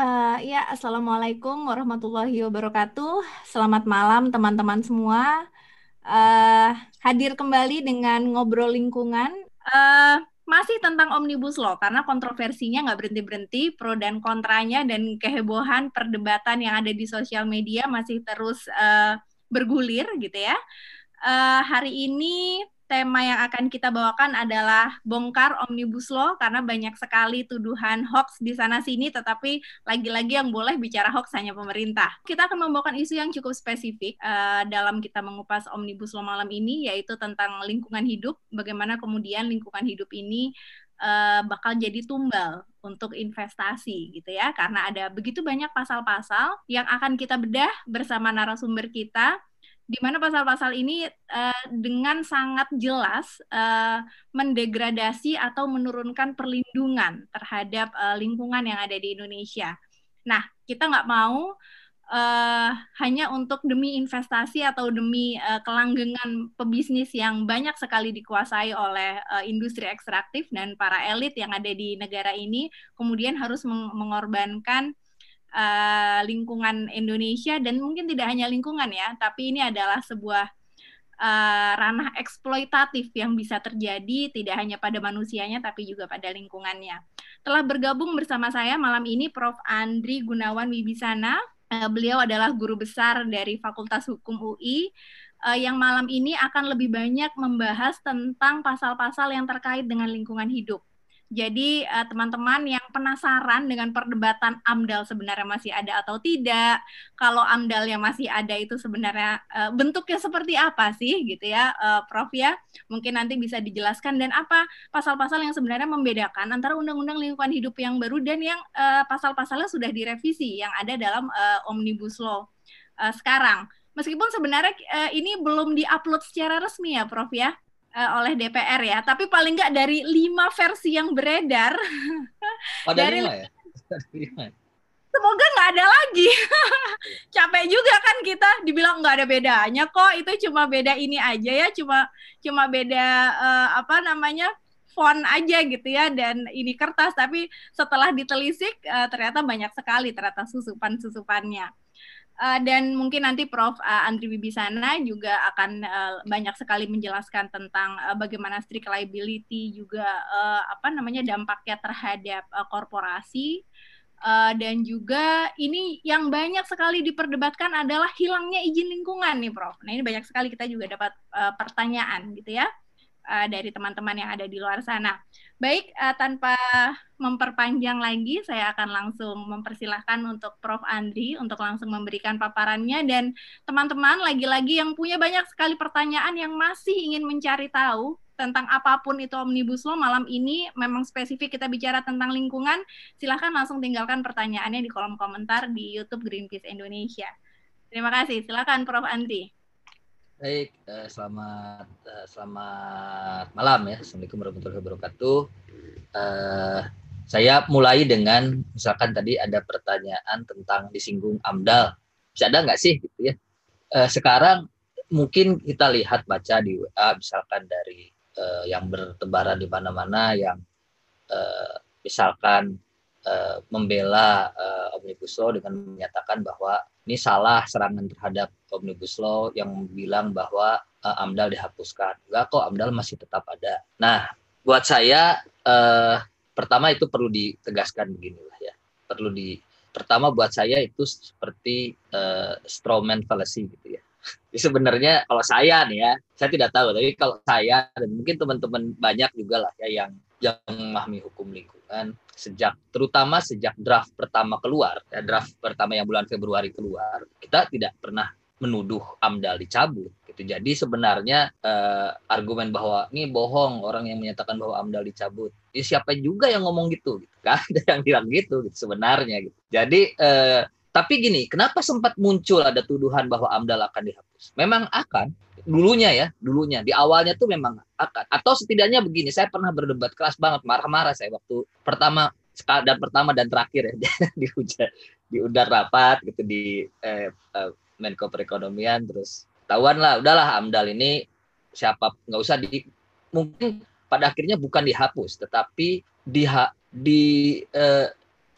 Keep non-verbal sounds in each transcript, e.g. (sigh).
Uh, ya, Assalamualaikum warahmatullahi wabarakatuh. Selamat malam teman-teman semua. Uh, hadir kembali dengan ngobrol lingkungan. Uh, masih tentang Omnibus Law, karena kontroversinya nggak berhenti-berhenti, pro dan kontranya, dan kehebohan perdebatan yang ada di sosial media masih terus uh, bergulir gitu ya. Uh, hari ini tema yang akan kita bawakan adalah bongkar omnibus law karena banyak sekali tuduhan hoax di sana sini tetapi lagi-lagi yang boleh bicara hoax hanya pemerintah. Kita akan membawakan isu yang cukup spesifik uh, dalam kita mengupas omnibus law malam ini yaitu tentang lingkungan hidup, bagaimana kemudian lingkungan hidup ini uh, bakal jadi tumbal untuk investasi gitu ya karena ada begitu banyak pasal-pasal yang akan kita bedah bersama narasumber kita di mana pasal-pasal ini uh, dengan sangat jelas uh, mendegradasi atau menurunkan perlindungan terhadap uh, lingkungan yang ada di Indonesia. Nah, kita nggak mau uh, hanya untuk demi investasi atau demi uh, kelanggengan pebisnis yang banyak sekali dikuasai oleh uh, industri ekstraktif dan para elit yang ada di negara ini, kemudian harus meng mengorbankan uh, lingkungan Indonesia dan mungkin tidak hanya lingkungan ya, tapi ini adalah sebuah uh, ranah eksploitatif yang bisa terjadi tidak hanya pada manusianya tapi juga pada lingkungannya. Telah bergabung bersama saya malam ini Prof. Andri Gunawan Wibisana. Uh, beliau adalah guru besar dari Fakultas Hukum UI yang malam ini akan lebih banyak membahas tentang pasal-pasal yang terkait dengan lingkungan hidup. Jadi uh, teman-teman yang penasaran dengan perdebatan AMDAL sebenarnya masih ada atau tidak, kalau AMDAL yang masih ada itu sebenarnya uh, bentuknya seperti apa sih gitu ya, uh, Prof ya? Mungkin nanti bisa dijelaskan dan apa pasal-pasal yang sebenarnya membedakan antara Undang-Undang Lingkungan Hidup yang baru dan yang pasal-pasalnya sudah direvisi yang ada dalam Omnibus Law sekarang. Meskipun sebenarnya ini belum diupload secara resmi ya, Prof ya uh, oleh DPR ya, tapi paling nggak dari lima versi yang beredar. (laughs) Oh, dari lima ya? (laughs) Semoga nggak ada lagi. (laughs) Capek juga kan kita dibilang nggak ada bedanya kok. Itu cuma beda ini aja ya, cuma cuma beda uh, apa namanya font aja gitu ya dan ini kertas. Tapi setelah ditelisik uh, ternyata banyak sekali ternyata susupan susupannya. Uh, dan mungkin nanti Prof. Uh, Andri Wibisana juga akan uh, banyak sekali menjelaskan tentang uh, bagaimana strict liability juga uh, apa namanya dampaknya terhadap uh, korporasi uh, dan juga ini yang banyak sekali diperdebatkan adalah hilangnya izin lingkungan nih Prof. Nah ini banyak sekali kita juga dapat uh, pertanyaan gitu ya uh, dari teman-teman yang ada di luar sana. Baik, uh, tanpa memperpanjang lagi, saya akan langsung mempersilahkan untuk Prof. Andri untuk langsung memberikan paparannya dan teman-teman lagi-lagi yang punya banyak sekali pertanyaan yang masih ingin mencari tahu tentang apa pun itu Omnibus Law malam ini memang spesifik kita bicara tentang lingkungan, silahkan langsung tinggalkan pertanyaannya di kolom komentar di YouTube Greenpeace Indonesia. Terima kasih, silahkan Prof. Andri. Baik, uh, selamat uh, selamat malam ya. Assalamualaikum warahmatullahi wabarakatuh. Uh, saya mulai dengan misalkan tadi ada pertanyaan tentang disinggung AMDAL. Bisa ada nggak sih gitu ya? Sekarang mungkin kita lihat baca di WA misalkan dari yang bertebaran di mana-mana yang misalkan uh, membela uh, Omnibus Law dengan menyatakan bahwa ini salah serangan terhadap Omnibus Law yang bilang bahwa uh, AMDAL dihapuskan. Enggak kok, AMDAL masih tetap ada. Nah, buat saya uh, pertama itu perlu ditegaskan beginilah ya. Perlu di pertama buat saya itu seperti uh, strawman fallacy gitu ya. (laughs) Jadi sebenarnya kalau saya nih ya, saya tidak tahu, tapi kalau saya dan mungkin teman-teman banyak juga lah ya yang yang memahami hukum lingkungan sejak terutama sejak draft pertama keluar ya draft pertama yang bulan Februari keluar kita tidak pernah menuduh AMDAL dicabut gitu. Jadi sebenarnya uh, argumen bahwa ini bohong orang yang menyatakan bahwa AMDAL dicabut. Ya siapa juga yang ngomong gitu, gitu. Kan (laughs) ada yang bilang gitu, gitu sebenarnya gitu. Jadi uh, tapi gini, kenapa sempat muncul ada tuduhan bahwa AMDAL akan dihapus? Memang akan dulunya ya, dulunya di awalnya tuh memang akan. Atau setidaknya begini, saya pernah berdebat keras banget, marah-marah saya waktu pertama dan pertama dan terakhir ya di di undang rapat gitu di eh, eh, Menko Perekonomian terus tahuan lah udahlah AMDAL ini siapa nggak usah di mungkin pada akhirnya bukan dihapus tetapi di di eh,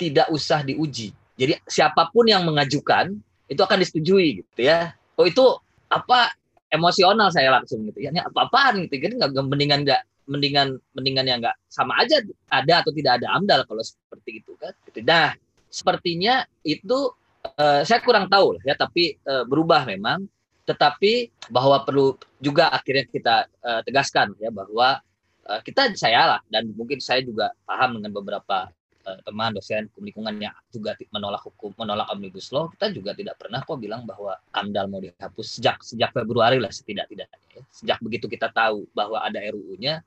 tidak usah diuji Jadi siapa pun yang mengajukan itu akan disetujui gitu ya. Oh itu apa emosional saya langsung gitu ya. Ini apa-apaan gitu. Jadi nggak mendingan nggak mendingan mendingan yang nggak sama aja ada atau tidak ada amdal kalau seperti itu kan. Gitu. Nah sepertinya itu uh, saya kurang tahu lah ya tapi uh, berubah memang. Tetapi bahwa perlu juga akhirnya kita uh, tegaskan ya bahwa uh, kita saya lah dan mungkin saya juga paham dengan beberapa teman dosen hukum lingkungan yang juga menolak hukum menolak omnibus law kita juga tidak pernah kok bilang bahwa amdal mau dihapus sejak sejak Februari lah setidak-tidaknya ya. sejak begitu kita tahu bahwa ada RUU-nya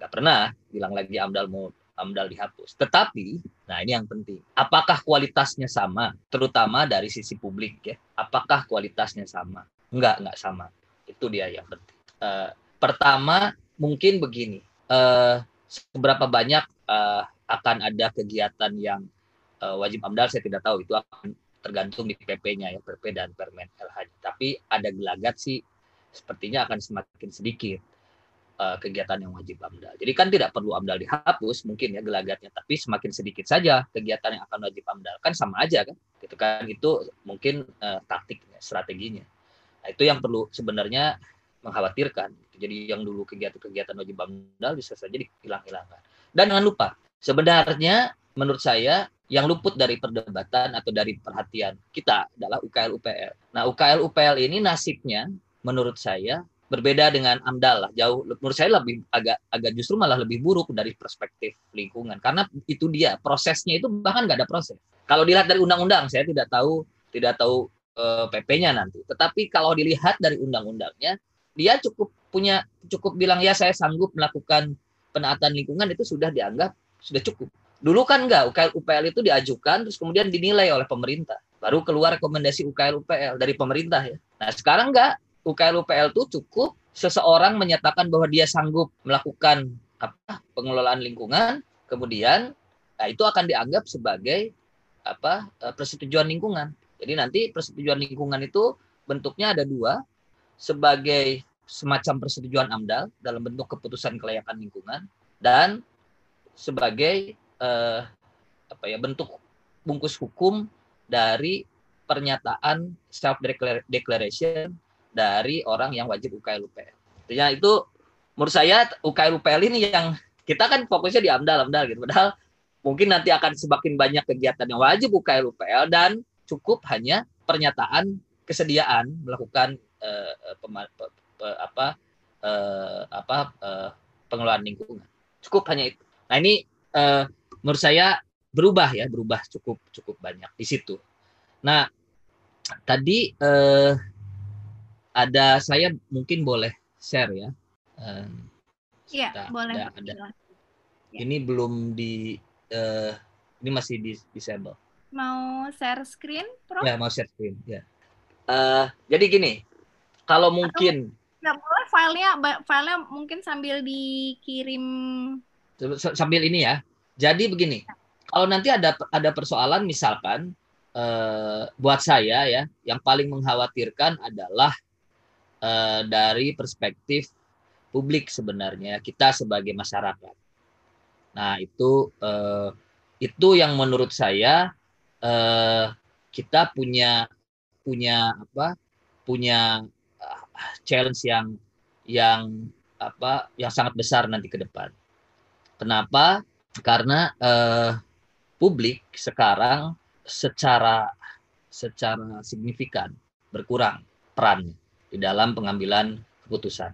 nggak pernah bilang lagi amdal mau amdal dihapus. Tetapi nah ini yang penting apakah kualitasnya sama terutama dari sisi publik ya? Apakah kualitasnya sama? Enggak enggak sama. Itu dia yang penting. Uh, pertama mungkin begini uh, seberapa banyak uh, akan ada kegiatan yang uh, wajib AMDAL saya tidak tahu itu akan tergantung di PP-nya ya PP dan Permen LH. Tapi ada gelagat sih sepertinya akan semakin sedikit uh, kegiatan yang wajib AMDAL. Jadi kan tidak perlu AMDAL dihapus mungkin ya gelagatnya, tapi semakin sedikit saja kegiatan yang akan wajib AMDAL kan sama aja kan. Gitu kan itu mungkin uh, taktiknya, strateginya. Nah, itu yang perlu sebenarnya mengkhawatirkan. Jadi yang dulu kegiatan-kegiatan wajib AMDAL bisa saja dihilang-hilangkan. Dan jangan lupa Sebenarnya menurut saya yang luput dari perdebatan atau dari perhatian kita adalah UKL UPL. Nah, UKL UPL ini nasibnya menurut saya berbeda dengan AMDAL lah. Jauh menurut saya lebih agak agak justru malah lebih buruk dari perspektif lingkungan karena itu dia prosesnya itu bahkan nggak ada proses. Kalau dilihat dari undang-undang saya tidak tahu tidak tahu e, eh, PP-nya nanti. Tetapi kalau dilihat dari undang-undangnya dia cukup punya cukup bilang ya saya sanggup melakukan penaatan lingkungan itu sudah dianggap sudah cukup. Dulu kan enggak, UKL UPL itu diajukan terus kemudian dinilai oleh pemerintah. Baru keluar rekomendasi UKL UPL dari pemerintah ya. Nah, sekarang enggak, UKL UPL itu cukup seseorang menyatakan bahwa dia sanggup melakukan apa pengelolaan lingkungan, kemudian nah, itu akan dianggap sebagai apa eh, persetujuan lingkungan. Jadi nanti persetujuan lingkungan itu bentuknya ada dua, sebagai semacam persetujuan AMDAL dalam bentuk keputusan kelayakan lingkungan dan sebagai uh, apa ya bentuk bungkus hukum dari pernyataan self declaration dari orang yang wajib UKL UPL. Artinya itu menurut saya UKL UPL ini yang kita kan fokusnya di AMDAL AMDAL gitu. Padahal mungkin nanti akan semakin banyak kegiatan yang wajib UKL UPL dan cukup hanya pernyataan kesediaan melakukan pe, apa uh, apa uh, pengelolaan lingkungan. Cukup hanya itu. Nah ini uh, menurut saya berubah ya, berubah cukup cukup banyak di situ. Nah tadi uh, ada saya mungkin boleh share ya. Iya uh, boleh. Ada, ada. Ya. Ini belum di uh, ini masih di disable. Mau share screen, Prof? Ya mau share screen ya. Uh, jadi gini, kalau mungkin nggak boleh filenya filenya mungkin sambil dikirim sambil ini ya. Jadi begini, kalau nanti ada ada persoalan misalkan eh, buat saya ya, yang paling mengkhawatirkan adalah eh, dari perspektif publik sebenarnya kita sebagai masyarakat. Nah itu eh, itu yang menurut saya eh, kita punya punya apa punya challenge yang yang apa yang sangat besar nanti ke depan. Kenapa? Karena eh, publik sekarang secara secara signifikan berkurang perannya di dalam pengambilan keputusan.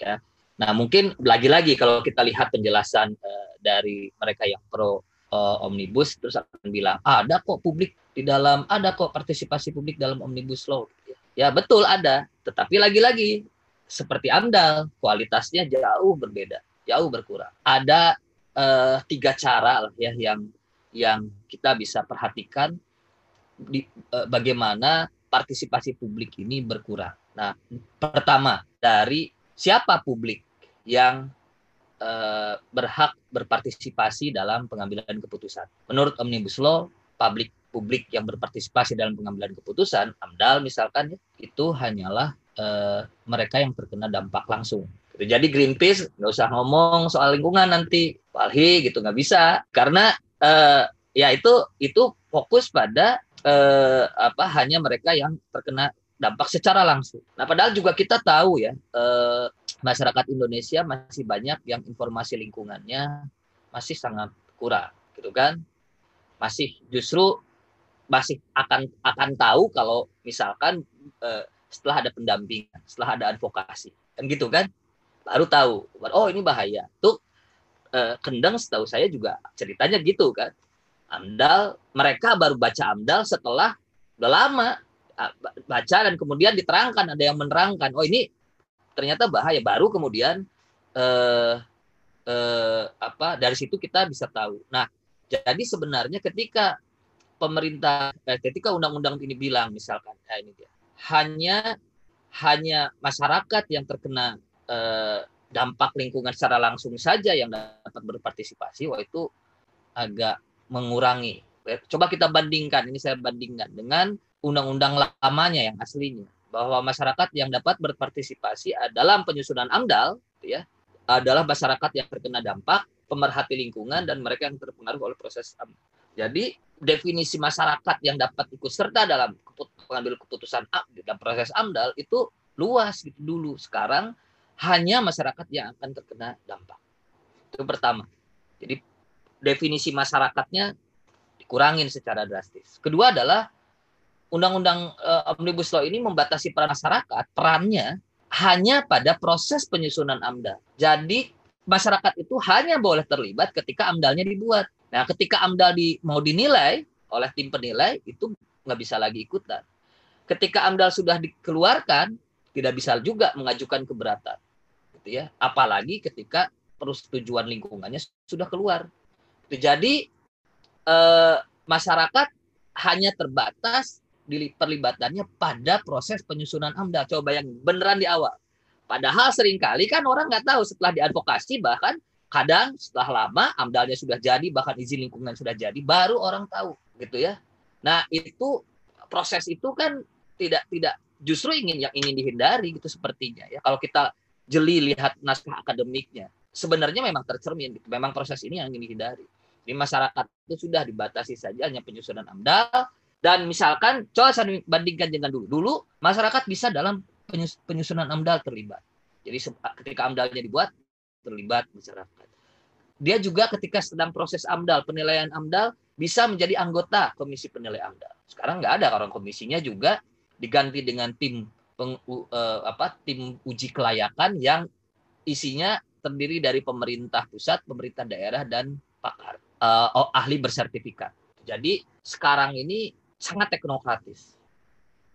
Ya. Nah, mungkin lagi-lagi kalau kita lihat penjelasan uh, dari mereka yang pro uh, omnibus terus akan bilang, ah, ada kok publik di dalam ada kok partisipasi publik dalam omnibus law. Ya, betul ada, tetapi lagi-lagi seperti AMDAL, kualitasnya jauh berbeda jauh berkurang. Ada uh, tiga cara lah ya yang yang kita bisa perhatikan di, uh, bagaimana partisipasi publik ini berkurang. Nah, pertama dari siapa publik yang uh, berhak berpartisipasi dalam pengambilan keputusan. Menurut Omnibus Law, publik publik yang berpartisipasi dalam pengambilan keputusan, AMDAL misalkan, ya, itu hanyalah uh, mereka yang terkena dampak langsung Gitu. Jadi Greenpeace nggak usah ngomong soal lingkungan nanti, Walhi gitu nggak bisa karena uh, ya itu itu fokus pada eh, apa hanya mereka yang terkena dampak secara langsung. Nah, padahal juga kita tahu ya, eh, masyarakat Indonesia masih banyak yang informasi lingkungannya masih sangat kurang, gitu kan? Masih justru masih akan akan tahu kalau misalkan eh, setelah ada pendampingan, setelah ada advokasi, kan gitu kan? Baru tahu, oh ini bahaya. Tuh eh, Kendeng setahu saya juga ceritanya gitu kan. Amdal, mereka baru baca Amdal setelah udah lama baca dan kemudian diterangkan ada yang menerangkan oh ini ternyata bahaya baru kemudian eh, eh, apa dari situ kita bisa tahu nah jadi sebenarnya ketika pemerintah. Eh, ketika undang-undang ini bilang misalkan ya ini dia. Hanya hanya masyarakat yang terkena eh, dampak lingkungan secara langsung saja yang dapat berpartisipasi wah itu agak mengurangi. Coba kita bandingkan ini saya bandingkan dengan undang-undang lamanya yang aslinya bahwa masyarakat yang dapat berpartisipasi dalam penyusunan AMDAL ya adalah masyarakat yang terkena dampak, pemerhati lingkungan dan mereka yang terpengaruh oleh proses AMDAL. Jadi definisi masyarakat yang dapat ikut serta dalam pengambil keputusan dalam proses AMDAL itu luas gitu dulu. Sekarang hanya masyarakat yang akan terkena dampak. Itu pertama. Jadi definisi masyarakatnya dikurangin secara drastis. Kedua adalah undang-undang uh, omnibus law ini membatasi peran masyarakat perannya hanya pada proses penyusunan AMDAL. Jadi masyarakat itu hanya boleh terlibat ketika AMDALnya dibuat. Nah, ketika AMDAL di, mau dinilai oleh tim penilai itu nggak bisa lagi ikutan. Ketika AMDAL sudah dikeluarkan tidak bisa juga mengajukan keberatan, gitu ya. Apalagi ketika persetujuan lingkungannya sudah keluar. Jadi eh, masyarakat hanya terbatas perlibatannya pada proses penyusunan AMDAL. Coba bayangin, beneran di awal. Padahal sering kali kan orang nggak tahu setelah diadvokasi bahkan kadang setelah lama AMDALnya sudah jadi bahkan izin lingkungan sudah jadi baru orang tahu gitu ya. Nah itu proses itu kan tidak tidak justru ingin yang ingin dihindari gitu sepertinya ya. Kalau kita jeli lihat naskah akademiknya sebenarnya memang tercermin gitu. Memang proses ini yang ingin dihindari. Di masyarakat itu sudah dibatasi saja hanya penyusunan AMDAL dan misalkan, coba saya bandingkan dengan dulu. Dulu masyarakat bisa dalam penyusunan AMDAL terlibat. Jadi ketika AMDALnya dibuat, terlibat masyarakat. Dia juga ketika sedang proses AMDAL, penilaian AMDAL, bisa menjadi anggota komisi penilai AMDAL. Sekarang nggak ada orang komisinya juga diganti dengan tim peng, uh, apa tim uji kelayakan yang isinya terdiri dari pemerintah pusat, pemerintah daerah dan pakar uh, ahli bersertifikat. Jadi sekarang ini sangat teknokratis.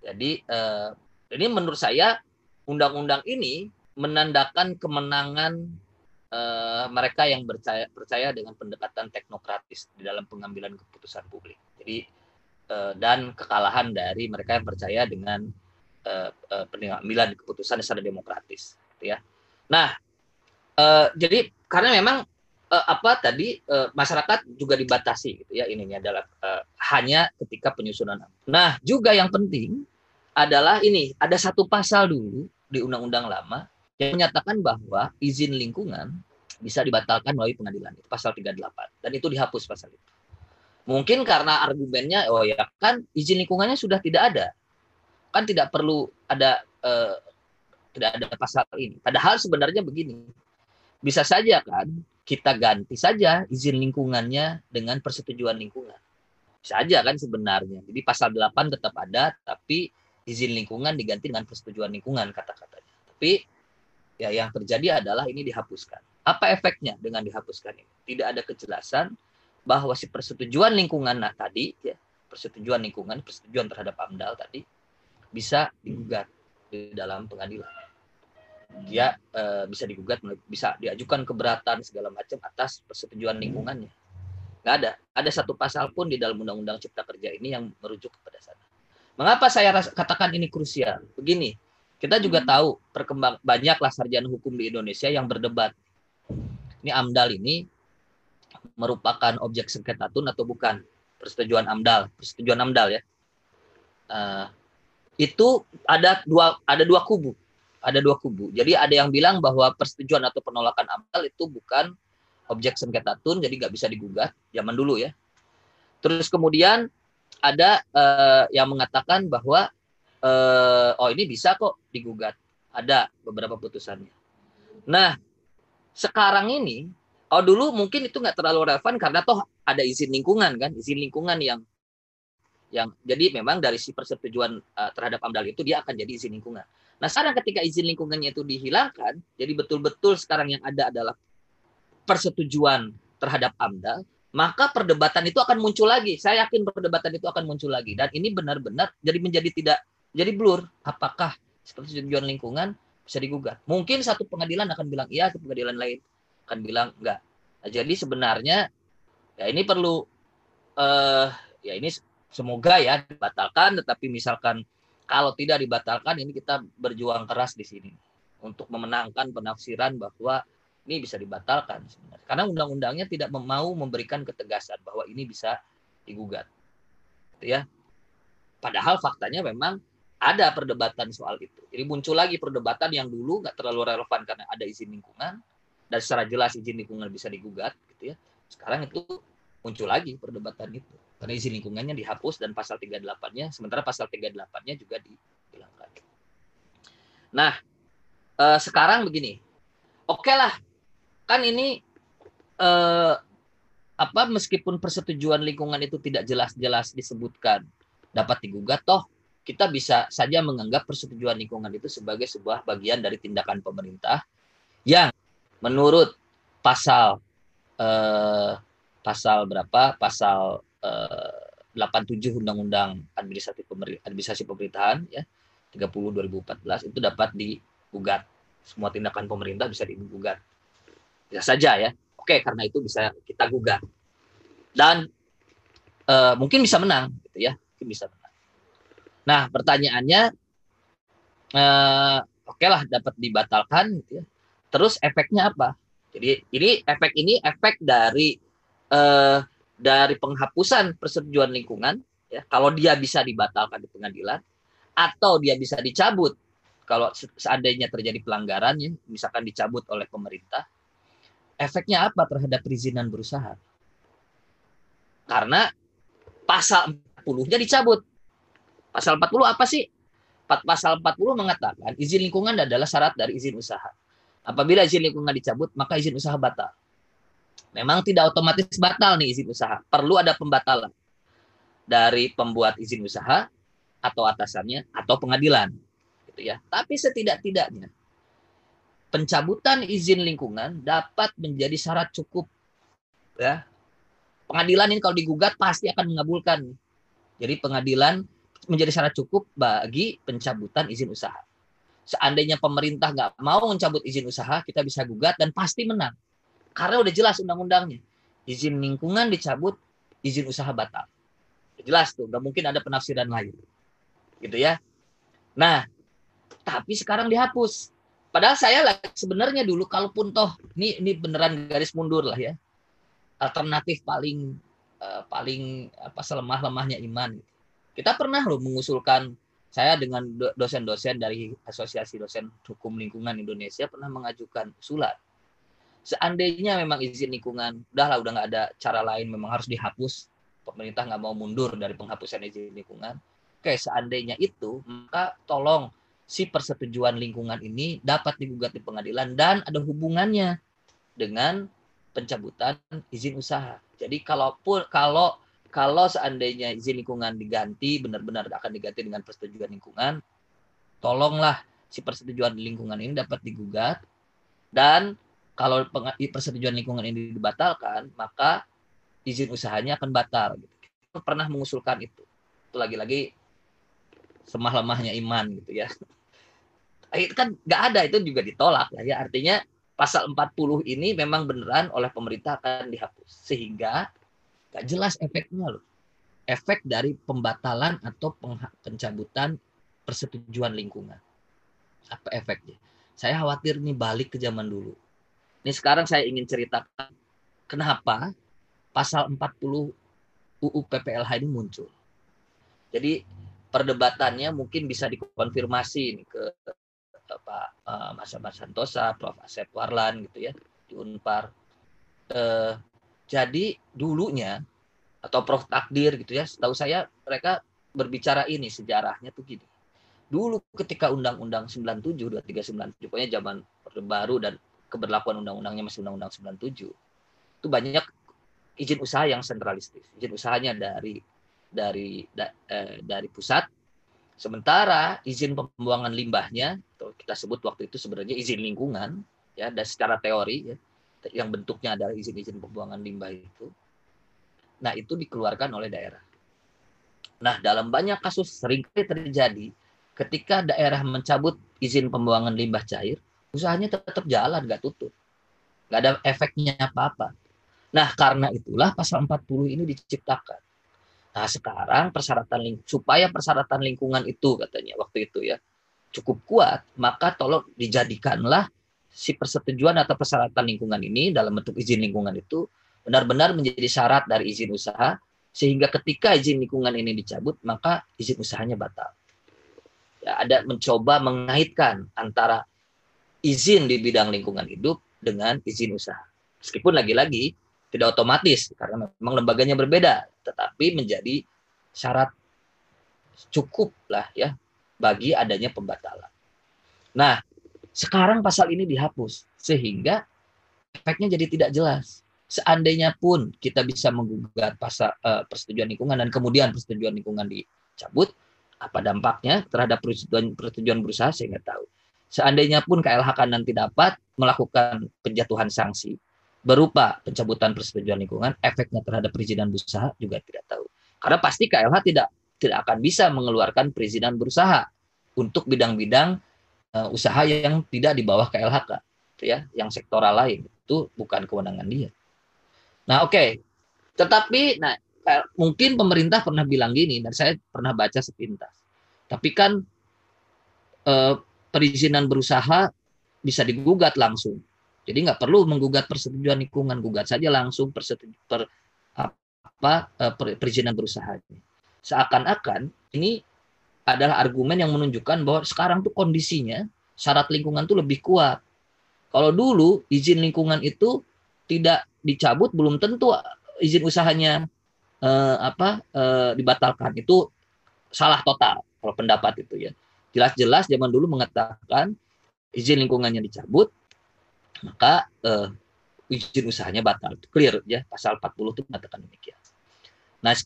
Jadi eh, ini menurut saya undang-undang ini menandakan kemenangan eh, mereka yang percaya percaya dengan pendekatan teknokratis di dalam pengambilan keputusan publik. Jadi eh, dan kekalahan dari mereka yang percaya dengan eh, eh, pengambilan keputusan secara demokratis, gitu ya. Nah, eh, jadi karena memang uh, apa tadi uh, masyarakat juga dibatasi gitu ya ini adalah uh, hanya ketika penyusunan. Nah, juga yang penting adalah ini ada satu pasal dulu di undang-undang lama yang menyatakan bahwa izin lingkungan bisa dibatalkan melalui pengadilan itu pasal 38 dan itu dihapus pasal itu. Mungkin karena argumennya oh ya kan izin lingkungannya sudah tidak ada. Kan tidak perlu ada uh, tidak ada pasal ini. Padahal sebenarnya begini. Bisa saja kan kita ganti saja izin lingkungannya dengan persetujuan lingkungan. Bisa aja kan sebenarnya. Jadi pasal 8 tetap ada, tapi izin lingkungan diganti dengan persetujuan lingkungan kata-katanya. Tapi ya yang terjadi adalah ini dihapuskan. Apa efeknya dengan dihapuskan ini? Tidak ada kejelasan bahwa si persetujuan lingkungan nah, tadi, ya, persetujuan lingkungan, persetujuan terhadap AMDAL tadi bisa digugat di dalam pengadilan. Dia uh, bisa digugat bisa diajukan keberatan segala macam atas persetujuan lingkungannya. Nggak ada. Ada satu pasal pun di dalam undang-undang cipta kerja ini yang merujuk kepada sana. Mengapa saya katakan ini krusial? Begini kita juga hmm. tahu perkembang banyaklah sarjana hukum di Indonesia yang berdebat ini AMDAL ini merupakan objek sengketa tun atau bukan persetujuan AMDAL persetujuan AMDAL ya uh, itu ada dua ada dua kubu ada dua kubu. Jadi ada yang bilang bahwa persetujuan atau penolakan amal itu bukan objek sengketa tun, jadi nggak bisa digugat zaman dulu ya. Terus kemudian ada uh, yang mengatakan bahwa uh, oh ini bisa kok digugat. Ada beberapa putusannya. Nah, sekarang ini, oh dulu mungkin itu nggak terlalu relevan karena toh ada izin lingkungan kan, izin lingkungan yang yang jadi memang dari si persetujuan uh, terhadap AMDAL itu dia akan jadi izin lingkungan. Nah sekarang ketika izin lingkungannya itu dihilangkan, jadi betul-betul sekarang yang ada adalah persetujuan terhadap AMDAL, maka perdebatan itu akan muncul lagi. Saya yakin perdebatan itu akan muncul lagi dan ini benar-benar jadi menjadi tidak jadi blur. Apakah persetujuan lingkungan bisa digugat? Mungkin satu pengadilan akan bilang iya, satu pengadilan lain akan bilang enggak. Nah, jadi sebenarnya ya ini perlu uh, ya ini semoga ya dibatalkan tetapi misalkan kalau tidak dibatalkan ini kita berjuang keras di sini untuk memenangkan penafsiran bahwa ini bisa dibatalkan sebenarnya karena undang-undangnya tidak mau memberikan ketegasan bahwa ini bisa digugat gitu ya padahal faktanya memang ada perdebatan soal itu jadi muncul lagi perdebatan yang dulu nggak terlalu relevan karena ada izin lingkungan dan secara jelas izin lingkungan bisa digugat gitu ya sekarang itu muncul lagi perdebatan itu karena izin lingkungannya dihapus dan pasal 38-nya sementara pasal 38-nya juga dihilangkan. Nah, eh, sekarang begini. Oke okay lah. Kan ini eh, apa meskipun persetujuan lingkungan itu tidak jelas-jelas disebutkan dapat digugat toh kita bisa saja menganggap persetujuan lingkungan itu sebagai sebuah bagian dari tindakan pemerintah yang menurut pasal eh, pasal berapa? Pasal eh, 87 Undang-Undang Administratif Pemerintah, Administrasi Pemerintahan ya 30 2014 itu dapat digugat. Semua tindakan pemerintah bisa digugat. Bisa saja ya. Oke, karena itu bisa kita gugat. Dan eh, mungkin bisa menang gitu ya. Mungkin bisa menang. Nah, pertanyaannya eh, oke lah dapat dibatalkan gitu ya. Terus efeknya apa? Jadi ini efek ini efek dari eh, dari penghapusan persetujuan lingkungan, ya, kalau dia bisa dibatalkan di pengadilan, atau dia bisa dicabut kalau seandainya terjadi pelanggaran, ya, misalkan dicabut oleh pemerintah, efeknya apa terhadap perizinan berusaha? Karena pasal 40-nya dicabut. Pasal 40 apa sih? Pasal 40 mengatakan izin lingkungan adalah syarat dari izin usaha. Apabila izin lingkungan dicabut, maka izin usaha batal. Memang tidak otomatis batal nih izin usaha. Perlu ada pembatalan dari pembuat izin usaha atau atasannya atau pengadilan. Gitu ya. Tapi setidak-tidaknya pencabutan izin lingkungan dapat menjadi syarat cukup ya. Pengadilan ini kalau digugat pasti akan mengabulkan. Jadi pengadilan menjadi syarat cukup bagi pencabutan izin usaha. Seandainya pemerintah nggak mau mencabut izin usaha, kita bisa gugat dan pasti menang. Karena udah jelas undang-undangnya. Izin lingkungan dicabut, izin usaha batal. Jelas tuh, nggak mungkin ada penafsiran lain. Gitu ya. Nah, tapi sekarang dihapus. Padahal saya lah sebenarnya dulu kalaupun toh ini ini beneran garis mundur lah ya. Alternatif paling uh, paling apa selemah-lemahnya iman. Kita pernah loh mengusulkan saya dengan dosen-dosen dari Asosiasi Dosen Hukum Lingkungan Indonesia pernah mengajukan usulan. Seandainya memang izin lingkungan udahlah udah nggak ada cara lain memang harus dihapus. Pemerintah nggak mau mundur dari penghapusan izin lingkungan. Oke seandainya itu maka tolong si persetujuan lingkungan ini dapat digugat di pengadilan dan ada hubungannya dengan pencabutan izin usaha. Jadi kalaupun kalau kalau seandainya izin lingkungan diganti benar-benar akan diganti dengan persetujuan lingkungan tolonglah si persetujuan lingkungan ini dapat digugat dan kalau persetujuan lingkungan ini dibatalkan, maka izin usahanya akan batal. Gitu. Kita pernah mengusulkan itu. Itu lagi-lagi semah lemahnya iman gitu ya. (laughs) Itu kan nggak ada itu juga ditolak lah ya. Artinya pasal 40 ini memang beneran oleh pemerintah akan dihapus sehingga nggak jelas efeknya loh. Efek dari pembatalan atau pencabutan persetujuan lingkungan. Apa efeknya? Saya khawatir nih balik ke zaman dulu ini sekarang saya ingin ceritakan kenapa pasal 40 UU PPLH ini muncul. Jadi perdebatannya mungkin bisa dikonfirmasi ini ke Pak uh, Mas Ahmad Santosa, Prof. Asep Warlan gitu ya di Unpar. Uh, jadi dulunya atau Prof Takdir gitu ya. Setahu saya mereka berbicara ini sejarahnya tuh gini. Dulu ketika Undang-Undang 97 2397 pokoknya zaman Orde Baru dan keberlakuan undang-undangnya masih Undang-Undang 97 itu banyak izin usaha yang sentralistis. Izin usahanya dari dari da, eh, dari pusat. Sementara izin pembuangan limbahnya atau kita sebut waktu itu sebenarnya izin lingkungan ya dan secara teori ya yang bentuknya adalah izin-izin pembuangan limbah itu. Nah, itu dikeluarkan oleh daerah. Nah, dalam banyak kasus sering terjadi ketika daerah mencabut izin pembuangan limbah cair, usahanya tetap jalan, nggak tutup. Nggak ada efeknya apa-apa. Nah, karena itulah pasal 40 ini diciptakan. Nah, sekarang persyaratan supaya persyaratan lingkungan itu katanya waktu itu ya cukup kuat, maka tolong dijadikanlah si persetujuan atau persyaratan lingkungan ini dalam bentuk izin lingkungan itu benar-benar menjadi syarat dari izin usaha sehingga ketika izin lingkungan ini dicabut maka izin usahanya batal. Ya, ada mencoba mengaitkan antara izin di bidang lingkungan hidup dengan izin usaha. Meskipun lagi-lagi tidak otomatis karena memang lembaganya berbeda, tetapi menjadi syarat cukup lah ya bagi adanya pembatalan. Nah, sekarang pasal ini dihapus sehingga efeknya jadi tidak jelas. Seandainya pun kita bisa menggugat pasal uh, persetujuan lingkungan dan kemudian persetujuan lingkungan dicabut, apa dampaknya terhadap persetujuan persetujuan berusaha saya nggak tahu. Seandainya pun KLHK nanti dapat melakukan penjatuhan sanksi, berupa pencabutan persetujuan lingkungan, efeknya terhadap perizinan berusaha juga tidak tahu. Karena pasti KLH tidak tidak akan bisa mengeluarkan perizinan berusaha untuk bidang-bidang uh, usaha yang tidak di bawah KLHK, ya, yang sektoral lain itu bukan kewenangan dia. Nah, oke. Okay. Tetapi nah mungkin pemerintah pernah bilang gini dan saya pernah baca sepintas. Tapi kan uh, perizinan berusaha bisa digugat langsung jadi nggak perlu menggugat persetujuan lingkungan, gugat saja langsung persetujuan per, apa eh, per, perizinan berusaha. Seakan-akan ini adalah argumen yang menunjukkan bahwa sekarang tuh kondisinya syarat lingkungan tuh lebih kuat. Kalau dulu izin lingkungan itu tidak dicabut belum tentu izin usahanya eh, apa eh, dibatalkan itu salah total kalau pendapat itu ya. Jelas-jelas zaman dulu mengatakan izin lingkungannya dicabut maka uh, izin usahanya batal. Clear ya, pasal 40 itu mengatakan demikian. Nah,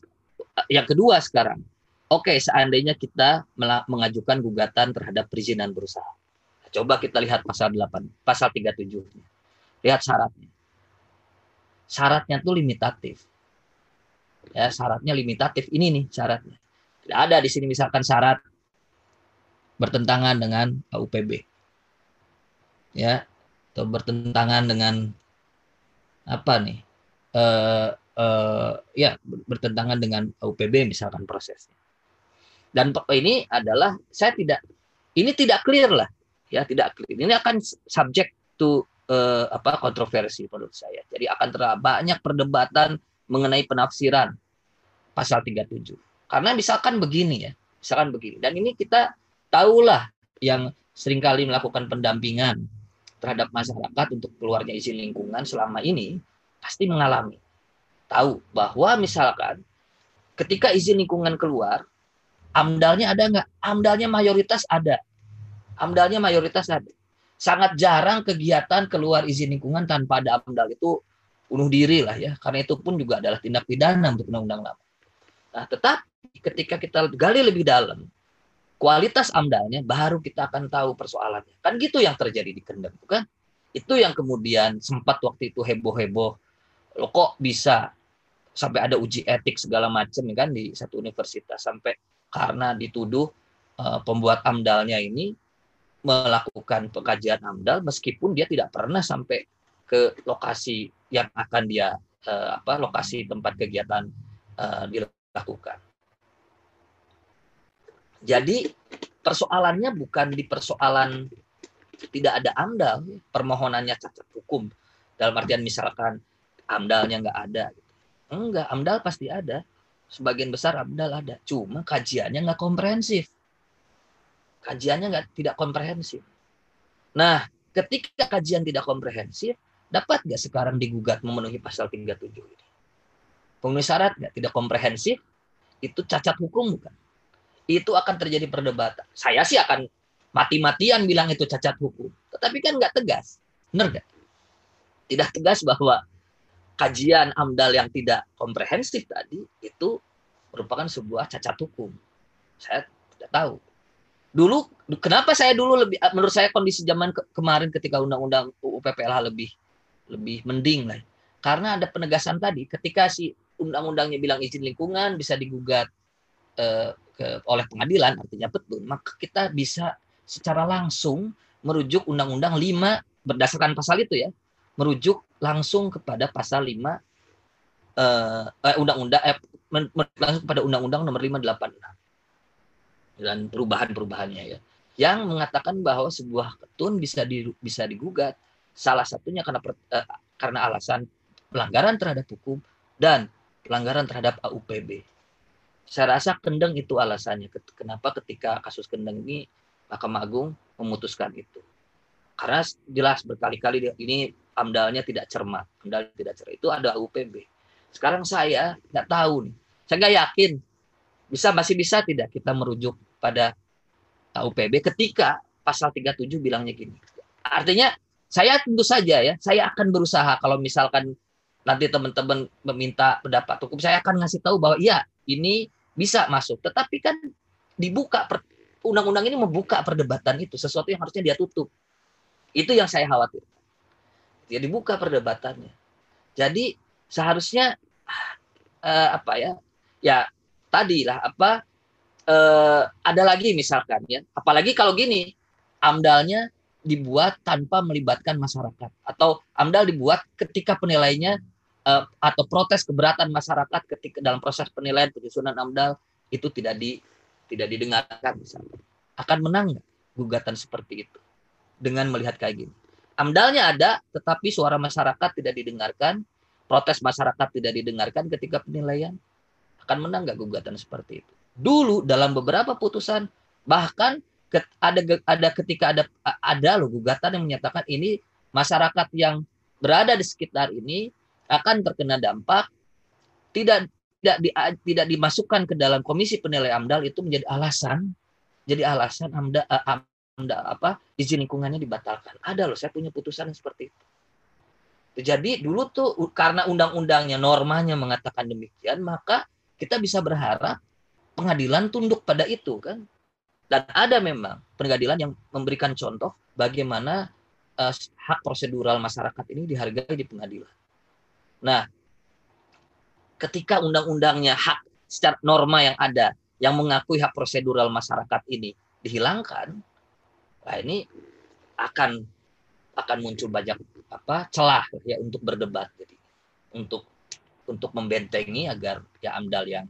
yang kedua sekarang, oke okay, seandainya kita mengajukan gugatan terhadap perizinan berusaha. Coba kita lihat pasal 8, pasal 37. Lihat syaratnya. Syaratnya tuh limitatif. Ya, syaratnya limitatif. Ini nih syaratnya. Tidak ada di sini misalkan syarat bertentangan dengan UPB. Ya, atau bertentangan dengan apa nih uh, uh, ya bertentangan dengan UPB misalkan prosesnya dan ini adalah saya tidak ini tidak clear lah. Ya tidak clear. Ini akan subject to uh, apa kontroversi menurut saya. Jadi akan terlalu banyak perdebatan mengenai penafsiran pasal 37 karena misalkan begini ya misalkan begini. Dan ini kita tahulah yang sering kali melakukan pendampingan terhadap masyarakat untuk keluarnya izin lingkungan selama ini pasti mengalami. Tahu bahwa misalkan ketika izin lingkungan keluar amdalnya ada nggak amdalnya mayoritas ada amdalnya mayoritas ada sangat jarang kegiatan keluar izin lingkungan tanpa ada amdal itu bunuh diri lah ya karena itu pun juga adalah tindak pidana untuk undang-undang lama nah tetapi ketika kita gali lebih dalam kualitas amdalnya baru kita akan tahu persoalannya. Kan gitu yang terjadi di Kendeng, bukan? Itu yang kemudian sempat waktu itu heboh-heboh. Lo kok bisa sampai ada uji etik segala macam ya kan di satu universitas sampai karena dituduh uh, pembuat amdalnya ini melakukan pengkajian amdal meskipun dia tidak pernah sampai ke lokasi yang akan dia uh, apa lokasi tempat kegiatan uh, dilakukan. Jadi persoalannya bukan di persoalan tidak ada amdal, permohonannya cacat hukum. Dalam artian misalkan amdalnya nggak ada. Enggak, amdal pasti ada. Sebagian besar amdal ada. Cuma kajiannya nggak komprehensif. Kajiannya nggak tidak komprehensif. Nah, ketika kajian tidak komprehensif, dapat nggak sekarang digugat memenuhi pasal 37 ini? memenuhi syarat nggak, tidak komprehensif, itu cacat hukum bukan? Itu akan terjadi perdebatan. Saya sih akan mati-matian bilang itu cacat hukum, tetapi kan nggak tegas, benar nggak? Tidak tegas bahwa kajian AMDAL yang tidak komprehensif tadi itu merupakan sebuah cacat hukum. Saya tidak tahu. Dulu kenapa saya dulu lebih menurut saya kondisi zaman ke kemarin ketika undang-undang UU PPLH lebih lebih mending lah. Karena ada penegasan tadi ketika si undang-undangnya bilang izin lingkungan bisa digugat eh, ke, oleh pengadilan artinya betul, maka kita bisa secara langsung merujuk undang-undang 5 berdasarkan pasal itu ya, merujuk langsung kepada pasal 5 eh, eh, undang-undang eh, langsung kepada undang-undang nomor 586 dan perubahan-perubahannya ya yang mengatakan bahwa sebuah ketun bisa di, bisa digugat salah satunya karena eh, karena alasan pelanggaran terhadap hukum dan pelanggaran terhadap AUPB. Saya rasa Kendeng itu alasannya. Kenapa ketika kasus Kendeng ini Mahkamah Agung memutuskan itu. Karena jelas berkali-kali ini amdalnya tidak cermat, amdal tidak cermat. Itu ada AUPB. Sekarang saya nggak tahu nih. Saya nggak yakin bisa masih bisa tidak kita merujuk pada UPB ketika pasal 37 bilangnya gini. Artinya saya tentu saja ya, saya akan berusaha kalau misalkan nanti teman-teman meminta pendapat hukum, saya akan ngasih tahu bahwa iya ini bisa masuk. Tetapi kan dibuka undang-undang ini membuka perdebatan itu sesuatu yang harusnya dia tutup. Itu yang saya khawatir. Ya dibuka perdebatannya. Jadi seharusnya uh, apa ya? Ya tadi lah apa uh, ada lagi misalkan ya, apalagi kalau gini, amdalnya dibuat tanpa melibatkan masyarakat atau amdal dibuat ketika penilainya uh, atau protes keberatan masyarakat ketika dalam proses penilaian penyusunan amdal itu tidak di tidak didengarkan misalnya. Akan menang gugatan seperti itu dengan melihat kayak gini. Amdalnya ada, tetapi suara masyarakat tidak didengarkan, protes masyarakat tidak didengarkan ketika penilaian. Akan menang nggak gugatan seperti itu? dulu dalam beberapa putusan bahkan ada ada ketika ada ada loh gugatan yang menyatakan ini masyarakat yang berada di sekitar ini akan terkena dampak tidak tidak di, tidak dimasukkan ke dalam komisi penilai AMDAL itu menjadi alasan jadi alasan AMDAL, apa izin lingkungannya dibatalkan. Ada loh saya punya putusan seperti itu. Jadi dulu tuh karena undang-undangnya normanya mengatakan demikian maka kita bisa berharap pengadilan tunduk pada itu kan. Dan ada memang pengadilan yang memberikan contoh bagaimana uh, hak prosedural masyarakat ini dihargai di pengadilan. Nah, ketika undang-undangnya hak secara norma yang ada yang mengakui hak prosedural masyarakat ini dihilangkan, nah ini akan akan muncul banyak apa celah ya untuk berdebat jadi untuk untuk membentengi agar ya AMDAL yang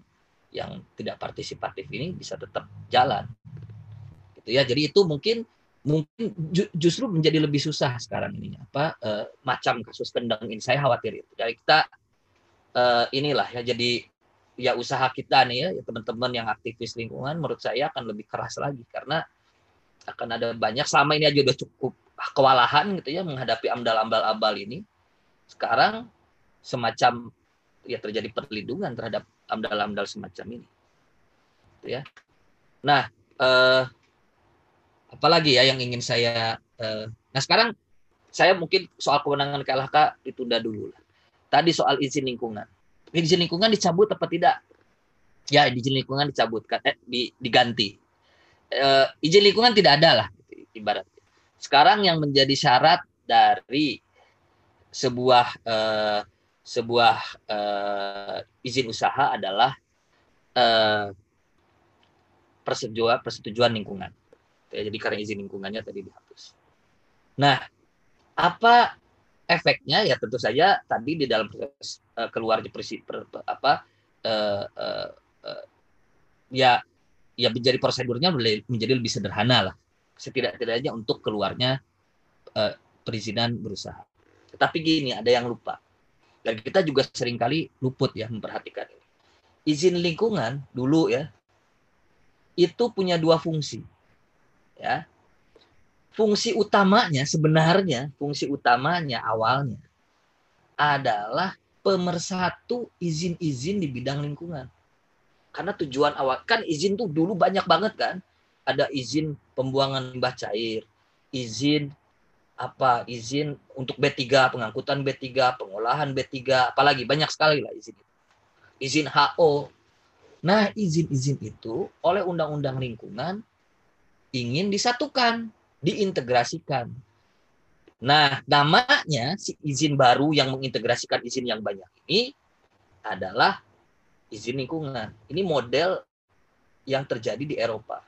yang tidak partisipatif ini bisa tetap jalan. Gitu ya. Jadi itu mungkin mungkin justru menjadi lebih susah sekarang ini apa e, macam kasus kendang ini saya khawatir itu. Dari kita e, inilah ya jadi ya usaha kita nih ya, ya teman-teman yang aktivis lingkungan menurut saya akan lebih keras lagi karena akan ada banyak sama ini aja udah cukup kewalahan gitu ya menghadapi amdal-amdal abal ini. Sekarang semacam ya terjadi perlindungan terhadap amdal-amdal semacam ini. Ya. Nah, eh, apalagi ya yang ingin saya eh, nah sekarang saya mungkin soal kewenangan KLHK ditunda dulu lah. Tadi soal izin lingkungan. Izin lingkungan dicabut apa tidak? Ya, izin lingkungan dicabutkan eh di, diganti. Eh, izin lingkungan tidak ada lah ibarat. Sekarang yang menjadi syarat dari sebuah eh, sebuah uh, izin usaha adalah uh, persetujuan persetujuan lingkungan. Ya, jadi karena izin lingkungannya tadi dihapus. Nah, apa efeknya? Ya tentu saja tadi di dalam proses uh, keluarnya per, per, apa uh, uh, uh, ya ya menjadi prosedurnya menjadi lebih sederhana lah setidak-tidaknya untuk keluarnya uh, perizinan berusaha. Tetapi gini, ada yang lupa dan kita juga sering kali luput ya memperhatikan ini. Izin lingkungan dulu ya, itu punya dua fungsi. Ya. Fungsi utamanya sebenarnya, fungsi utamanya awalnya adalah pemersatu izin-izin di bidang lingkungan. Karena tujuan awal kan izin tuh dulu banyak banget kan. Ada izin pembuangan limbah cair, izin apa izin untuk B3, pengangkutan B3, pengolahan B3, apalagi banyak sekali lah izin. Izin HO. Nah, izin-izin itu oleh undang-undang lingkungan ingin disatukan, diintegrasikan. Nah, namanya si izin baru yang mengintegrasikan izin yang banyak ini adalah izin lingkungan. Ini model yang terjadi di Eropa.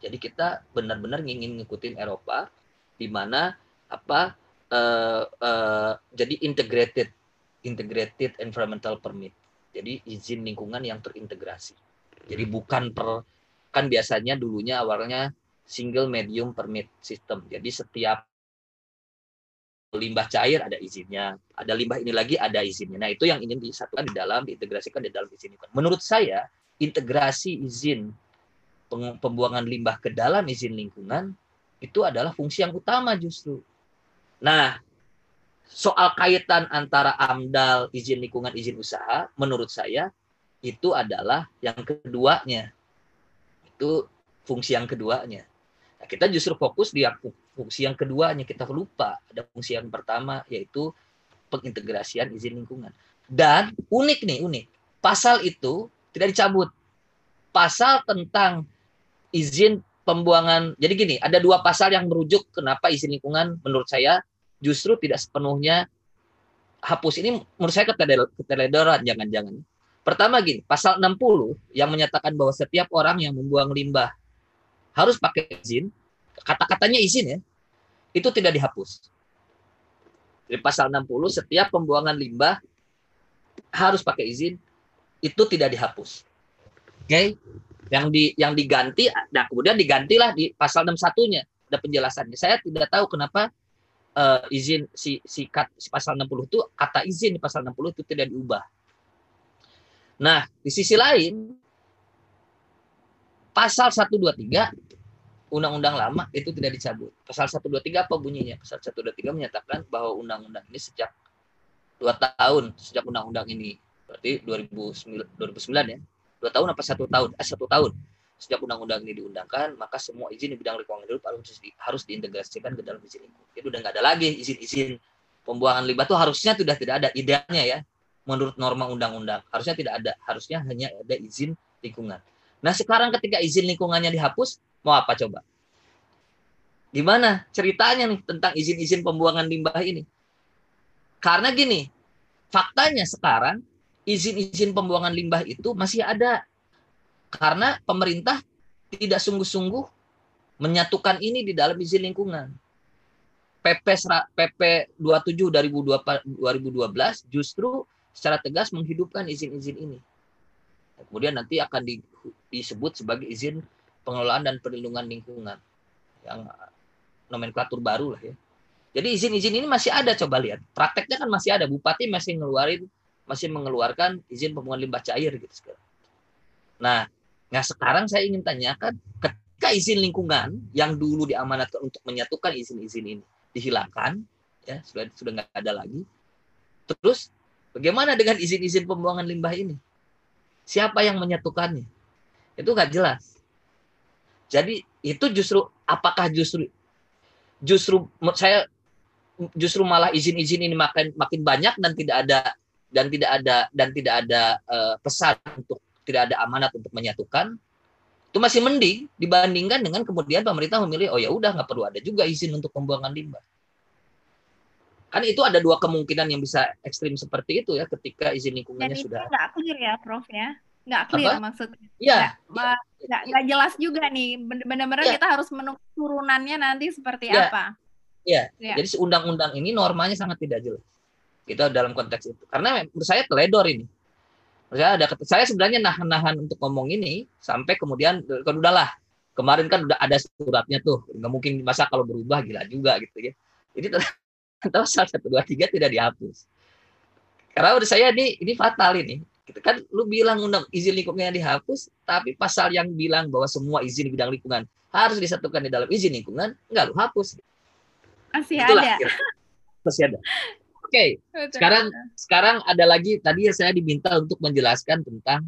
Jadi kita benar-benar ingin ngikutin Eropa di mana apa uh, uh, jadi integrated integrated environmental permit. Jadi izin lingkungan yang terintegrasi. Jadi bukan per kan biasanya dulunya awalnya single medium permit system. Jadi setiap limbah cair ada izinnya, ada limbah ini lagi ada izinnya. Nah, itu yang ingin disatukan di dalam diintegrasikan di dalam izin lingkungan. Menurut saya, integrasi izin pembuangan limbah ke dalam izin lingkungan itu adalah fungsi yang utama justru. Nah, soal kaitan antara AMDAL, izin lingkungan, izin usaha, menurut saya itu adalah yang keduanya. Itu fungsi yang keduanya. Nah, kita justru fokus di fungsi yang keduanya. Kita lupa ada fungsi yang pertama yaitu pengintegrasian izin lingkungan. Dan unik nih, unik. Pasal itu tidak dicabut. Pasal tentang izin pembuangan. Jadi gini, ada dua pasal yang merujuk kenapa izin lingkungan menurut saya justru tidak sepenuhnya hapus ini menurut saya keteledoran jangan-jangan. Pertama gini, pasal 60 yang menyatakan bahwa setiap orang yang membuang limbah harus pakai izin, kata-katanya izin ya, itu tidak dihapus. Di pasal 60 setiap pembuangan limbah harus pakai izin, itu tidak dihapus. Oke? Okay? Yang di yang diganti nah kemudian digantilah di pasal 61-nya ada penjelasannya. Saya tidak tahu kenapa uh, izin si si, kat, si pasal 60 itu kata izin di pasal 60 itu tidak diubah. Nah, di sisi lain pasal 123 undang-undang lama itu tidak dicabut. Pasal 123 apa bunyinya? Pasal 123 menyatakan bahwa undang-undang ini sejak dua tahun sejak undang-undang ini berarti 2009 2009 ya. Dua tahun apa satu tahun? Eh, satu tahun sejak undang-undang ini diundangkan, maka semua izin di bidang lingkungan hidup harus, di, harus diintegrasikan ke dalam izin lingkungan. Jadi udah nggak ada lagi izin-izin pembuangan limbah itu harusnya sudah tidak ada idealnya ya menurut norma undang-undang harusnya tidak ada harusnya hanya ada izin lingkungan. Nah sekarang ketika izin lingkungannya dihapus mau apa coba? Gimana ceritanya nih tentang izin-izin pembuangan limbah ini? Karena gini, faktanya sekarang izin-izin pembuangan limbah itu masih ada karena pemerintah tidak sungguh-sungguh menyatukan ini di dalam izin lingkungan. PP PP 27 2012 justru secara tegas menghidupkan izin-izin ini. Kemudian nanti akan di, disebut sebagai izin pengelolaan dan perlindungan lingkungan yang nomenklatur baru lah ya. Jadi izin-izin ini masih ada coba lihat. Prakteknya kan masih ada. Bupati masih ngeluarin masih mengeluarkan izin pembuangan limbah cair gitu sekarang. Nah, Nah sekarang saya ingin tanyakan, ketika izin lingkungan yang dulu diamanatkan untuk menyatukan izin-izin ini dihilangkan, ya sudah sudah nggak ada lagi. Terus bagaimana dengan izin-izin pembuangan limbah ini? Siapa yang menyatukannya? Itu nggak jelas. Jadi itu justru apakah justru justru saya justru malah izin-izin ini makin makin banyak dan tidak ada dan tidak ada dan tidak ada uh, pesan untuk tidak ada amanat untuk menyatukan, itu masih mending dibandingkan dengan kemudian pemerintah memilih oh ya udah nggak perlu ada juga izin untuk pembuangan limbah. Kan itu ada dua kemungkinan yang bisa ekstrim seperti itu ya ketika izin lingkungannya Dan sudah. nggak clear ya, Prof ya? Nggak clear Apa? maksudnya. Iya. Nggak, nggak jelas juga nih. Benar-benar ya. kita harus menunggu turunannya nanti seperti ya. apa. Iya. Ya. Jadi undang-undang ini normanya sangat tidak jelas. Kita dalam konteks itu. Karena menurut saya teledor ini saya ada saya sebenarnya nahan-nahan untuk ngomong ini sampai kemudian kan udahlah kemarin kan udah ada suratnya tuh nggak mungkin masa kalau berubah gila juga gitu ya jadi terus satu dua tiga tidak dihapus karena udah saya ini ini fatal ini gitu kan lu bilang undang izin lingkungannya dihapus tapi pasal yang bilang bahwa semua izin di bidang lingkungan harus disatukan di dalam izin lingkungan nggak lu hapus masih Itulah, ada masih ada okay. sekarang sekarang ada lagi tadi saya diminta untuk menjelaskan tentang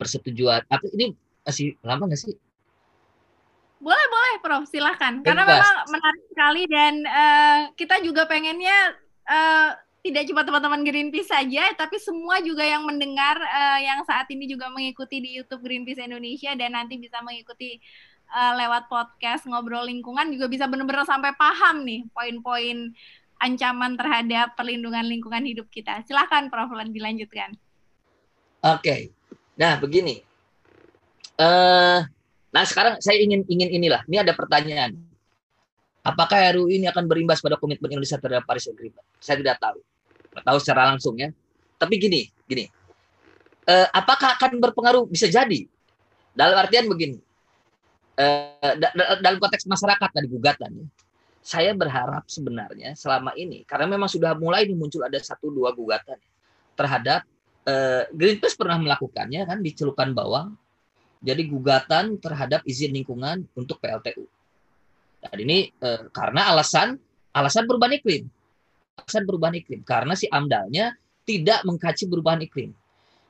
persetujuan. Apa ini masih lama nggak sih? Boleh, boleh, Prof. Silahkan. Karena memang menarik sekali dan uh, kita juga pengennya uh, tidak cuma teman-teman Greenpeace saja, tapi semua juga yang mendengar uh, yang saat ini juga mengikuti di YouTube Greenpeace Indonesia dan nanti bisa mengikuti uh, lewat podcast ngobrol lingkungan juga bisa benar-benar sampai paham nih poin-poin ancaman terhadap perlindungan lingkungan hidup kita. Silahkan, Prof. dilanjutkan. Oke, okay. nah begini. Uh, Nah sekarang saya ingin ingin inilah. Ini ada pertanyaan. Apakah RUU ini akan berimbas pada komitmen Indonesia terhadap Paris Agreement? Saya tidak tahu. Tidak tahu secara langsung ya. Tapi gini, gini. Eh, apakah akan berpengaruh? Bisa jadi. Dalam artian begini. Eh, dalam konteks masyarakat tadi gugatan ya. Saya berharap sebenarnya selama ini karena memang sudah mulai muncul ada satu dua gugatan terhadap eh, Greenpeace pernah melakukannya kan di celukan bawang jadi gugatan terhadap izin lingkungan untuk PLTU. Ini eh, karena alasan alasan perubahan iklim. Alasan perubahan iklim karena si AMDALnya tidak mengkaji perubahan iklim.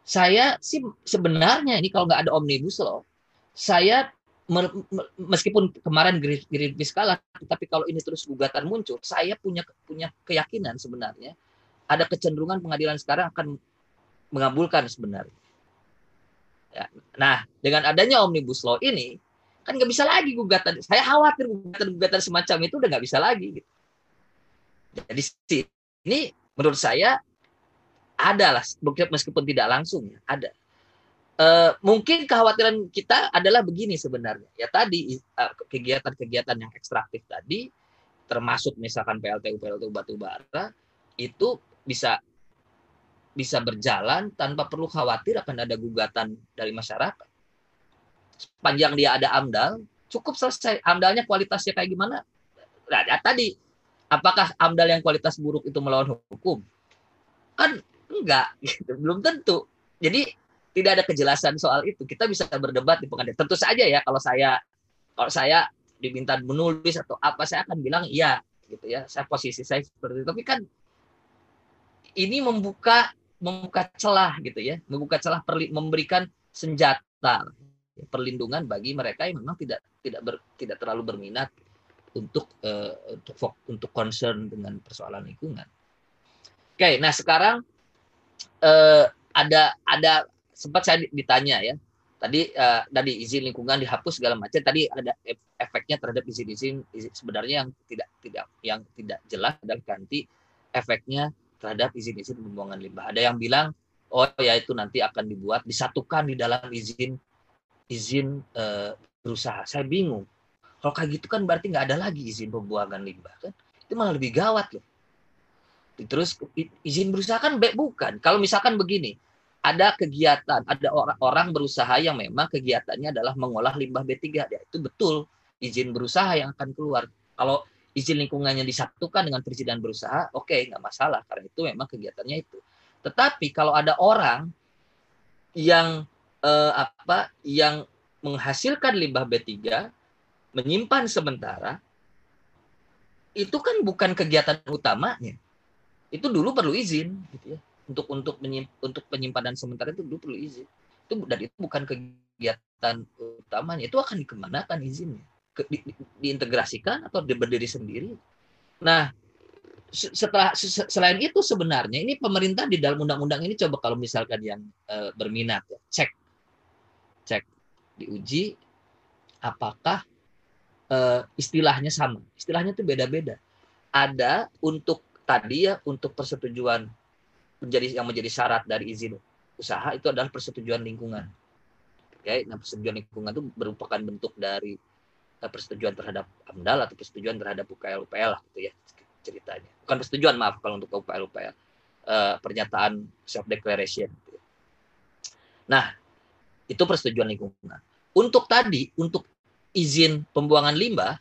Saya sih sebenarnya ini kalau nggak ada omnibus law, saya meskipun kemarin Greenpeace kalah, tapi kalau ini terus gugatan muncul, saya punya punya keyakinan sebenarnya ada kecenderungan pengadilan sekarang akan mengabulkan sebenarnya. Ya. Nah, dengan adanya omnibus law ini kan nggak bisa lagi gugatan. Saya khawatir gugatan-gugatan semacam itu udah nggak bisa lagi. Gitu. Jadi ini menurut saya adalah meskipun tidak langsung ya ada. Uh, mungkin kekhawatiran kita adalah begini sebenarnya. Ya tadi kegiatan-kegiatan yang ekstraktif tadi, termasuk misalkan PLTU PLTU batu bara itu bisa bisa berjalan tanpa perlu khawatir akan ada gugatan dari masyarakat. Sepanjang dia ada AMDAL, cukup selesai. AMDALnya kualitasnya kayak gimana? Nah, ya, tadi, apakah AMDAL yang kualitas buruk itu melawan hukum? Kan enggak, gitu. belum tentu. Jadi tidak ada kejelasan soal itu. Kita bisa berdebat di pengadilan. Tentu saja ya kalau saya kalau saya diminta menulis atau apa saya akan bilang iya gitu ya. Saya posisi saya seperti itu. Tapi kan ini membuka membuka celah gitu ya, membuka celah memberikan senjata perlindungan bagi mereka yang memang tidak tidak ber, tidak terlalu berminat untuk uh, untuk untuk concern dengan persoalan lingkungan. Oke, nah sekarang uh, ada ada sempat saya ditanya ya tadi uh, tadi izin lingkungan dihapus segala macam tadi ada efeknya terhadap izin-izin sebenarnya yang tidak tidak yang tidak jelas dan ganti efeknya terhadap izin-izin pembuangan limbah. Ada yang bilang, oh ya itu nanti akan dibuat disatukan di dalam izin izin e, berusaha. Saya bingung. Kalau kayak gitu kan berarti nggak ada lagi izin pembuangan limbah kan? Itu malah lebih gawat loh. Terus izin berusaha kan baik bukan. Kalau misalkan begini, ada kegiatan, ada orang-orang berusaha yang memang kegiatannya adalah mengolah limbah B3. Ya, itu betul izin berusaha yang akan keluar. Kalau izin lingkungannya disatukan dengan perizinan berusaha, oke, okay, nggak masalah karena itu memang kegiatannya itu. Tetapi kalau ada orang yang eh, apa yang menghasilkan limbah B3 menyimpan sementara itu kan bukan kegiatan utamanya. Itu dulu perlu izin gitu ya. Untuk untuk menyimp, untuk penyimpanan sementara itu dulu perlu izin. Itu dan itu bukan kegiatan utamanya. Itu akan dikemanakan izinnya ke, di, diintegrasikan atau di, berdiri sendiri. Nah, setelah selain itu sebenarnya ini pemerintah di dalam undang-undang ini coba kalau misalkan yang e, berminat ya, cek cek diuji apakah e, istilahnya sama. Istilahnya itu beda-beda. Ada untuk tadi ya untuk persetujuan menjadi yang menjadi syarat dari izin usaha itu adalah persetujuan lingkungan. Oke, nah persetujuan lingkungan itu merupakan bentuk dari Eh, persetujuan terhadap AMDAL atau persetujuan terhadap UKL UPL lah gitu ya ceritanya. Bukan persetujuan maaf kalau untuk UKL UPL. Uh, pernyataan self declaration. Gitu ya. Nah, itu persetujuan lingkungan. Untuk tadi, untuk izin pembuangan limbah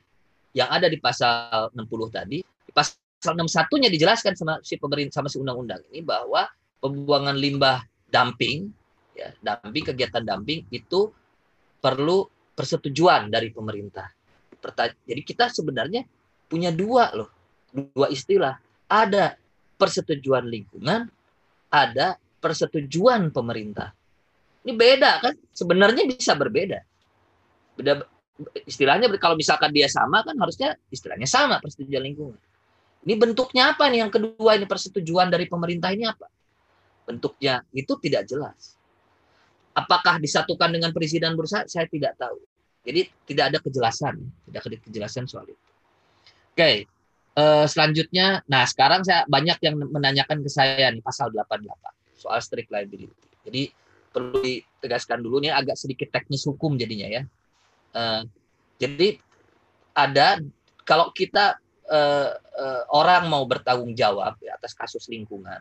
yang ada di pasal 60 tadi, di pasal 61-nya dijelaskan sama si pemerintah sama si undang-undang ini bahwa pembuangan limbah dumping ya, dumping kegiatan dumping itu perlu persetujuan dari pemerintah. Jadi kita sebenarnya punya dua loh, dua istilah. Ada persetujuan lingkungan, ada persetujuan pemerintah. Ini beda kan? Sebenarnya bisa berbeda. Beda istilahnya kalau misalkan dia sama kan harusnya istilahnya sama persetujuan lingkungan. Ini bentuknya apa nih yang kedua ini persetujuan dari pemerintah ini apa? Bentuknya itu tidak jelas. Apakah disatukan dengan perizinan bursa? Saya tidak tahu. Jadi tidak ada kejelasan, tidak ada kejelasan soal itu. Oke, uh, selanjutnya, nah sekarang saya banyak yang menanyakan ke saya nih pasal 88 soal strict liability. Jadi perlu ditegaskan dulu nih agak sedikit teknis hukum jadinya ya. Uh, jadi ada kalau kita uh, uh, orang mau bertanggung jawab ya, atas kasus lingkungan,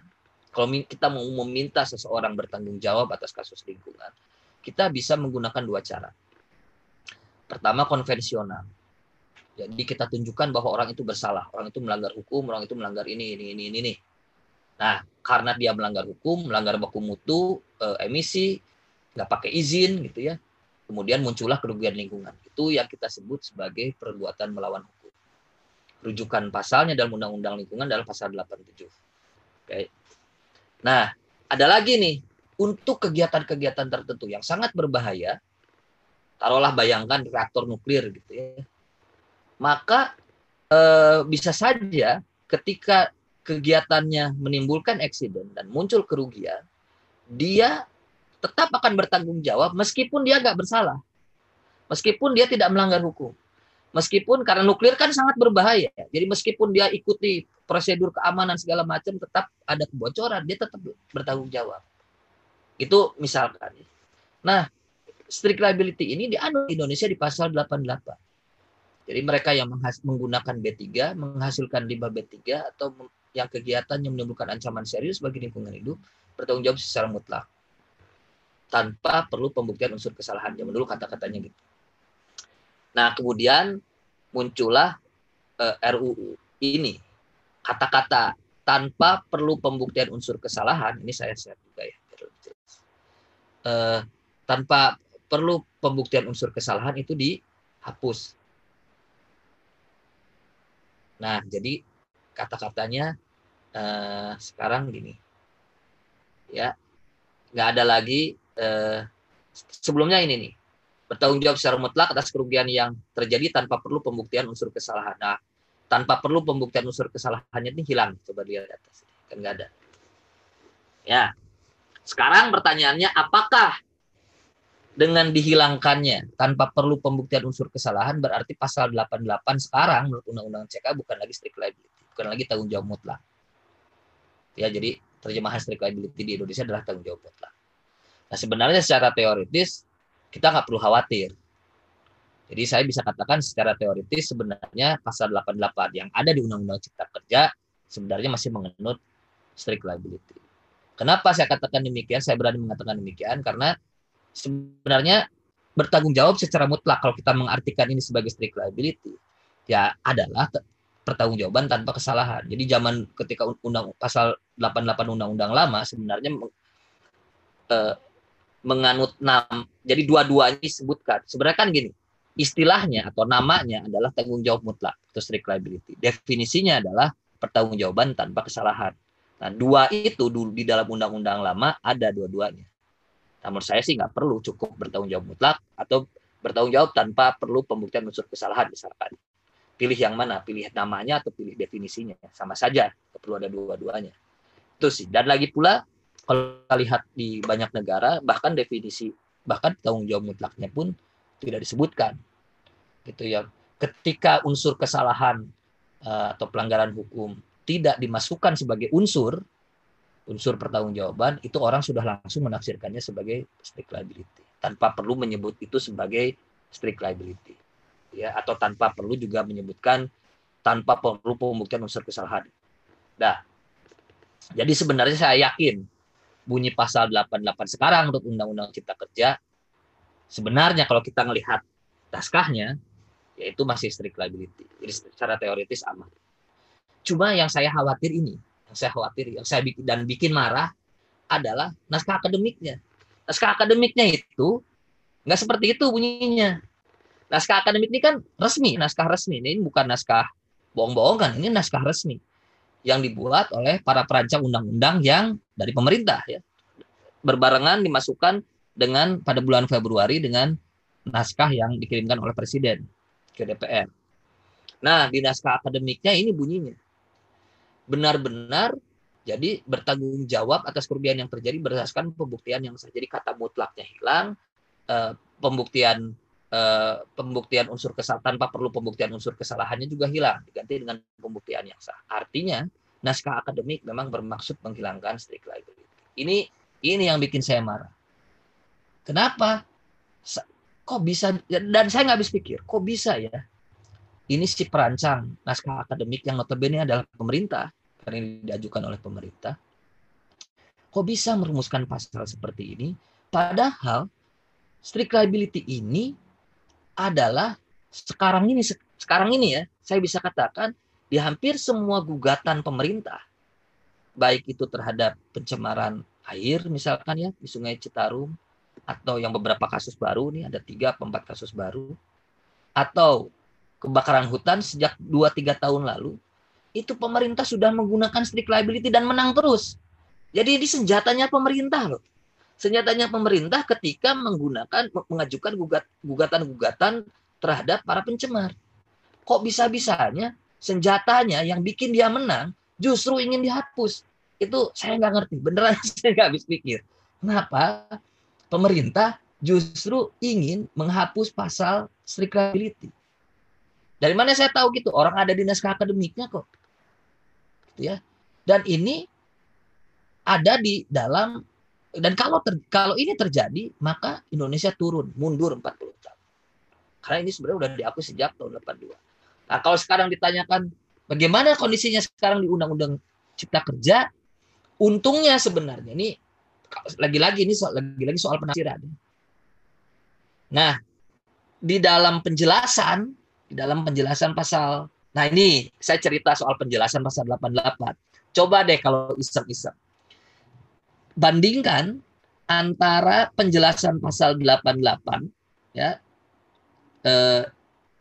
kalau kita mau meminta seseorang bertanggung jawab atas kasus lingkungan, kita bisa menggunakan dua cara. Pertama konvensional. Jadi kita tunjukkan bahwa orang itu bersalah, orang itu melanggar hukum, orang itu melanggar ini, ini, ini, ini. ini. Nah, karena dia melanggar hukum, melanggar baku mutu, e, emisi, nggak pakai izin, gitu ya. Kemudian muncullah kerugian lingkungan. Itu yang kita sebut sebagai perbuatan melawan hukum. Rujukan pasalnya dalam Undang-Undang Lingkungan dalam pasal 87. Oke. Nah, ada lagi nih untuk kegiatan-kegiatan tertentu yang sangat berbahaya. Taruhlah bayangkan reaktor nuklir gitu ya maka eh, bisa saja ketika kegiatannya menimbulkan eksiden dan muncul kerugian, dia tetap akan bertanggung jawab meskipun dia nggak bersalah, meskipun dia tidak melanggar hukum, meskipun karena nuklir kan sangat berbahaya, jadi meskipun dia ikuti prosedur keamanan segala macam, tetap ada kebocoran, dia tetap bertanggung jawab. Itu misalkan. Nah, strict liability ini di Indonesia di pasal 88 jadi mereka yang menggunakan B3 menghasilkan limbah B3 atau yang kegiatan yang menimbulkan ancaman serius bagi lingkungan hidup bertanggung jawab secara mutlak tanpa perlu pembuktian unsur kesalahan. Zaman dulu kata-katanya gitu. Nah, kemudian muncullah eh, RUU ini. Kata-kata tanpa perlu pembuktian unsur kesalahan, ini saya share juga ya. Uh, tanpa perlu pembuktian unsur kesalahan itu dihapus Nah, jadi kata-katanya uh, sekarang gini, ya nggak ada lagi uh, sebelumnya ini nih bertanggung jawab secara mutlak atas kerugian yang terjadi tanpa perlu pembuktian unsur kesalahan. Nah, tanpa perlu pembuktian unsur kesalahannya ini hilang. Coba lihat di atas, kan nggak ada. Ya, sekarang pertanyaannya apakah dengan dihilangkannya tanpa perlu pembuktian unsur kesalahan berarti pasal 88 sekarang menurut undang-undang CK bukan lagi strict liability, bukan lagi tanggung jawab mutlak. Ya, jadi terjemahan strict liability di Indonesia adalah tanggung jawab mutlak. Nah, sebenarnya secara teoritis kita nggak perlu khawatir. Jadi saya bisa katakan secara teoritis sebenarnya pasal 88 yang ada di Undang-Undang Cipta Kerja sebenarnya masih mengenut strict liability. Kenapa saya katakan demikian? Saya berani mengatakan demikian karena sebenarnya bertanggung jawab secara mutlak kalau kita mengartikan ini sebagai strict liability ya adalah pertanggungjawaban tanpa kesalahan. Jadi zaman ketika undang pasal 88 undang-undang lama sebenarnya eh, menganut nam jadi dua-duanya disebutkan. Sebenarnya kan gini, istilahnya atau namanya adalah tanggung jawab mutlak atau strict liability. Definisinya adalah pertanggungjawaban tanpa kesalahan. Nah, dua itu dulu di dalam undang-undang lama ada dua-duanya. Namun saya sih nggak perlu cukup bertanggung jawab mutlak atau bertanggung jawab tanpa perlu pembuktian unsur kesalahan misalkan. Pilih yang mana? Pilih namanya atau pilih definisinya. Sama saja, perlu ada dua-duanya. Itu sih. Dan lagi pula kalau kita lihat di banyak negara bahkan definisi bahkan tanggung jawab mutlaknya pun tidak disebutkan. Gitu ya. Ketika unsur kesalahan uh, atau pelanggaran hukum tidak dimasukkan sebagai unsur unsur pertanggungjawaban itu orang sudah langsung menafsirkannya sebagai strict liability tanpa perlu menyebut itu sebagai strict liability ya atau tanpa perlu juga menyebutkan tanpa perlu pembuktian unsur kesalahan. Nah, jadi sebenarnya saya yakin bunyi pasal 88 sekarang untuk Undang-Undang Cipta Kerja sebenarnya kalau kita melihat naskahnya yaitu masih strict liability. Jadi secara teoritis aman. Cuma yang saya khawatir ini yang saya khawatir, yang saya bikin dan bikin marah adalah naskah akademiknya. Naskah akademiknya itu nggak seperti itu bunyinya. Naskah akademik ini kan resmi, naskah resmi. Ini bukan naskah bohong-bohongan, ini naskah resmi. yang dibuat oleh para perancang undang-undang yang dari pemerintah ya. Berbarengan dimasukkan dengan pada bulan Februari dengan naskah yang dikirimkan oleh presiden ke DPR. Nah, di naskah akademiknya ini bunyinya. Benar-benar jadi bertanggung jawab atas kerugian yang terjadi berdasarkan pembuktian yang sah. Jadi kata mutlaknya hilang, eh, pembuktian eh, pembuktian unsur kesalahan tanpa perlu pembuktian unsur kesalahannya juga hilang diganti dengan pembuktian yang sah. Artinya naskah akademik memang bermaksud menghilangkan strict liability. Ini ini yang bikin saya marah. Kenapa? Kok bisa dan saya nggak habis pikir, kok bisa ya? Ini si perancang naskah akademik yang notabene adalah pemerintah karena ini diajukan oleh pemerintah. Kok bisa merumuskan pasal seperti ini? Padahal strict liability ini adalah sekarang ini sekarang ini ya saya bisa katakan di hampir semua gugatan pemerintah baik itu terhadap pencemaran air misalkan ya di Sungai Citarum atau yang beberapa kasus baru nih ada tiga empat kasus baru atau kebakaran hutan sejak 2-3 tahun lalu itu pemerintah sudah menggunakan strict liability dan menang terus. Jadi ini senjatanya pemerintah loh senjatanya pemerintah ketika menggunakan mengajukan gugatan-gugatan terhadap para pencemar. Kok bisa-bisanya senjatanya yang bikin dia menang justru ingin dihapus? Itu saya nggak ngerti. Beneran (laughs) saya nggak habis pikir. Kenapa pemerintah justru ingin menghapus pasal strict liability? Dari mana saya tahu gitu? Orang ada di naskah akademiknya kok. Gitu ya. Dan ini ada di dalam dan kalau ter, kalau ini terjadi, maka Indonesia turun, mundur 40 tahun. Karena ini sebenarnya sudah diakui sejak tahun 82. Nah, kalau sekarang ditanyakan bagaimana kondisinya sekarang di Undang-Undang Cipta Kerja, untungnya sebenarnya ini lagi-lagi ini soal, lagi-lagi soal penafsiran. Nah, di dalam penjelasan, di dalam penjelasan pasal, nah ini saya cerita soal penjelasan pasal 88. Coba deh kalau iseng-iseng bandingkan antara penjelasan pasal 88 ya eh,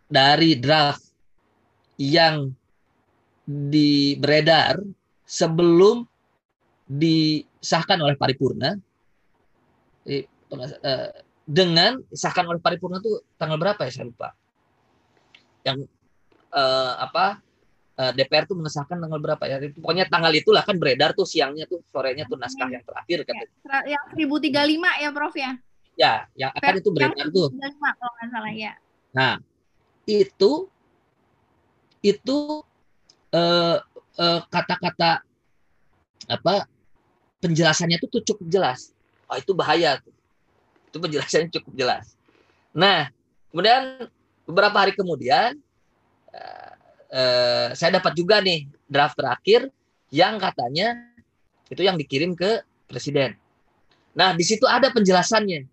dari draft yang di beredar sebelum disahkan oleh paripurna eh, eh, dengan disahkan oleh paripurna itu tanggal berapa ya saya lupa. Yang eh, apa uh, eh, DPR tuh mengesahkan tanggal berapa ya? Pokoknya tanggal itulah kan beredar tuh siangnya tuh sorenya tuh naskah yang terakhir kan. Ya, yang 1035 ya Prof ya. Ya, yang akan itu beredar tuh. 1035 kalau nggak salah ya. Nah, itu itu uh, uh, kata-kata apa penjelasannya tuh, tuh cukup jelas. Oh, itu bahaya tuh. Itu penjelasannya cukup jelas. Nah, kemudian beberapa hari kemudian eh, saya dapat juga nih draft terakhir yang katanya itu yang dikirim ke presiden. Nah, di situ ada penjelasannya.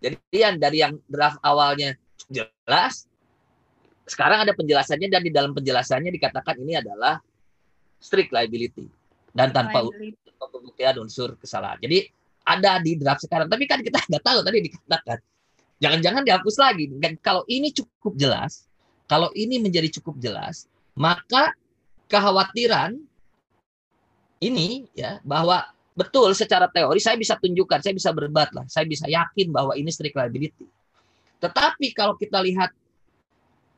Jadi yang dari yang draft awalnya jelas, sekarang ada penjelasannya dan di dalam penjelasannya dikatakan ini adalah strict liability dan tanpa pembuktian unsur kesalahan. Jadi ada di draft sekarang, tapi kan kita (laughs) nggak tahu tadi dikatakan jangan-jangan dihapus lagi. Dan kalau ini cukup jelas, kalau ini menjadi cukup jelas, maka kekhawatiran ini ya bahwa betul secara teori saya bisa tunjukkan, saya bisa berdebat lah, saya bisa yakin bahwa ini strict liability. Tetapi kalau kita lihat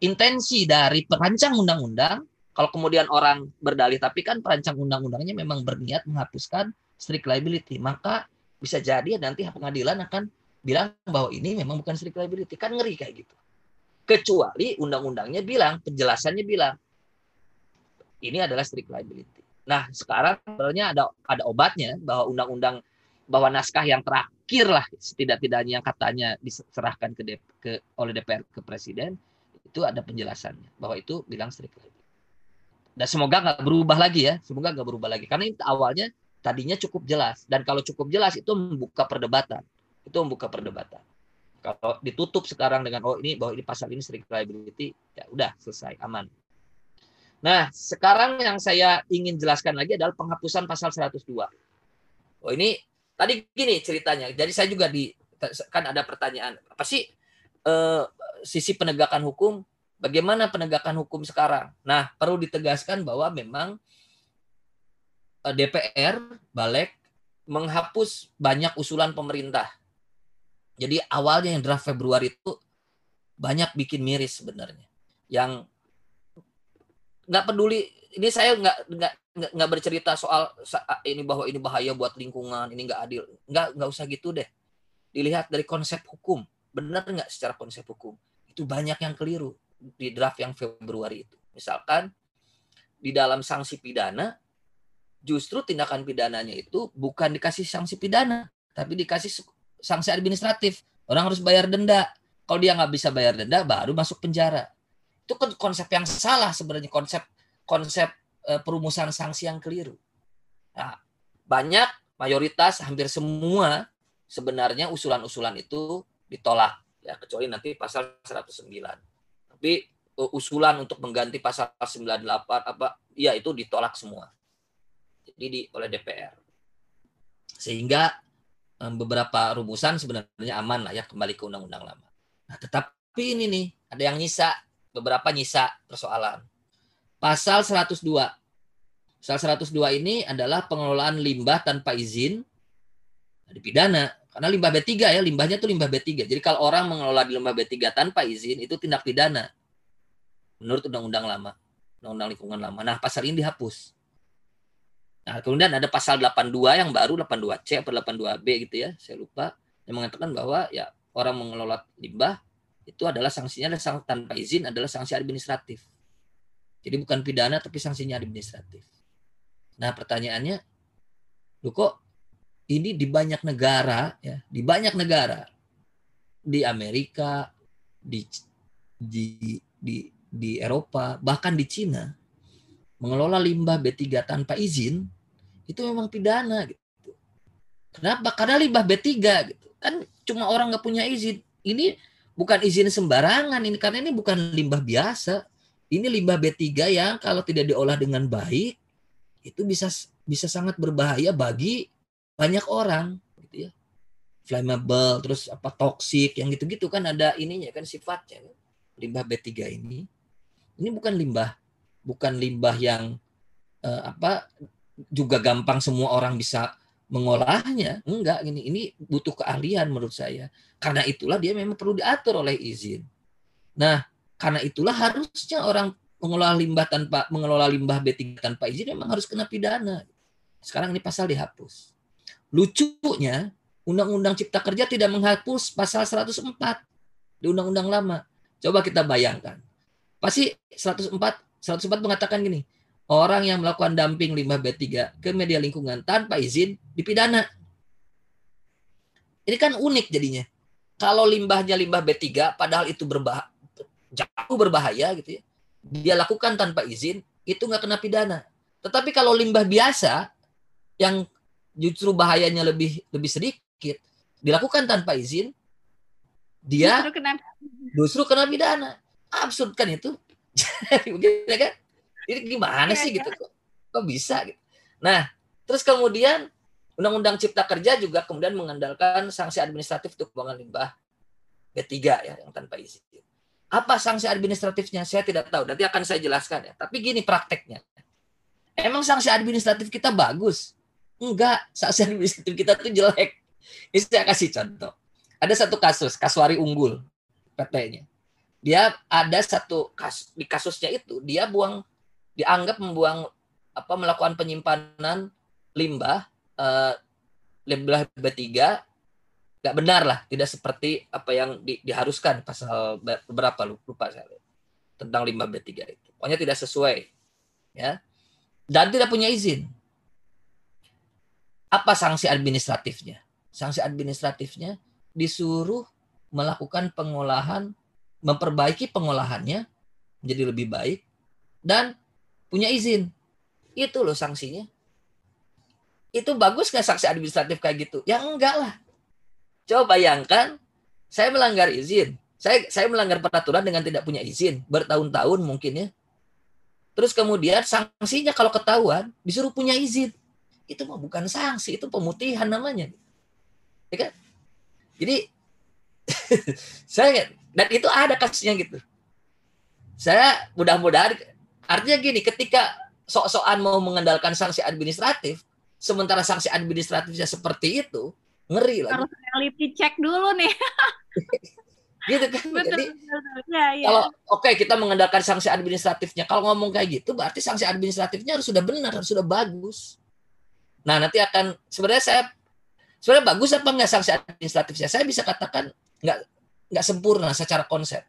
intensi dari perancang undang-undang, kalau kemudian orang berdalih tapi kan perancang undang-undangnya memang berniat menghapuskan strict liability, maka bisa jadi nanti pengadilan akan bilang bahwa ini memang bukan strict liability, kan ngeri kayak gitu. Kecuali undang-undangnya bilang, penjelasannya bilang ini adalah strict liability. Nah, sekarang sebenarnya ada ada obatnya bahwa undang-undang bahwa naskah yang terakhir lah setidak-tidaknya yang katanya diserahkan ke, DP, ke oleh DPR ke presiden itu ada penjelasannya bahwa itu bilang strict liability. Dan semoga nggak berubah lagi ya, semoga nggak berubah lagi karena itu awalnya tadinya cukup jelas dan kalau cukup jelas itu membuka perdebatan, itu membuka perdebatan. Kalau ditutup sekarang dengan oh ini bahwa ini pasal ini strict liability ya udah selesai aman. Nah, sekarang yang saya ingin jelaskan lagi adalah penghapusan pasal 102. Oh, ini tadi gini ceritanya. Jadi saya juga di kan ada pertanyaan, apa sih eh, sisi penegakan hukum? Bagaimana penegakan hukum sekarang? Nah, perlu ditegaskan bahwa memang eh, DPR balik menghapus banyak usulan pemerintah. Jadi awalnya yang draft Februari itu banyak bikin miris sebenarnya. Yang nggak peduli. Ini saya nggak nggak nggak bercerita soal ini bahwa ini bahaya buat lingkungan ini nggak adil. Nggak nggak usah gitu deh. Dilihat dari konsep hukum. Benar nggak secara konsep hukum? Itu banyak yang keliru di draft yang Februari itu. Misalkan di dalam sanksi pidana justru tindakan pidananya itu bukan dikasih sanksi pidana tapi dikasih sanksi administratif. Orang harus bayar denda. Kalau dia nggak bisa bayar denda baru masuk penjara itu kan konsep yang salah sebenarnya konsep konsep e, perumusan sanksi yang keliru. Nah, banyak mayoritas hampir semua sebenarnya usulan-usulan itu ditolak ya kecuali nanti pasal 109. Tapi e, usulan untuk mengganti pasal 98 apa ya itu ditolak semua. Jadi di oleh DPR. Sehingga e, beberapa rumusan sebenarnya aman lah ya kembali ke undang-undang lama. Nah, tetapi ini nih ada yang nyisa beberapa nyisa persoalan. Pasal 102. Pasal 102 ini adalah pengelolaan limbah tanpa izin dipidana. Karena limbah B3 ya, limbahnya itu limbah B3. Jadi kalau orang mengelola di limbah B3 tanpa izin itu tindak pidana. Menurut undang-undang lama, undang-undang lingkungan lama. Nah, pasal ini dihapus. Nah, kemudian ada pasal 82 yang baru 82C atau 82B gitu ya, saya lupa yang mengatakan bahwa ya orang mengelola limbah itu adalah sanksinya adalah sang, tanpa izin adalah sanksi administratif. Jadi bukan pidana tapi sanksinya administratif. Nah pertanyaannya, lu kok ini di banyak negara ya, di banyak negara di Amerika, di di di di Eropa, bahkan di Cina mengelola limbah B3 tanpa izin itu memang pidana gitu. Kenapa? Karena limbah B3 gitu. Kan cuma orang nggak punya izin. Ini bukan izin sembarangan ini karena ini bukan limbah biasa. Ini limbah B3 yang kalau tidak diolah dengan baik itu bisa bisa sangat berbahaya bagi banyak orang gitu ya. Flammable terus apa toksik yang gitu-gitu kan ada ininya kan sifatnya limbah B3 ini. Ini bukan limbah bukan limbah yang eh, apa juga gampang semua orang bisa mengolahnya. Enggak, ini ini butuh keahlian menurut saya. Karena itulah dia memang perlu diatur oleh izin. Nah, karena itulah harusnya orang mengelola limbah tanpa mengelola limbah B3 tanpa izin memang harus kena pidana. Sekarang ini pasal dihapus. Lucunya, Undang-Undang Cipta Kerja tidak menghapus pasal 104 di Undang-Undang lama. Coba kita bayangkan. Pasti 104 104 mengatakan gini, orang yang melakukan dumping limbah B3 ke media lingkungan tanpa izin dipidana. Ini kan unik jadinya. Kalau limbahnya limbah B3 padahal itu berbahaya, jauh berbahaya gitu ya. Dia lakukan tanpa izin, itu nggak kena pidana. Tetapi kalau limbah biasa yang justru bahayanya lebih lebih sedikit, dilakukan tanpa izin, dia justru kena, justru kena pidana. Absurd kan itu? (laughs) Begitu kan? Ini gimana iya, sih iya. gitu kok? Kok bisa gitu. Nah, terus kemudian Undang-Undang Cipta Kerja juga kemudian mengandalkan sanksi administratif untuk pembuangan limbah B3 ya yang tanpa izin. Apa sanksi administratifnya? Saya tidak tahu. Nanti akan saya jelaskan ya. Tapi gini prakteknya. Emang sanksi administratif kita bagus? Enggak, sanksi (laughs) administratif kita tuh jelek. Ini saya kasih contoh. Ada satu kasus, Kaswari Unggul, PT-nya. Dia ada satu kasus, di kasusnya itu dia buang dianggap membuang apa melakukan penyimpanan limbah uh, limbah B3 nggak benar lah tidak seperti apa yang di, diharuskan pasal beberapa lupa saya tentang limbah B3 itu. Pokoknya tidak sesuai ya. Dan tidak punya izin. Apa sanksi administratifnya? Sanksi administratifnya disuruh melakukan pengolahan memperbaiki pengolahannya menjadi lebih baik dan punya izin. Itu loh sanksinya. Itu bagus nggak sanksi administratif kayak gitu? Ya enggak lah. Coba bayangkan, saya melanggar izin. Saya saya melanggar peraturan dengan tidak punya izin bertahun-tahun mungkin ya. Terus kemudian sanksinya kalau ketahuan disuruh punya izin. Itu mah bukan sanksi, itu pemutihan namanya. Ya kan? Jadi (laughs) saya dan itu ada kasusnya gitu. Saya mudah-mudahan Artinya gini, ketika sok-sokan mau mengandalkan sanksi administratif, sementara sanksi administratifnya seperti itu, ngeri lagi. Harus reality check dulu nih. (laughs) gitu kan. Betul, Jadi betul. Ya, ya. kalau oke okay, kita mengandalkan sanksi administratifnya, kalau ngomong kayak gitu berarti sanksi administratifnya harus sudah benar, harus sudah bagus. Nah, nanti akan sebenarnya saya sebenarnya bagus apa enggak sanksi administratifnya? Saya bisa katakan enggak enggak sempurna secara konsep.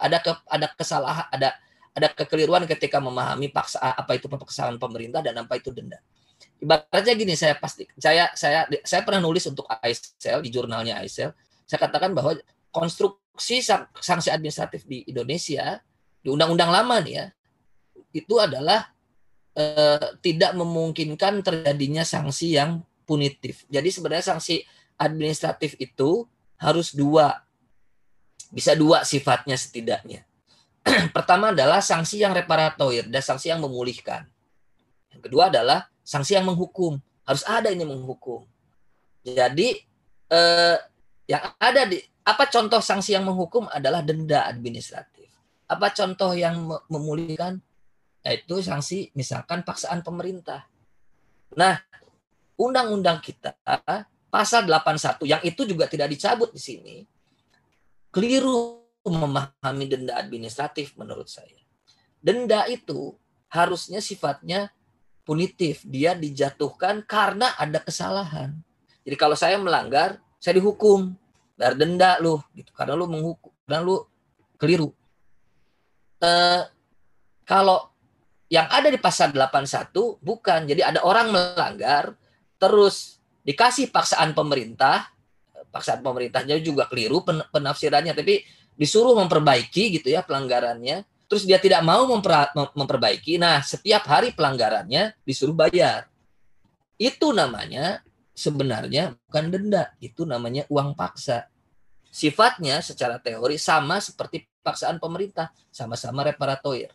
Ada ke, ada kesalahan, ada ada kekeliruan ketika memahami paksa apa itu kesalahan pemerintah dan apa itu denda. Ibaratnya gini saya pasti saya saya saya pernah nulis untuk ISL di jurnalnya ISL. Saya katakan bahwa konstruksi sanksi administratif di Indonesia di undang-undang lama nih ya itu adalah eh, tidak memungkinkan terjadinya sanksi yang punitif. Jadi sebenarnya sanksi administratif itu harus dua bisa dua sifatnya setidaknya. (clears throat) Pertama adalah sanksi yang reparatoir dan sanksi yang memulihkan. Yang kedua adalah sanksi yang menghukum. Harus ada ini menghukum. Jadi eh, yang ada di apa contoh sanksi yang menghukum adalah denda administratif. Apa contoh yang memulihkan? Yaitu sanksi misalkan paksaan pemerintah. Nah, undang-undang kita pasal 81 yang itu juga tidak dicabut di sini keliru memahami denda administratif menurut saya. Denda itu harusnya sifatnya punitif. Dia dijatuhkan karena ada kesalahan. Jadi kalau saya melanggar, saya dihukum. Bayar denda lu gitu karena lu menghukum dan lu keliru. Eh, kalau yang ada di pasal 81 bukan. Jadi ada orang melanggar terus dikasih paksaan pemerintah, paksaan pemerintahnya juga keliru penafsirannya tapi disuruh memperbaiki gitu ya pelanggarannya, terus dia tidak mau memper, memperbaiki. Nah, setiap hari pelanggarannya disuruh bayar. Itu namanya sebenarnya bukan denda, itu namanya uang paksa. Sifatnya secara teori sama seperti paksaan pemerintah, sama-sama reparatoir.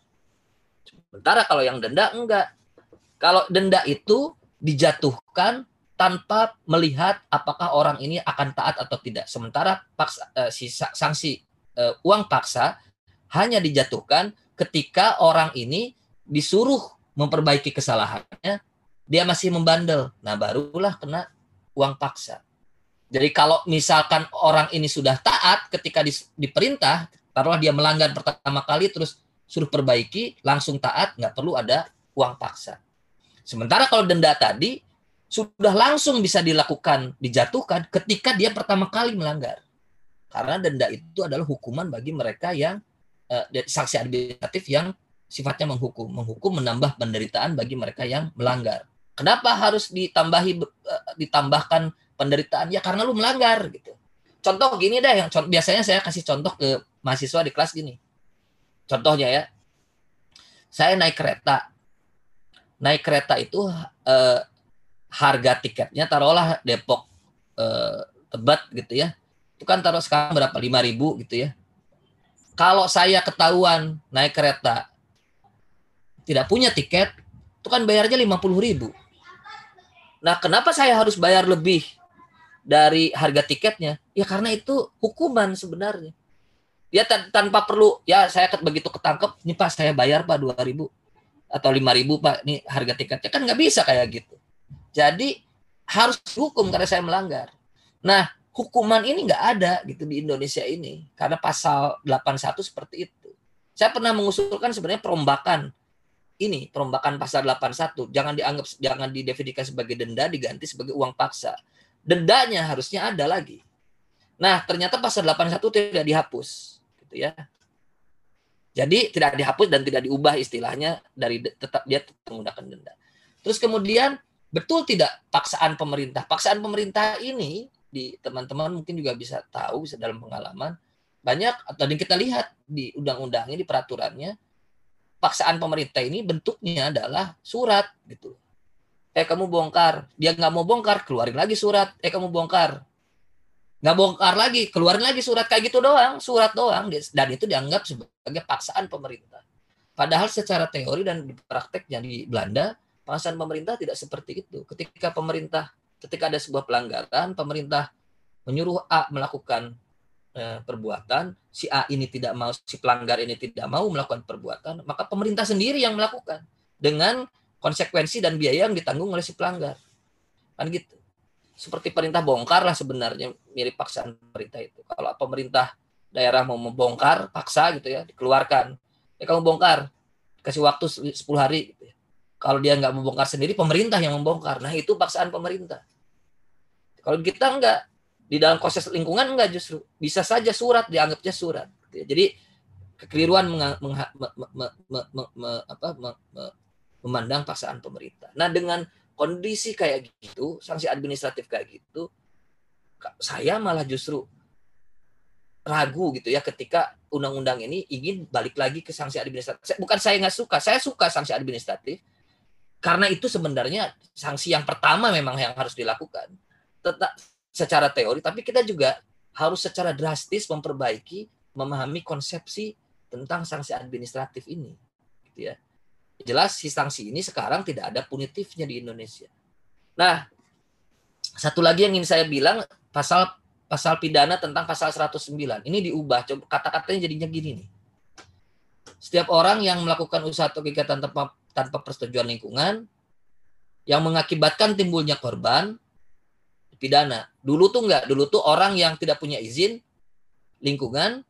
Sementara kalau yang denda enggak. Kalau denda itu dijatuhkan tanpa melihat apakah orang ini akan taat atau tidak. Sementara paksa, eh, si sanksi uh, uang paksa hanya dijatuhkan ketika orang ini disuruh memperbaiki kesalahannya, dia masih membandel. Nah, barulah kena uang paksa. Jadi kalau misalkan orang ini sudah taat ketika di, diperintah, taruhlah dia melanggar pertama kali terus suruh perbaiki, langsung taat, nggak perlu ada uang paksa. Sementara kalau denda tadi sudah langsung bisa dilakukan, dijatuhkan ketika dia pertama kali melanggar. Karena denda itu adalah hukuman bagi mereka yang uh, sanksi administratif yang sifatnya menghukum. Menghukum menambah penderitaan bagi mereka yang melanggar. Kenapa harus ditambahi uh, ditambahkan penderitaan? Ya karena lu melanggar gitu. Contoh gini deh yang biasanya saya kasih contoh ke mahasiswa di kelas gini. Contohnya ya. Saya naik kereta. Naik kereta itu uh, harga tiketnya taruhlah Depok uh, Tebet gitu ya itu kan taruh sekarang berapa? lima ribu gitu ya. Kalau saya ketahuan naik kereta tidak punya tiket itu kan bayarnya lima puluh ribu. Nah kenapa saya harus bayar lebih dari harga tiketnya? Ya karena itu hukuman sebenarnya. Ya tanpa perlu ya saya begitu ketangkep ini pak saya bayar pak dua ribu atau lima ribu pak ini harga tiketnya. Kan nggak bisa kayak gitu. Jadi harus hukum karena saya melanggar. Nah hukuman ini nggak ada gitu di Indonesia ini karena pasal 81 seperti itu. Saya pernah mengusulkan sebenarnya perombakan ini perombakan pasal 81 jangan dianggap jangan didefinisikan sebagai denda diganti sebagai uang paksa. Dendanya harusnya ada lagi. Nah, ternyata pasal 81 tidak dihapus gitu ya. Jadi tidak dihapus dan tidak diubah istilahnya dari tetap dia menggunakan denda. Terus kemudian betul tidak paksaan pemerintah? Paksaan pemerintah ini di teman-teman mungkin juga bisa tahu bisa dalam pengalaman banyak atau yang kita lihat di undang-undangnya di peraturannya paksaan pemerintah ini bentuknya adalah surat gitu. Eh kamu bongkar. Dia nggak mau bongkar keluarin lagi surat. Eh kamu bongkar. Nggak bongkar lagi keluarin lagi surat. Kayak gitu doang surat doang. Dan itu dianggap sebagai paksaan pemerintah. Padahal secara teori dan di prakteknya di Belanda paksaan pemerintah tidak seperti itu. Ketika pemerintah ketika ada sebuah pelanggaran, pemerintah menyuruh A melakukan eh, perbuatan, si A ini tidak mau, si pelanggar ini tidak mau melakukan perbuatan, maka pemerintah sendiri yang melakukan. dengan konsekuensi dan biaya yang ditanggung oleh si pelanggar. Kan gitu. Seperti perintah bongkar lah sebenarnya mirip paksaan pemerintah itu. Kalau pemerintah daerah mau membongkar, paksa gitu ya, dikeluarkan. Ya kamu bongkar, kasih waktu 10 hari. Gitu ya. Kalau dia nggak membongkar sendiri, pemerintah yang membongkar. Nah itu paksaan pemerintah. Kalau kita enggak, di dalam proses lingkungan enggak justru. Bisa saja surat, dianggapnya surat. Jadi kekeliruan memandang paksaan pemerintah. Nah dengan kondisi kayak gitu, sanksi administratif kayak gitu, saya malah justru ragu gitu ya ketika undang-undang ini ingin balik lagi ke sanksi administratif. Bukan saya nggak suka, saya suka sanksi administratif karena itu sebenarnya sanksi yang pertama memang yang harus dilakukan. Tetap secara teori, tapi kita juga harus secara drastis memperbaiki, memahami konsepsi tentang sanksi administratif ini, gitu ya jelas si sanksi ini sekarang tidak ada punitifnya di Indonesia. Nah, satu lagi yang ingin saya bilang pasal pasal pidana tentang pasal 109 ini diubah. Coba kata-katanya jadinya gini nih. Setiap orang yang melakukan usaha atau kegiatan tanpa tanpa persetujuan lingkungan yang mengakibatkan timbulnya korban pidana. Dulu tuh enggak, dulu tuh orang yang tidak punya izin lingkungan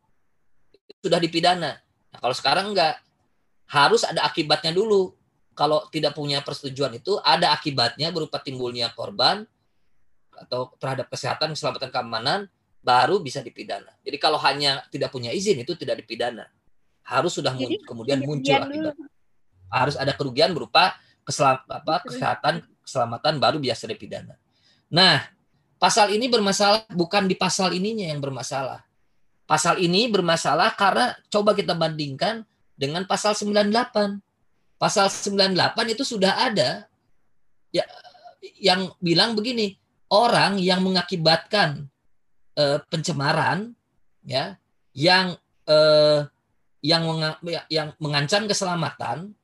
sudah dipidana. Nah, kalau sekarang enggak, harus ada akibatnya dulu. Kalau tidak punya persetujuan itu ada akibatnya berupa timbulnya korban atau terhadap kesehatan, keselamatan, keamanan baru bisa dipidana. Jadi kalau hanya tidak punya izin itu tidak dipidana. Harus sudah Jadi, kemudian muncul akibat. Harus ada kerugian berupa keselam, apa, kesehatan, keselamatan baru biasa dipidana. Nah, pasal ini bermasalah bukan di pasal ininya yang bermasalah. Pasal ini bermasalah karena coba kita bandingkan dengan pasal 98. Pasal 98 itu sudah ada ya yang bilang begini, orang yang mengakibatkan eh, pencemaran ya yang eh, yang menga, ya, yang mengancam keselamatan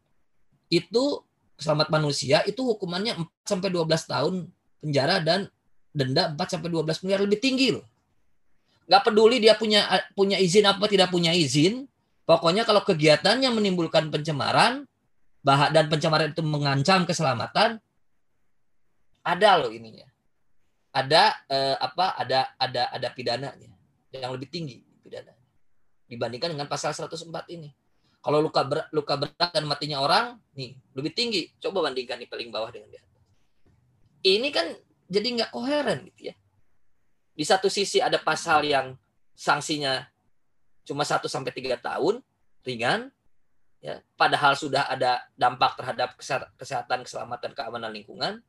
itu keselamatan manusia itu hukumannya 4 sampai 12 tahun penjara dan denda 4 sampai 12 miliar lebih tinggi loh. Nggak peduli dia punya punya izin apa tidak punya izin, Pokoknya kalau kegiatannya menimbulkan pencemaran dan pencemaran itu mengancam keselamatan, ada loh ininya. Ada eh, apa? Ada ada ada pidananya yang lebih tinggi pidana dibandingkan dengan pasal 104 ini. Kalau luka berat, luka berat dan matinya orang, nih lebih tinggi. Coba bandingkan nih paling bawah dengan di atas. Ini kan jadi nggak koheren gitu ya. Di satu sisi ada pasal yang sanksinya cuma 1 sampai 3 tahun ringan ya padahal sudah ada dampak terhadap kesehatan, keselamatan, keamanan lingkungan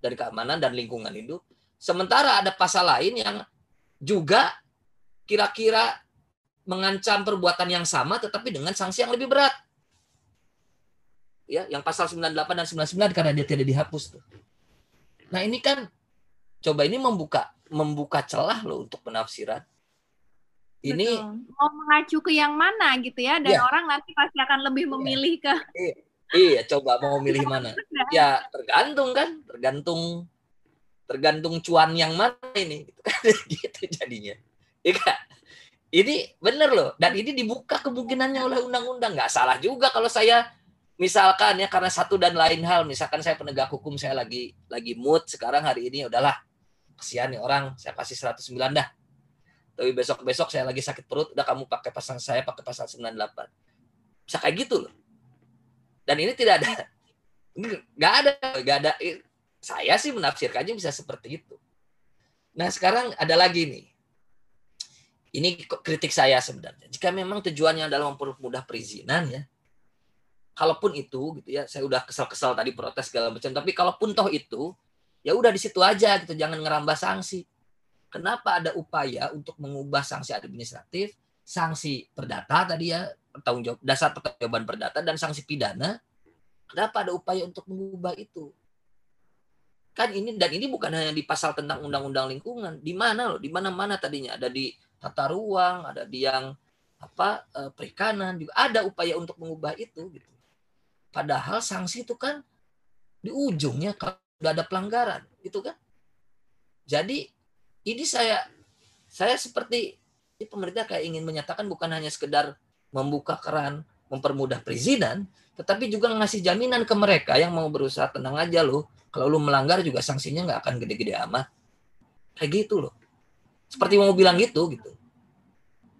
dari keamanan dan lingkungan hidup. Sementara ada pasal lain yang juga kira-kira mengancam perbuatan yang sama tetapi dengan sanksi yang lebih berat. Ya, yang pasal 98 dan 99 karena dia tidak dihapus tuh. Nah, ini kan coba ini membuka membuka celah loh untuk penafsiran ini Betul. mau mengacu ke yang mana gitu ya dan iya. orang nanti pasti akan lebih iya. memilih ke iya, iya coba mau milih mana ya tergantung kan tergantung tergantung cuan yang mana ini gitu, kan, (laughs) gitu jadinya ya kan? ini bener loh dan ini dibuka kemungkinannya oleh undang-undang nggak salah juga kalau saya misalkan ya karena satu dan lain hal misalkan saya penegak hukum saya lagi lagi mood sekarang hari ini udahlah kesian nih orang saya kasih 109 dah tapi besok-besok saya lagi sakit perut, udah kamu pakai pasal saya pakai pasal 98. Bisa kayak gitu loh. Dan ini tidak ada. Nggak ada. Nggak ada. Saya sih menafsirkannya bisa seperti itu. Nah sekarang ada lagi nih. Ini kritik saya sebenarnya. Jika memang tujuannya adalah mempermudah perizinan ya, kalaupun itu gitu ya, saya udah kesal-kesal tadi protes segala macam. Tapi kalaupun toh itu, ya udah di situ aja gitu, jangan ngerambah sanksi Kenapa ada upaya untuk mengubah sanksi administratif, sanksi perdata tadi ya, tanggung jawab dasar pertanggungjawaban perdata dan sanksi pidana? Kenapa ada upaya untuk mengubah itu? Kan ini dan ini bukan hanya di pasal tentang undang-undang lingkungan, di mana loh, di mana-mana tadinya ada di tata ruang, ada di yang apa eh, perikanan juga ada upaya untuk mengubah itu gitu. Padahal sanksi itu kan di ujungnya kalau sudah ada pelanggaran, itu kan. Jadi ini saya saya seperti ini pemerintah kayak ingin menyatakan bukan hanya sekedar membuka keran mempermudah perizinan, tetapi juga ngasih jaminan ke mereka yang mau berusaha tenang aja loh. Kalau lu melanggar juga sanksinya nggak akan gede-gede amat. Kayak gitu loh. Seperti mau bilang gitu gitu.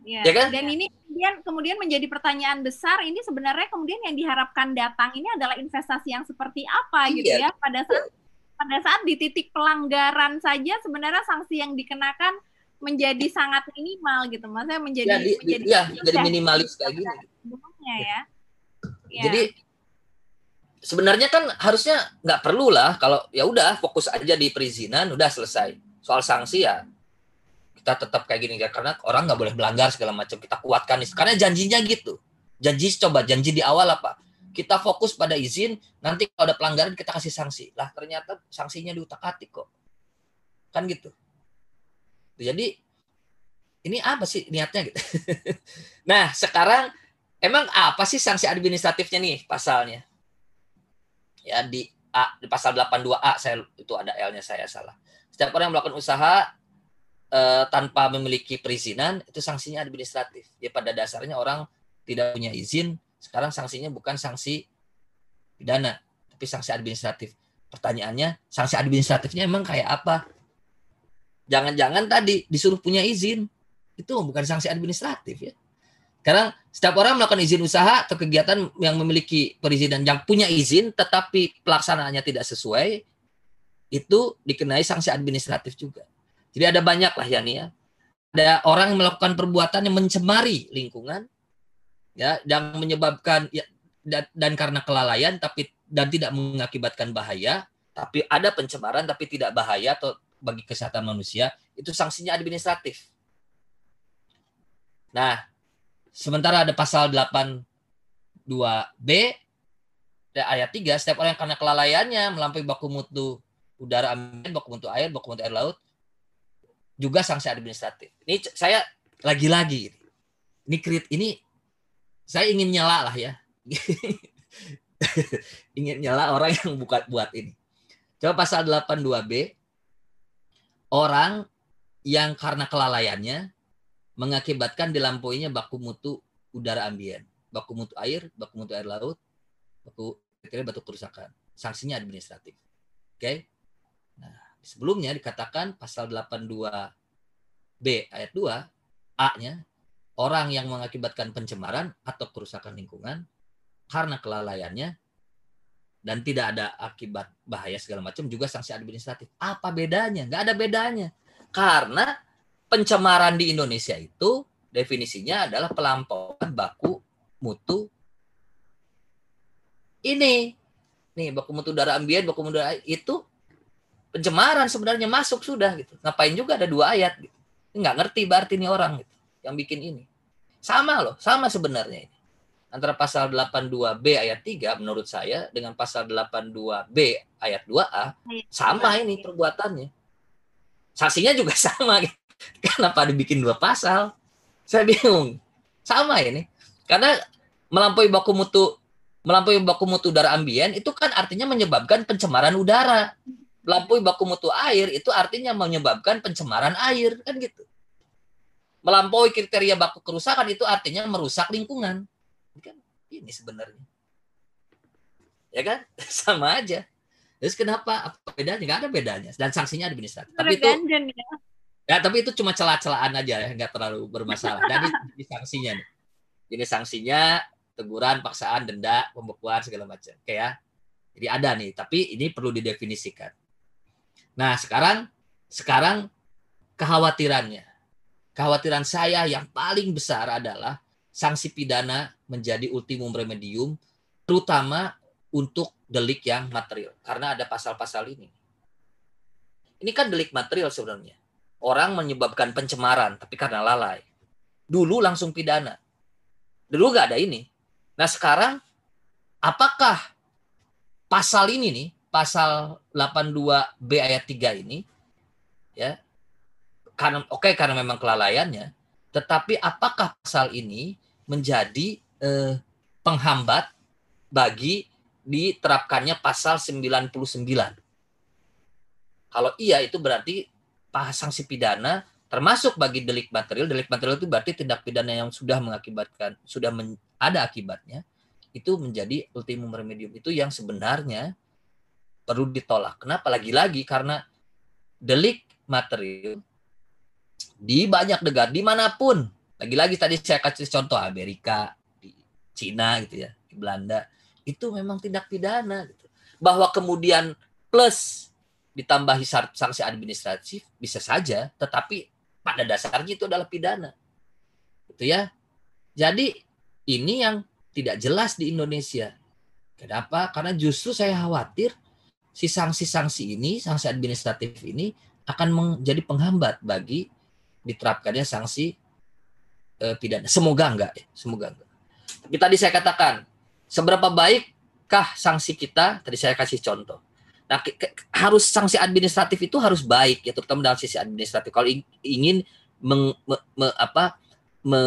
Ya, ya kan? Dan ini kemudian kemudian menjadi pertanyaan besar. Ini sebenarnya kemudian yang diharapkan datang ini adalah investasi yang seperti apa gitu iya. gitu ya pada saat pada saat di titik pelanggaran saja sebenarnya sanksi yang dikenakan menjadi sangat minimal gitu maksudnya menjadi ya, di, menjadi ya, jadi minimalis kayak gini ya. ya. jadi sebenarnya kan harusnya nggak perlu lah kalau ya udah fokus aja di perizinan udah selesai soal sanksi ya kita tetap kayak gini karena orang nggak boleh melanggar segala macam. Kita kuatkan. Karena janjinya gitu. Janji coba janji di awal apa? Kita fokus pada izin nanti kalau ada pelanggaran kita kasih sanksi. Lah ternyata sanksinya diutak atik kok. Kan gitu. Jadi ini apa sih niatnya gitu. (laughs) nah, sekarang emang apa sih sanksi administratifnya nih pasalnya? Ya di A di pasal 82A saya itu ada L-nya saya salah. Setiap orang yang melakukan usaha eh, tanpa memiliki perizinan itu sanksinya administratif. Ya pada dasarnya orang tidak punya izin, sekarang sanksinya bukan sanksi pidana, tapi sanksi administratif. Pertanyaannya, sanksi administratifnya emang kayak apa? Jangan-jangan tadi disuruh punya izin. Itu bukan sanksi administratif ya. Sekarang setiap orang melakukan izin usaha atau kegiatan yang memiliki perizinan yang punya izin tetapi pelaksanaannya tidak sesuai itu dikenai sanksi administratif juga. Jadi ada banyak lah ya nih ya. Ada orang yang melakukan perbuatan yang mencemari lingkungan ya yang menyebabkan ya, dan, dan karena kelalaian tapi dan tidak mengakibatkan bahaya tapi ada pencemaran tapi tidak bahaya atau bagi kesehatan manusia itu sanksinya administratif. Nah, sementara ada pasal 82B ayat 3 setiap orang yang karena kelalaiannya melampaui baku mutu udara baku mutu air, baku mutu air laut juga sanksi administratif. Ini saya lagi-lagi ini krit ini saya ingin nyala lah ya. (laughs) ingin nyala orang yang buka buat ini. Coba pasal 82B orang yang karena kelalaiannya mengakibatkan dilampauinya baku mutu udara ambien, baku mutu air, baku mutu air laut, baku batu kerusakan. Sanksinya administratif. Oke. Okay? Sebelumnya dikatakan pasal 82B ayat 2 A-nya orang yang mengakibatkan pencemaran atau kerusakan lingkungan karena kelalaiannya dan tidak ada akibat bahaya segala macam juga sanksi administratif. Apa bedanya? Nggak ada bedanya. Karena pencemaran di Indonesia itu definisinya adalah pelampauan baku mutu ini. Nih, baku mutu darah ambien, baku mutu darah itu pencemaran sebenarnya masuk sudah gitu. Ngapain juga ada dua ayat gitu. Nggak ngerti berarti ini orang gitu yang bikin ini. Sama loh, sama sebenarnya ini antara pasal 82B ayat 3 menurut saya dengan pasal 82B ayat 2A sama ini perbuatannya. Sanksinya juga (laughs) sama. Kenapa dibikin dua pasal? Saya bingung. Sama ini. Karena melampaui baku mutu melampaui baku mutu udara ambien itu kan artinya menyebabkan pencemaran udara. Melampaui baku mutu air itu artinya menyebabkan pencemaran air kan gitu. Melampaui kriteria baku kerusakan itu artinya merusak lingkungan. Kan? Ini sebenarnya. Ya kan? (laughs) Sama aja. Terus kenapa? Apa bedanya? Nggak ada bedanya. Dan sanksinya administratif. Tapi itu ya. ya tapi itu cuma celah-celahan aja ya. Nggak terlalu bermasalah. Dan (laughs) ini sanksinya nih. Ini sanksinya teguran paksaan denda pembekuan segala macam. Oke ya? Jadi ada nih tapi ini perlu didefinisikan nah sekarang sekarang kekhawatirannya kekhawatiran saya yang paling besar adalah sanksi pidana menjadi ultimum remedium, terutama untuk delik yang material. Karena ada pasal-pasal ini. Ini kan delik material sebenarnya. Orang menyebabkan pencemaran, tapi karena lalai. Dulu langsung pidana. Dulu gak ada ini. Nah sekarang, apakah pasal ini nih, pasal 82B ayat 3 ini, ya, karena oke okay, karena memang kelalaiannya, tetapi apakah pasal ini menjadi eh, penghambat bagi diterapkannya pasal 99. Kalau iya itu berarti sanksi pidana termasuk bagi delik material delik material itu berarti tindak pidana yang sudah mengakibatkan sudah ada akibatnya itu menjadi ultimum remedium itu yang sebenarnya perlu ditolak kenapa lagi-lagi karena delik material di banyak negara di mana pun lagi-lagi tadi saya kasih contoh Amerika di Cina gitu ya di Belanda itu memang tindak pidana gitu bahwa kemudian plus ditambahi sanksi administratif bisa saja tetapi pada dasarnya itu adalah pidana. Gitu ya. Jadi ini yang tidak jelas di Indonesia. Kenapa? Karena justru saya khawatir si sanksi-sanksi ini, sanksi administratif ini akan menjadi penghambat bagi diterapkannya sanksi eh, pidana. Semoga enggak ya, semoga enggak. Tapi tadi saya katakan, seberapa baikkah sanksi kita? Tadi saya kasih contoh. Nah, ke, ke, harus sanksi administratif itu harus baik ya, terutama dalam sisi administratif. Kalau ingin meng, me, me, apa, me,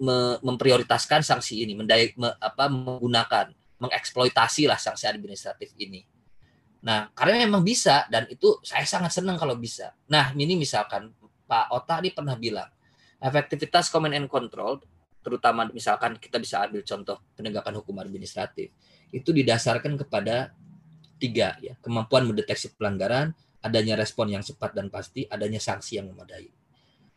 me, memprioritaskan sanksi ini, mendaya, me, apa, menggunakan, mengeksploitasi lah sanksi administratif ini. Nah, karena memang bisa dan itu saya sangat senang kalau bisa. Nah, ini misalkan Pak Ota ini pernah bilang efektivitas command and control, terutama misalkan kita bisa ambil contoh penegakan hukum administratif, itu didasarkan kepada tiga ya kemampuan mendeteksi pelanggaran adanya respon yang cepat dan pasti adanya sanksi yang memadai.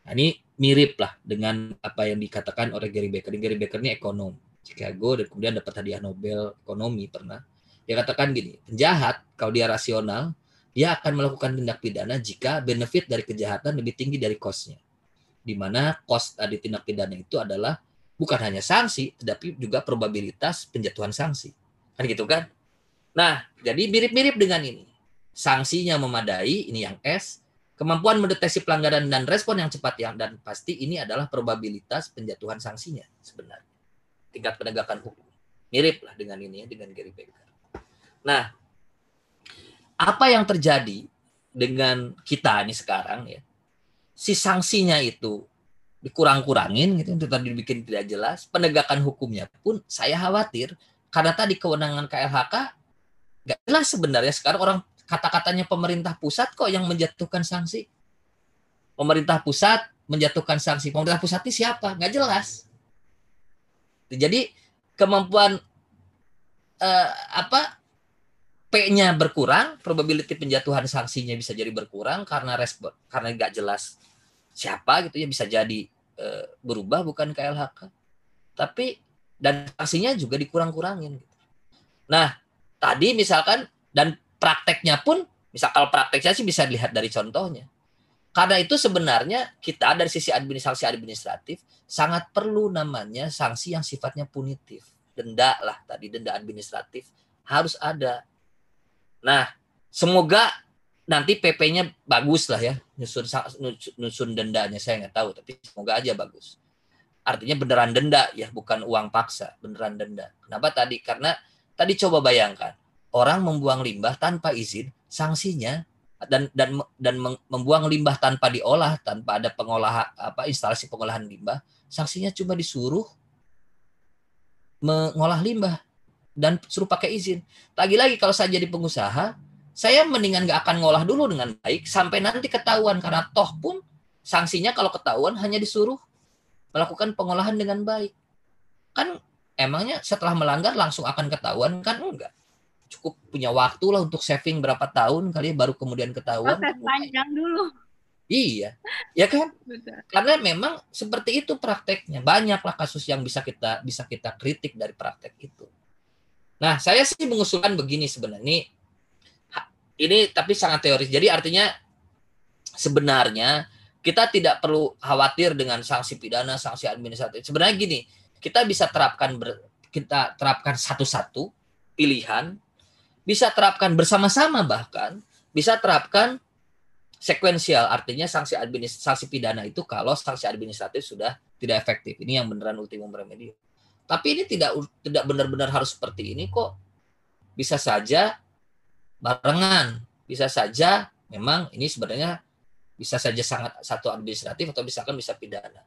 Nah, ini mirip lah dengan apa yang dikatakan oleh Gary Becker Gary Becker ini ekonom Chicago dan kemudian dapat hadiah Nobel ekonomi pernah dia katakan gini penjahat kalau dia rasional dia akan melakukan tindak pidana jika benefit dari kejahatan lebih tinggi dari costnya di mana cost dari tindak pidana itu adalah bukan hanya sanksi tetapi juga probabilitas penjatuhan sanksi kan gitu kan Nah, jadi mirip-mirip dengan ini. Sanksinya memadai, ini yang S. Kemampuan mendeteksi pelanggaran dan respon yang cepat yang dan pasti ini adalah probabilitas penjatuhan sanksinya sebenarnya. Tingkat penegakan hukum. Mirip lah dengan ini ya, dengan Gary Becker. Nah, apa yang terjadi dengan kita ini sekarang ya? Si sanksinya itu dikurang-kurangin gitu itu tadi dibikin tidak jelas penegakan hukumnya pun saya khawatir karena tadi kewenangan KLHK Gak jelas sebenarnya sekarang orang kata-katanya pemerintah pusat kok yang menjatuhkan sanksi. Pemerintah pusat menjatuhkan sanksi. Pemerintah pusat ini siapa? Gak jelas. Jadi kemampuan eh, apa P-nya berkurang, probability penjatuhan sanksinya bisa jadi berkurang karena respon karena nggak jelas siapa gitu ya bisa jadi eh, berubah bukan KLHK. Tapi dan sanksinya juga dikurang-kurangin. Gitu. Nah, tadi misalkan dan prakteknya pun misal kalau prakteknya sih bisa dilihat dari contohnya. Karena itu sebenarnya kita dari sisi administrasi administratif sangat perlu namanya sanksi yang sifatnya punitif. Denda lah tadi denda administratif harus ada. Nah, semoga nanti PP-nya bagus lah ya nyusun nyusun dendanya saya nggak tahu tapi semoga aja bagus. Artinya beneran denda ya bukan uang paksa, beneran denda. Kenapa tadi? Karena Tadi coba bayangkan, orang membuang limbah tanpa izin, sanksinya dan dan dan membuang limbah tanpa diolah, tanpa ada pengolahan apa instalasi pengolahan limbah, sanksinya cuma disuruh mengolah limbah dan suruh pakai izin. Lagi-lagi kalau saya jadi pengusaha, saya mendingan nggak akan ngolah dulu dengan baik sampai nanti ketahuan. Karena toh pun sanksinya kalau ketahuan hanya disuruh melakukan pengolahan dengan baik. Kan emangnya setelah melanggar langsung akan ketahuan? Kan enggak. Cukup punya waktu lah untuk saving berapa tahun kali ya baru kemudian ketahuan. Proses panjang dulu. Iya. Ya kan? Betul. karena memang seperti itu prakteknya. Banyaklah kasus yang bisa kita bisa kita kritik dari praktek itu nah saya sih mengusulkan begini sebenarnya ini tapi sangat teoris jadi artinya sebenarnya kita tidak perlu khawatir dengan sanksi pidana sanksi administratif sebenarnya gini kita bisa terapkan ber, kita terapkan satu-satu pilihan, bisa terapkan bersama-sama bahkan, bisa terapkan sekuensial artinya sanksi administratif sanksi pidana itu kalau sanksi administratif sudah tidak efektif. Ini yang beneran ultimum remedium. Tapi ini tidak tidak benar-benar harus seperti ini kok. Bisa saja barengan, bisa saja memang ini sebenarnya bisa saja sangat satu administratif atau misalkan bisa pidana.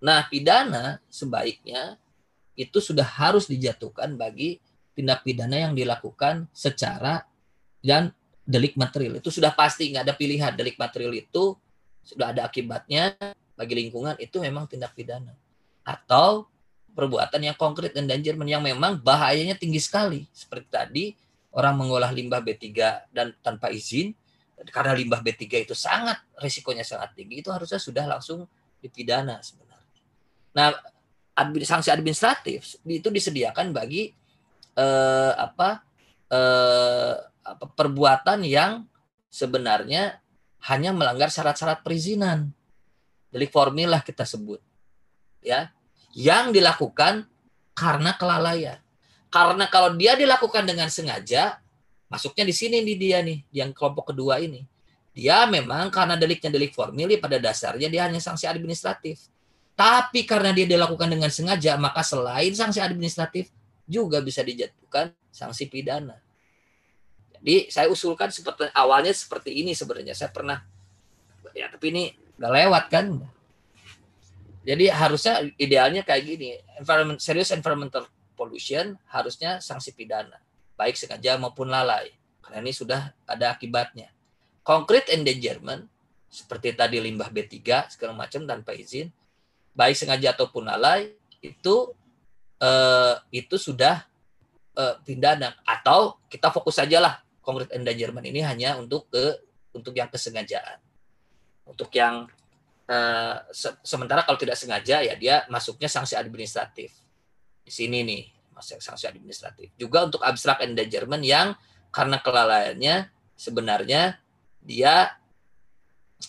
Nah, pidana sebaiknya itu sudah harus dijatuhkan bagi tindak pidana yang dilakukan secara dan delik material. Itu sudah pasti nggak ada pilihan. Delik material itu sudah ada akibatnya bagi lingkungan itu memang tindak pidana. Atau perbuatan yang konkret dan endangerment yang memang bahayanya tinggi sekali. Seperti tadi orang mengolah limbah B3 dan tanpa izin karena limbah B3 itu sangat risikonya sangat tinggi itu harusnya sudah langsung dipidana sebenarnya. Nah, sanksi administratif itu disediakan bagi eh, apa eh, apa perbuatan yang sebenarnya hanya melanggar syarat-syarat perizinan. Delik formil lah kita sebut. Ya, yang dilakukan karena kelalaian. Karena kalau dia dilakukan dengan sengaja, masuknya di sini nih dia nih, yang kelompok kedua ini. Dia memang karena deliknya delik formil, pada dasarnya dia hanya sanksi administratif. Tapi karena dia dilakukan dengan sengaja, maka selain sanksi administratif juga bisa dijatuhkan sanksi pidana. Jadi saya usulkan seperti awalnya seperti ini sebenarnya. Saya pernah ya tapi ini nggak lewat kan. Jadi harusnya idealnya kayak gini, environment serious environmental pollution harusnya sanksi pidana, baik sengaja maupun lalai. Karena ini sudah ada akibatnya. Concrete endangerment seperti tadi limbah B3 segala macam tanpa izin, baik sengaja ataupun lalai itu eh, itu sudah eh, pidana atau kita fokus saja lah concrete endangerment ini hanya untuk ke untuk yang kesengajaan. Untuk yang uh, se sementara kalau tidak sengaja ya dia masuknya sanksi administratif. Di sini nih masuk sanksi administratif. Juga untuk abstrak endangerment yang karena kelalaiannya sebenarnya dia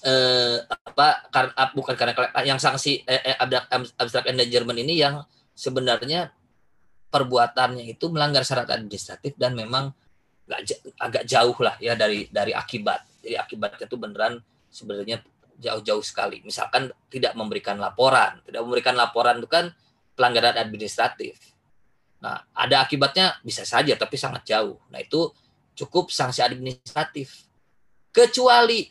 eh, apa karena bukan karena yang sanksi eh, abstrak endangerment ini yang sebenarnya perbuatannya itu melanggar syarat administratif dan memang agak jauh lah ya dari dari akibat. Jadi akibatnya itu beneran sebenarnya jauh-jauh sekali. Misalkan tidak memberikan laporan, tidak memberikan laporan itu kan pelanggaran administratif. Nah, ada akibatnya bisa saja tapi sangat jauh. Nah, itu cukup sanksi administratif. Kecuali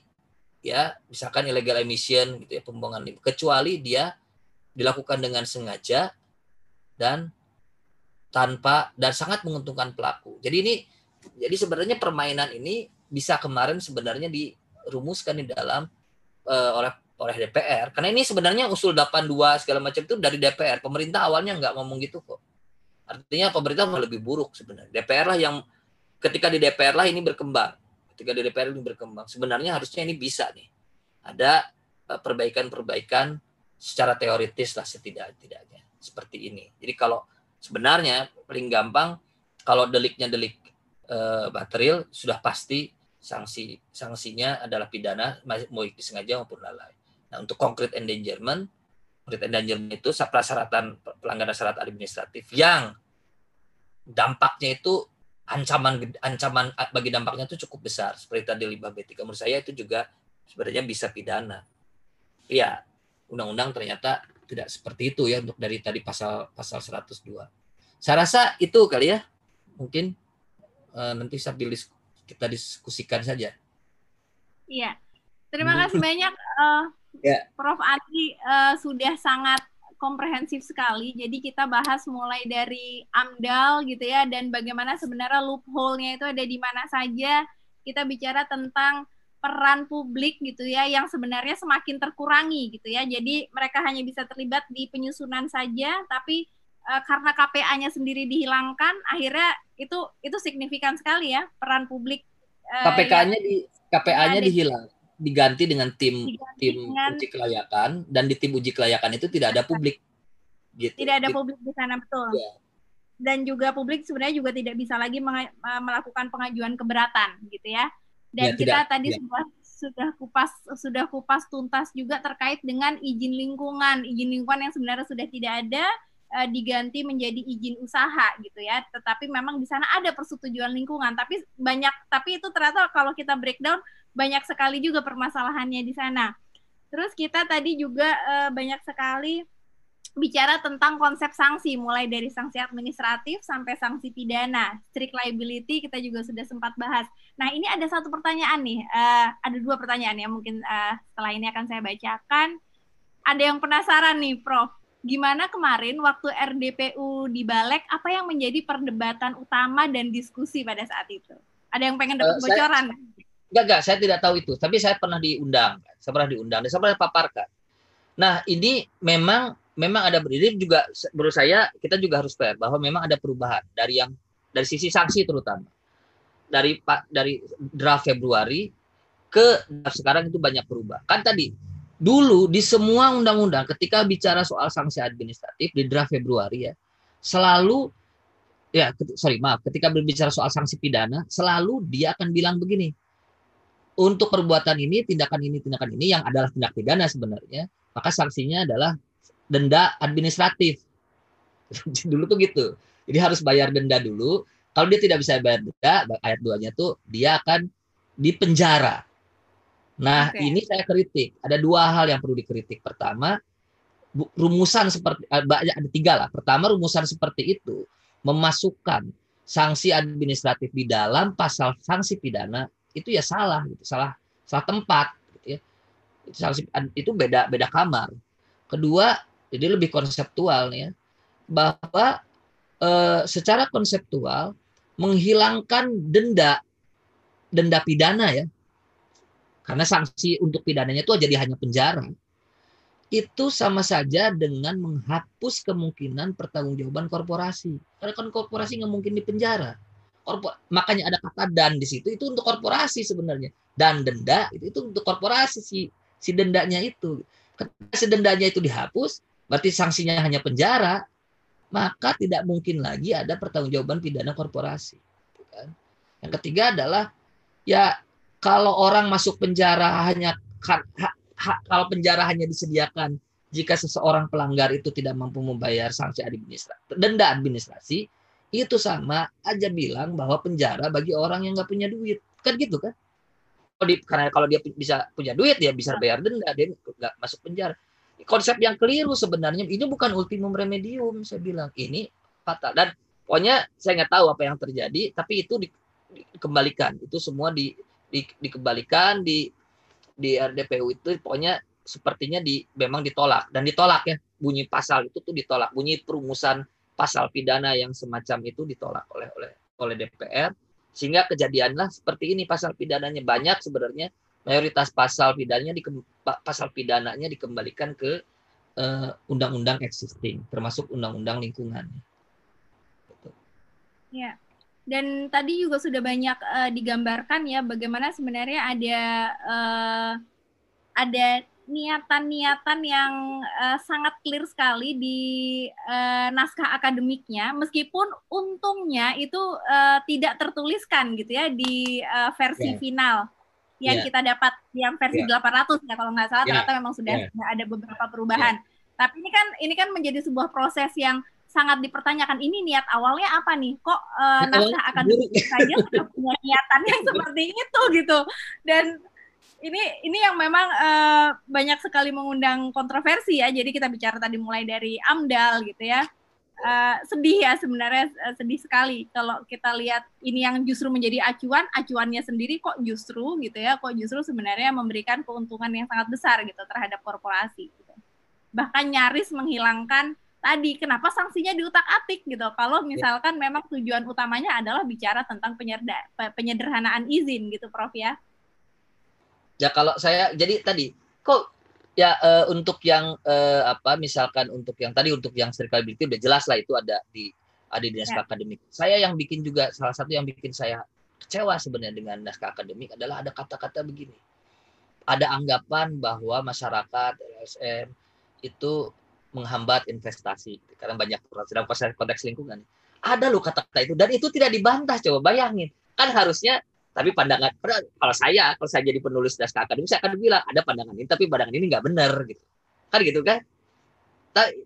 ya, misalkan illegal emission gitu ya, pembuangan limbah. Kecuali dia dilakukan dengan sengaja dan tanpa dan sangat menguntungkan pelaku. Jadi ini jadi sebenarnya permainan ini bisa kemarin sebenarnya dirumuskan di dalam uh, oleh oleh DPR. Karena ini sebenarnya usul 82 segala macam itu dari DPR. Pemerintah awalnya nggak ngomong gitu kok. Artinya pemerintah malah lebih buruk sebenarnya. DPR lah yang ketika di DPR lah ini berkembang. Ketika di DPR ini berkembang. Sebenarnya harusnya ini bisa nih. Ada eh, perbaikan-perbaikan secara teoritis lah setidak-tidaknya. Seperti ini. Jadi kalau sebenarnya paling gampang kalau deliknya delik uh, material sudah pasti sanksi sanksinya adalah pidana mau disengaja maupun lalai. Nah untuk concrete endangerment, concrete endangerment itu persyaratan pelanggaran syarat administratif yang dampaknya itu ancaman ancaman bagi dampaknya itu cukup besar seperti tadi limbah B3 menurut saya itu juga sebenarnya bisa pidana. Iya, undang-undang ternyata tidak seperti itu ya untuk dari tadi pasal pasal 102. Saya rasa itu kali ya. Mungkin uh, nanti sambil kita diskusikan saja. Iya, terima kasih banyak uh, ya. Prof. Adi uh, sudah sangat komprehensif sekali. Jadi kita bahas mulai dari AMDAL gitu ya dan bagaimana sebenarnya loophole-nya itu ada di mana saja. Kita bicara tentang peran publik gitu ya yang sebenarnya semakin terkurangi gitu ya. Jadi mereka hanya bisa terlibat di penyusunan saja tapi uh, karena KPA-nya sendiri dihilangkan, akhirnya itu itu signifikan sekali ya peran publik. Uh, KPK-nya di KPA-nya dihilang, diganti dengan tim diganti tim dengan, uji kelayakan dan di tim uji kelayakan itu tidak ada publik. Gitu. Tidak ada publik di sana betul. Yeah. Dan juga publik sebenarnya juga tidak bisa lagi melakukan pengajuan keberatan gitu ya. Dan ya, kita tidak, tadi ya. sudah sudah kupas sudah kupas tuntas juga terkait dengan izin lingkungan, izin lingkungan yang sebenarnya sudah tidak ada uh, diganti menjadi izin usaha gitu ya. Tetapi memang di sana ada persetujuan lingkungan, tapi banyak tapi itu ternyata kalau kita breakdown banyak sekali juga permasalahannya di sana. Terus kita tadi juga uh, banyak sekali bicara tentang konsep sanksi mulai dari sanksi administratif sampai sanksi pidana. Strict liability kita juga sudah sempat bahas. Nah ini ada satu pertanyaan nih uh, ada dua pertanyaan ya mungkin uh, setelah ini akan saya bacakan. Ada yang penasaran nih prof gimana kemarin waktu RDPU di Balek apa yang menjadi perdebatan utama dan diskusi pada saat itu? Ada yang pengen dapat uh, bocoran? enggak enggak saya tidak tahu itu tapi saya pernah diundang saya pernah diundang dan saya pernah paparkan nah ini memang memang ada berdiri juga menurut saya kita juga harus fair bahwa memang ada perubahan dari yang dari sisi sanksi terutama dari dari draft Februari ke sekarang itu banyak berubah kan tadi dulu di semua undang-undang ketika bicara soal sanksi administratif di draft Februari ya selalu ya sorry maaf ketika berbicara soal sanksi pidana selalu dia akan bilang begini untuk perbuatan ini tindakan ini tindakan ini yang adalah tindak pidana sebenarnya maka sanksinya adalah denda administratif. (laughs) Dulu tuh gitu. Jadi harus bayar denda dulu. Kalau dia tidak bisa bayar denda ayat 2 nya tuh dia akan dipenjara nah okay. ini saya kritik. Ada dua hal yang perlu dikritik. Pertama rumusan seperti eh, ada tiga lah. Pertama rumusan seperti itu memasukkan sanksi administratif di dalam pasal sanksi pidana itu ya salah gitu salah salah tempat gitu ya. Itu sanksi itu beda beda kamar. Kedua jadi lebih konseptual nih ya bahwa e, secara konseptual menghilangkan denda denda pidana ya karena sanksi untuk pidananya itu jadi hanya penjara itu sama saja dengan menghapus kemungkinan pertanggungjawaban korporasi. Karena kan korporasi nggak mungkin dipenjara. Korpor makanya ada kata dan di situ itu untuk korporasi sebenarnya. Dan denda itu, itu untuk korporasi si si dendanya itu. Ketika si dendanya itu dihapus, berarti sanksinya hanya penjara, maka tidak mungkin lagi ada pertanggungjawaban pidana korporasi. Kan? Yang ketiga adalah ya kalau orang masuk penjara hanya hak kalau penjara hanya disediakan jika seseorang pelanggar itu tidak mampu membayar sanksi administrasi, denda administrasi, itu sama aja bilang bahwa penjara bagi orang yang nggak punya duit. Kan gitu kan? Karena kalau dia bisa punya duit, dia bisa bayar denda, dia nggak masuk penjara. Konsep yang keliru sebenarnya ini bukan ultimum remedium, saya bilang ini fatal. Dan pokoknya saya nggak tahu apa yang terjadi, tapi itu di, dikembalikan, itu semua di, di, dikembalikan, di di RDPU itu pokoknya sepertinya di memang ditolak dan ditolak ya bunyi pasal itu tuh ditolak bunyi perumusan pasal pidana yang semacam itu ditolak oleh oleh oleh DPR sehingga kejadianlah seperti ini pasal pidananya banyak sebenarnya mayoritas pasal pidananya di pasal pidananya dikembalikan ke uh, undang-undang existing termasuk undang-undang lingkungan. Ya. Dan tadi juga sudah banyak uh, digambarkan ya bagaimana sebenarnya ada uh, ada niatan-niatan yang uh, sangat clear sekali di uh, naskah akademiknya meskipun untungnya itu uh, tidak tertuliskan gitu ya di uh, versi yeah. final yang yeah. kita dapat yang versi yeah. 800 ya kalau nggak salah yeah. ternyata memang sudah, yeah. ada beberapa perubahan. Yeah. Tapi ini kan ini kan menjadi sebuah proses yang sangat dipertanyakan ini niat awalnya apa nih? Kok uh, naskah akademik saja sudah punya niatan yang (laughs) seperti itu gitu. Dan ini ini yang memang uh, banyak sekali mengundang kontroversi ya. Jadi kita bicara tadi mulai dari amdal gitu ya. Uh, sedih ya sebenarnya uh, sedih sekali kalau kita lihat ini yang justru menjadi acuan. Acuannya sendiri kok justru gitu ya kok justru sebenarnya memberikan keuntungan yang sangat besar gitu terhadap korporasi gitu. bahkan nyaris menghilangkan tadi kenapa sanksinya diutak-atik gitu kalau ya. misalkan ya. memang tujuan utamanya adalah bicara tentang penyederhanaan izin gitu Prof ya ya kalau saya jadi tadi kok ya uh, untuk yang uh, apa misalkan untuk yang tadi untuk yang circlability udah jelas lah itu ada di ada di naskah ya. akademik saya yang bikin juga salah satu yang bikin saya kecewa sebenarnya dengan naskah akademik adalah ada kata-kata begini ada anggapan bahwa masyarakat LSM itu menghambat investasi karena banyak proses konteks lingkungan. Ada loh kata-kata itu dan itu tidak dibantah coba bayangin. Kan harusnya tapi pandangan kalau saya kalau saya jadi penulis naskah akademik saya akan bilang ada pandangan ini tapi pandangan ini nggak benar gitu. Kan gitu kan?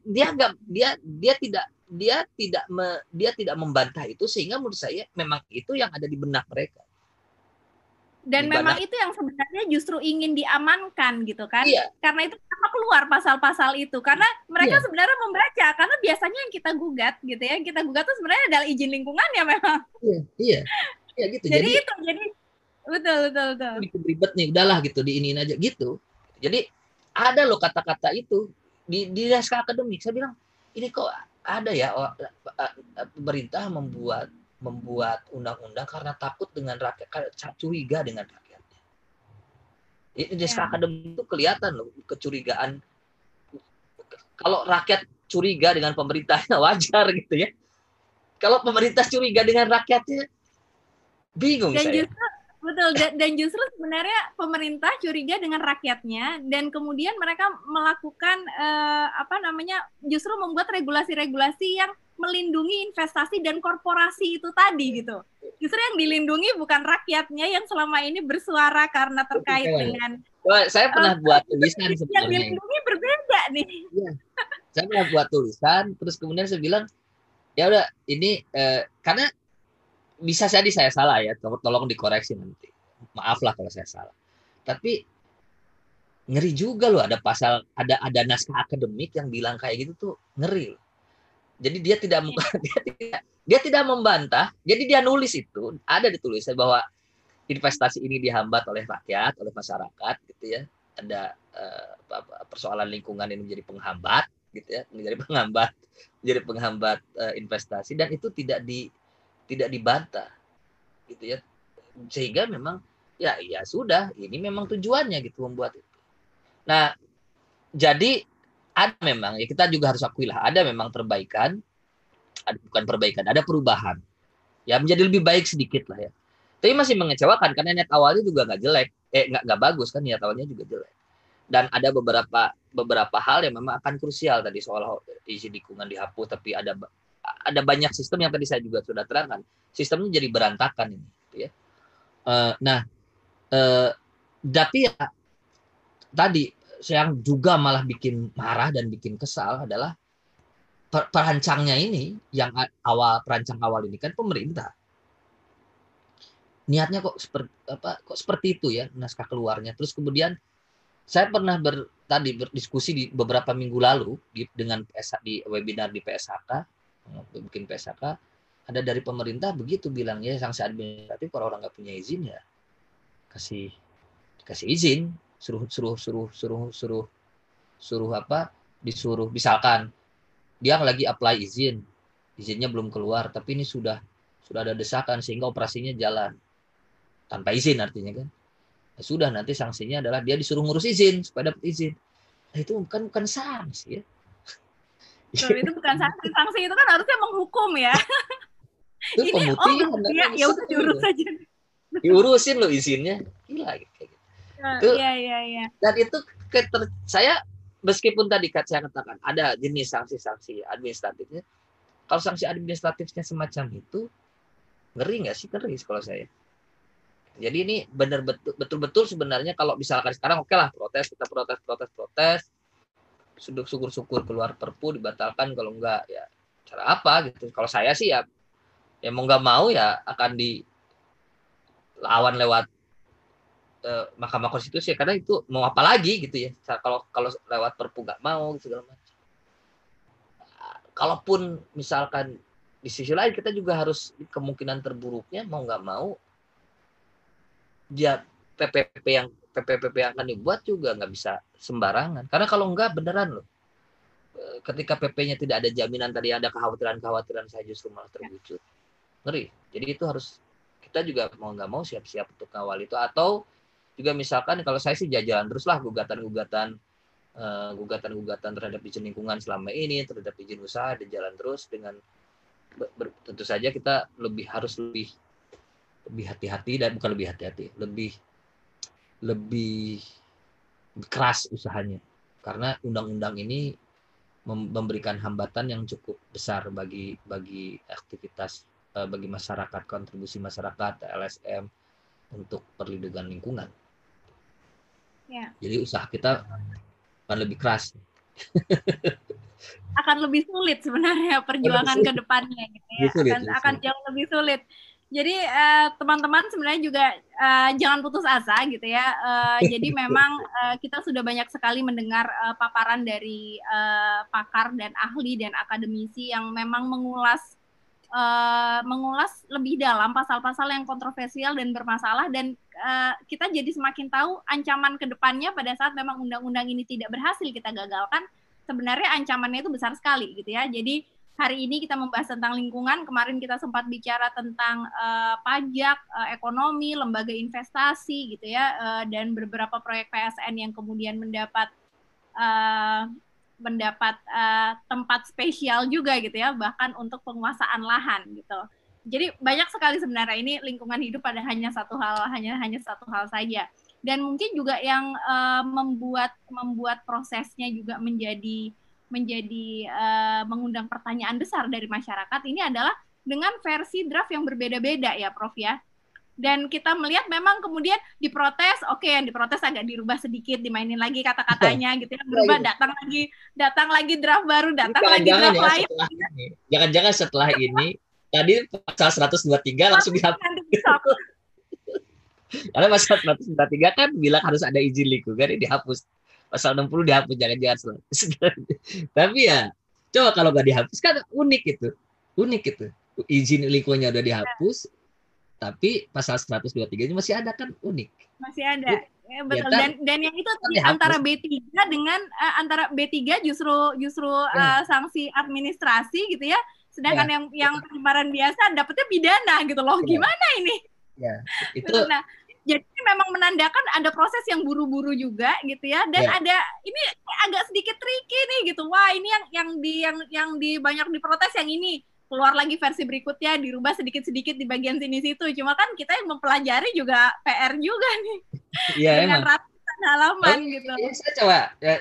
Dia nggak dia dia tidak dia tidak me, dia tidak membantah itu sehingga menurut saya memang itu yang ada di benak mereka dan memang itu yang sebenarnya justru ingin diamankan gitu kan. Iya. karena itu kenapa keluar pasal-pasal itu? Karena mereka iya. sebenarnya membaca karena biasanya yang kita gugat gitu ya yang kita gugat tuh sebenarnya adalah izin lingkungan ya memang. Iya iya. Iya gitu. Jadi, jadi itu jadi betul betul betul. Ribet nih udahlah gitu diinin aja gitu. Jadi ada loh kata-kata itu di di naskah akademik. Saya bilang ini kok ada ya oh, pemerintah membuat membuat undang-undang karena takut dengan rakyat, curiga dengan rakyatnya. Ini di yeah. akademik itu kelihatan loh kecurigaan. Kalau rakyat curiga dengan pemerintahnya (laughs) wajar gitu ya. Kalau pemerintah curiga dengan rakyatnya bingung dan saya. Justru, betul dan justru sebenarnya pemerintah curiga dengan rakyatnya dan kemudian mereka melakukan uh, apa namanya justru membuat regulasi-regulasi yang melindungi investasi dan korporasi itu tadi gitu. Justru yang dilindungi bukan rakyatnya yang selama ini bersuara karena terkait Betul. dengan. Wah, saya pernah uh, buat tulisan sebenarnya. Yang dilindungi berbeda nih. Ya. Saya pernah buat tulisan, terus kemudian saya bilang, ya udah ini eh, karena bisa jadi saya salah ya, tolong dikoreksi nanti. Maaf lah kalau saya salah. Tapi ngeri juga loh ada pasal ada ada naskah akademik yang bilang kayak gitu tuh ngeri loh. Jadi dia tidak iya. (laughs) dia tidak dia tidak membantah. Jadi dia nulis itu ada ditulisnya bahwa investasi ini dihambat oleh rakyat, oleh masyarakat gitu ya. Ada uh, persoalan lingkungan ini menjadi penghambat gitu ya, menjadi (laughs) penghambat menjadi penghambat uh, investasi dan itu tidak di tidak dibantah gitu ya. Sehingga memang ya ya sudah, ini memang tujuannya gitu membuat itu. Nah, jadi ada memang ya kita juga harus akui lah ada memang perbaikan ada, bukan perbaikan ada perubahan. Ya menjadi lebih baik sedikit lah ya. Tapi masih mengecewakan karena niat awalnya juga nggak jelek. Eh nggak nggak bagus kan niat awalnya juga jelek. Dan ada beberapa beberapa hal yang memang akan krusial tadi soal isi lingkungan dihapus tapi ada ada banyak sistem yang tadi saya juga sudah terangkan. Sistemnya jadi berantakan ini gitu ya. Uh, nah uh, tapi ya tadi yang juga malah bikin marah dan bikin kesal adalah per perancangnya ini yang awal perancang awal ini kan pemerintah. Niatnya kok seperti apa kok seperti itu ya naskah keluarnya. Terus kemudian saya pernah ber, tadi berdiskusi di beberapa minggu lalu di, dengan PS, di webinar di PSHK bikin PSHK ada dari pemerintah begitu bilangnya sanksi administratif kalau orang nggak punya izin ya kasih kasih izin suruh suruh suruh suruh suruh suruh apa? Disuruh misalkan dia lagi apply izin izinnya belum keluar tapi ini sudah sudah ada desakan sehingga operasinya jalan. Tanpa izin artinya kan? Ya sudah nanti sanksinya adalah dia disuruh ngurus izin supaya dapat izin. Nah, itu bukan bukan sanksi ya. (laughs) Itu bukan sanksi. Sanksi itu kan harusnya menghukum ya. Itu (laughs) ini pemutihan oh, ya, ya udah diurus saja diurusin lo izinnya. Gila gitu itu iya iya iya. dan itu keter, saya meskipun tadi saya katakan ada jenis sanksi-sanksi administratifnya. Kalau sanksi administratifnya semacam itu ngeri nggak sih? Ngeri kalau saya. Jadi ini benar betul betul betul sebenarnya kalau misalkan sekarang oke okay lah protes kita protes protes protes. Sudah syukur-syukur keluar perpu dibatalkan kalau enggak ya cara apa gitu. Kalau saya sih ya ya mau nggak mau ya akan di lawan lewat eh, Mahkamah Konstitusi karena itu mau apa lagi gitu ya. Kalau kalau lewat Perpu nggak mau gitu segala macam. Kalaupun misalkan di sisi lain kita juga harus kemungkinan terburuknya mau nggak mau dia PPP yang PPP yang akan dibuat juga nggak bisa sembarangan. Karena kalau nggak beneran loh. Eh, ketika PP-nya tidak ada jaminan tadi ada kekhawatiran-kekhawatiran saya justru malah terwujud ngeri. Jadi itu harus kita juga mau nggak mau siap-siap untuk ngawal itu atau juga misalkan kalau saya sih jalan teruslah gugatan-gugatan uh, gugatan-gugatan terhadap izin lingkungan selama ini terhadap izin usaha jalan terus dengan ber, tentu saja kita lebih harus lebih lebih hati-hati dan bukan lebih hati-hati lebih lebih keras usahanya. Karena undang-undang ini memberikan hambatan yang cukup besar bagi bagi aktivitas eh, bagi masyarakat kontribusi masyarakat LSM untuk perlindungan lingkungan Ya. Jadi usaha kita akan lebih keras. (laughs) akan lebih sulit sebenarnya perjuangan ke depannya gitu ya. Sulit, akan, akan jauh lebih sulit. Jadi uh, teman-teman sebenarnya juga uh, jangan putus asa gitu ya. Uh, (laughs) jadi memang uh, kita sudah banyak sekali mendengar uh, paparan dari uh, pakar dan ahli dan akademisi yang memang mengulas uh, mengulas lebih dalam pasal-pasal yang kontroversial dan bermasalah dan uh, kita jadi semakin tahu ancaman ke depannya pada saat memang undang-undang ini tidak berhasil kita gagalkan sebenarnya ancamannya itu besar sekali gitu ya. Jadi hari ini kita membahas tentang lingkungan. Kemarin kita sempat bicara tentang uh, pajak, uh, ekonomi, lembaga investasi gitu ya, uh, dan beberapa proyek PSN yang kemudian mendapat mendapat uh, tempat spesial juga gitu ya, bahkan untuk penguasaan lahan gitu. Jadi banyak sekali sebenarnya ini lingkungan hidup pada hanya satu hal, hanya hanya satu hal saja. Dan mungkin juga yang uh, membuat membuat prosesnya juga menjadi menjadi uh, mengundang pertanyaan besar dari masyarakat ini adalah dengan versi draft yang berbeda-beda ya Prof ya. Dan kita melihat memang kemudian diprotes, oke okay, yang diprotes agak dirubah sedikit, dimainin lagi kata-katanya gitu ya, berubah iya. datang lagi datang lagi draft baru, datang jangan, lagi draft ya, lain. Jangan-jangan setelah ini tadi pasal 123 langsung dihapus. (laughs) Karena pasal 123 kan bilang harus ada izin lingkungan ini dihapus pasal 60 dihapus jangan-jangan (laughs) tapi ya coba kalau nggak dihapus kan unik itu unik itu izin lingkungannya udah dihapus tapi pasal 123 ini masih ada kan? Unik. Masih ada. Ya, betul. ya, dan dan yang itu kan antara B3 dengan uh, antara B3 justru justru ya. uh, sanksi administrasi gitu ya. Sedangkan ya. yang yang penyebaran biasa dapetnya pidana gitu loh. Ya. gimana ini? Ya itu nah jadi memang menandakan ada proses yang buru-buru juga gitu ya. Dan yeah. ada ini agak sedikit tricky nih gitu. Wah ini yang yang di yang yang di banyak diprotes yang ini keluar lagi versi berikutnya dirubah sedikit-sedikit di bagian sini situ. Cuma kan kita yang mempelajari juga PR juga nih. Yeah, dengan emang. ratusan halaman oh, gitu. ya, saya coba ya,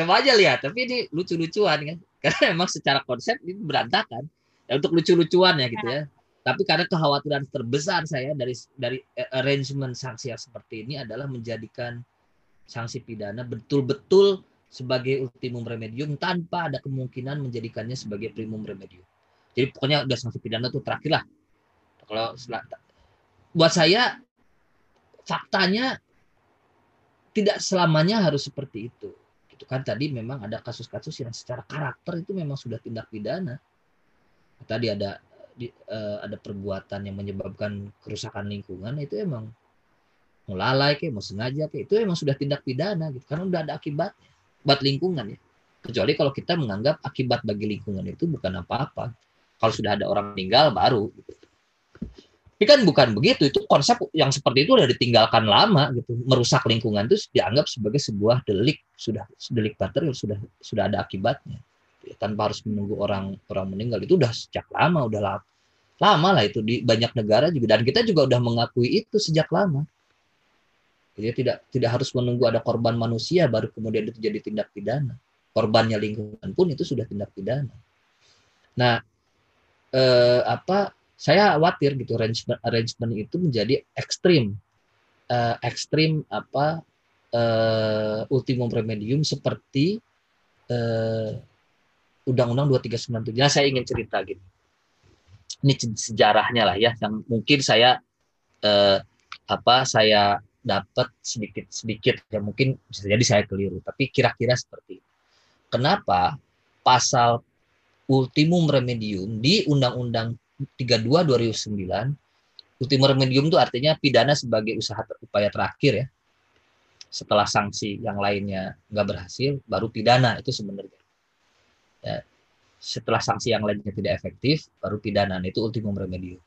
coba aja lihat. Tapi ini lucu-lucuan kan. (laughs) Karena memang secara konsep ini berantakan. Ya, untuk lucu-lucuan ya gitu ya. Tapi karena kekhawatiran terbesar saya dari dari eh, arrangement sanksi yang seperti ini adalah menjadikan sanksi pidana betul-betul sebagai ultimum remedium tanpa ada kemungkinan menjadikannya sebagai primum remedium. Jadi pokoknya udah sanksi pidana tuh terakhir lah. Kalau buat saya faktanya tidak selamanya harus seperti itu. Itu kan tadi memang ada kasus-kasus yang secara karakter itu memang sudah tindak pidana. Tadi ada di, uh, ada perbuatan yang menyebabkan kerusakan lingkungan itu emang mau lalai kayak mau sengaja kayak itu emang sudah tindak pidana gitu karena udah ada akibatnya buat lingkungan ya kecuali kalau kita menganggap akibat bagi lingkungan itu bukan apa-apa kalau sudah ada orang meninggal baru gitu. tapi kan bukan begitu itu konsep yang seperti itu udah ditinggalkan lama gitu. Merusak lingkungan itu dianggap sebagai sebuah delik. Sudah delik material sudah sudah ada akibatnya. Tanpa harus menunggu orang orang meninggal. Itu udah sejak lama udah lama, lama lah itu di banyak negara juga. Dan kita juga udah mengakui itu sejak lama. Jadi tidak tidak harus menunggu ada korban manusia baru kemudian itu jadi tindak pidana. Korbannya lingkungan pun itu sudah tindak pidana. Nah eh, apa saya khawatir gitu arrangement, arrangement itu menjadi ekstrim eh, ekstrim apa eh, ultimum remedium seperti eh, Undang-Undang 2397. Nah, saya ingin cerita gitu. Ini sejarahnya lah ya, yang mungkin saya eh, apa saya dapat sedikit sedikit ya mungkin bisa jadi saya keliru, tapi kira-kira seperti itu. Kenapa pasal ultimum remedium di Undang-Undang 32 2009 ultimum remedium itu artinya pidana sebagai usaha upaya terakhir ya. Setelah sanksi yang lainnya nggak berhasil, baru pidana itu sebenarnya. Ya, setelah sanksi yang lainnya tidak efektif baru pidana. Nah, itu ultimum remedium.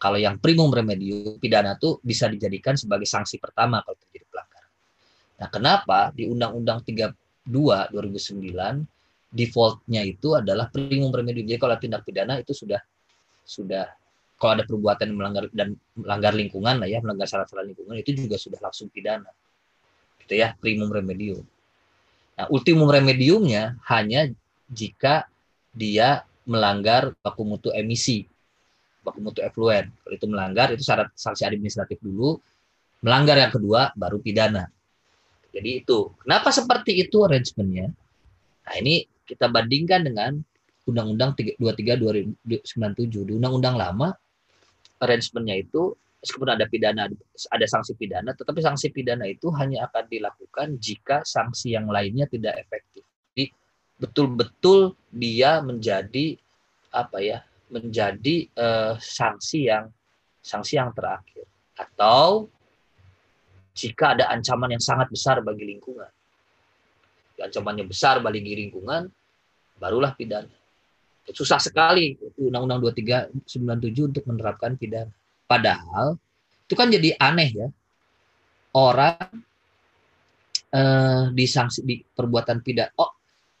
Kalau yang primum remedium pidana itu bisa dijadikan sebagai sanksi pertama kalau terjadi pelanggaran. Nah kenapa di undang-undang 32 2009 defaultnya itu adalah primum remedium jadi kalau tindak pidana itu sudah sudah kalau ada perbuatan melanggar dan melanggar lingkungan lah ya melanggar syarat-syarat lingkungan itu juga sudah langsung pidana gitu ya primum remedium nah ultimum remediumnya hanya jika dia melanggar baku mutu emisi, baku mutu efluen. Kalau itu melanggar, itu syarat sanksi administratif dulu. Melanggar yang kedua, baru pidana. Jadi itu. Kenapa seperti itu arrangementnya? Nah ini kita bandingkan dengan Undang-Undang 23 2097. Di Undang-Undang lama, arrangementnya itu meskipun ada pidana, ada sanksi pidana, tetapi sanksi pidana itu hanya akan dilakukan jika sanksi yang lainnya tidak efektif. Betul-betul dia menjadi apa ya menjadi uh, sanksi yang sanksi yang terakhir. Atau jika ada ancaman yang sangat besar bagi lingkungan. Ancamannya besar bagi lingkungan barulah pidana susah sekali Undang-Undang 2397 untuk menerapkan pidana. Padahal itu kan jadi aneh ya. Orang eh, disanksi di perbuatan pidana. Oh,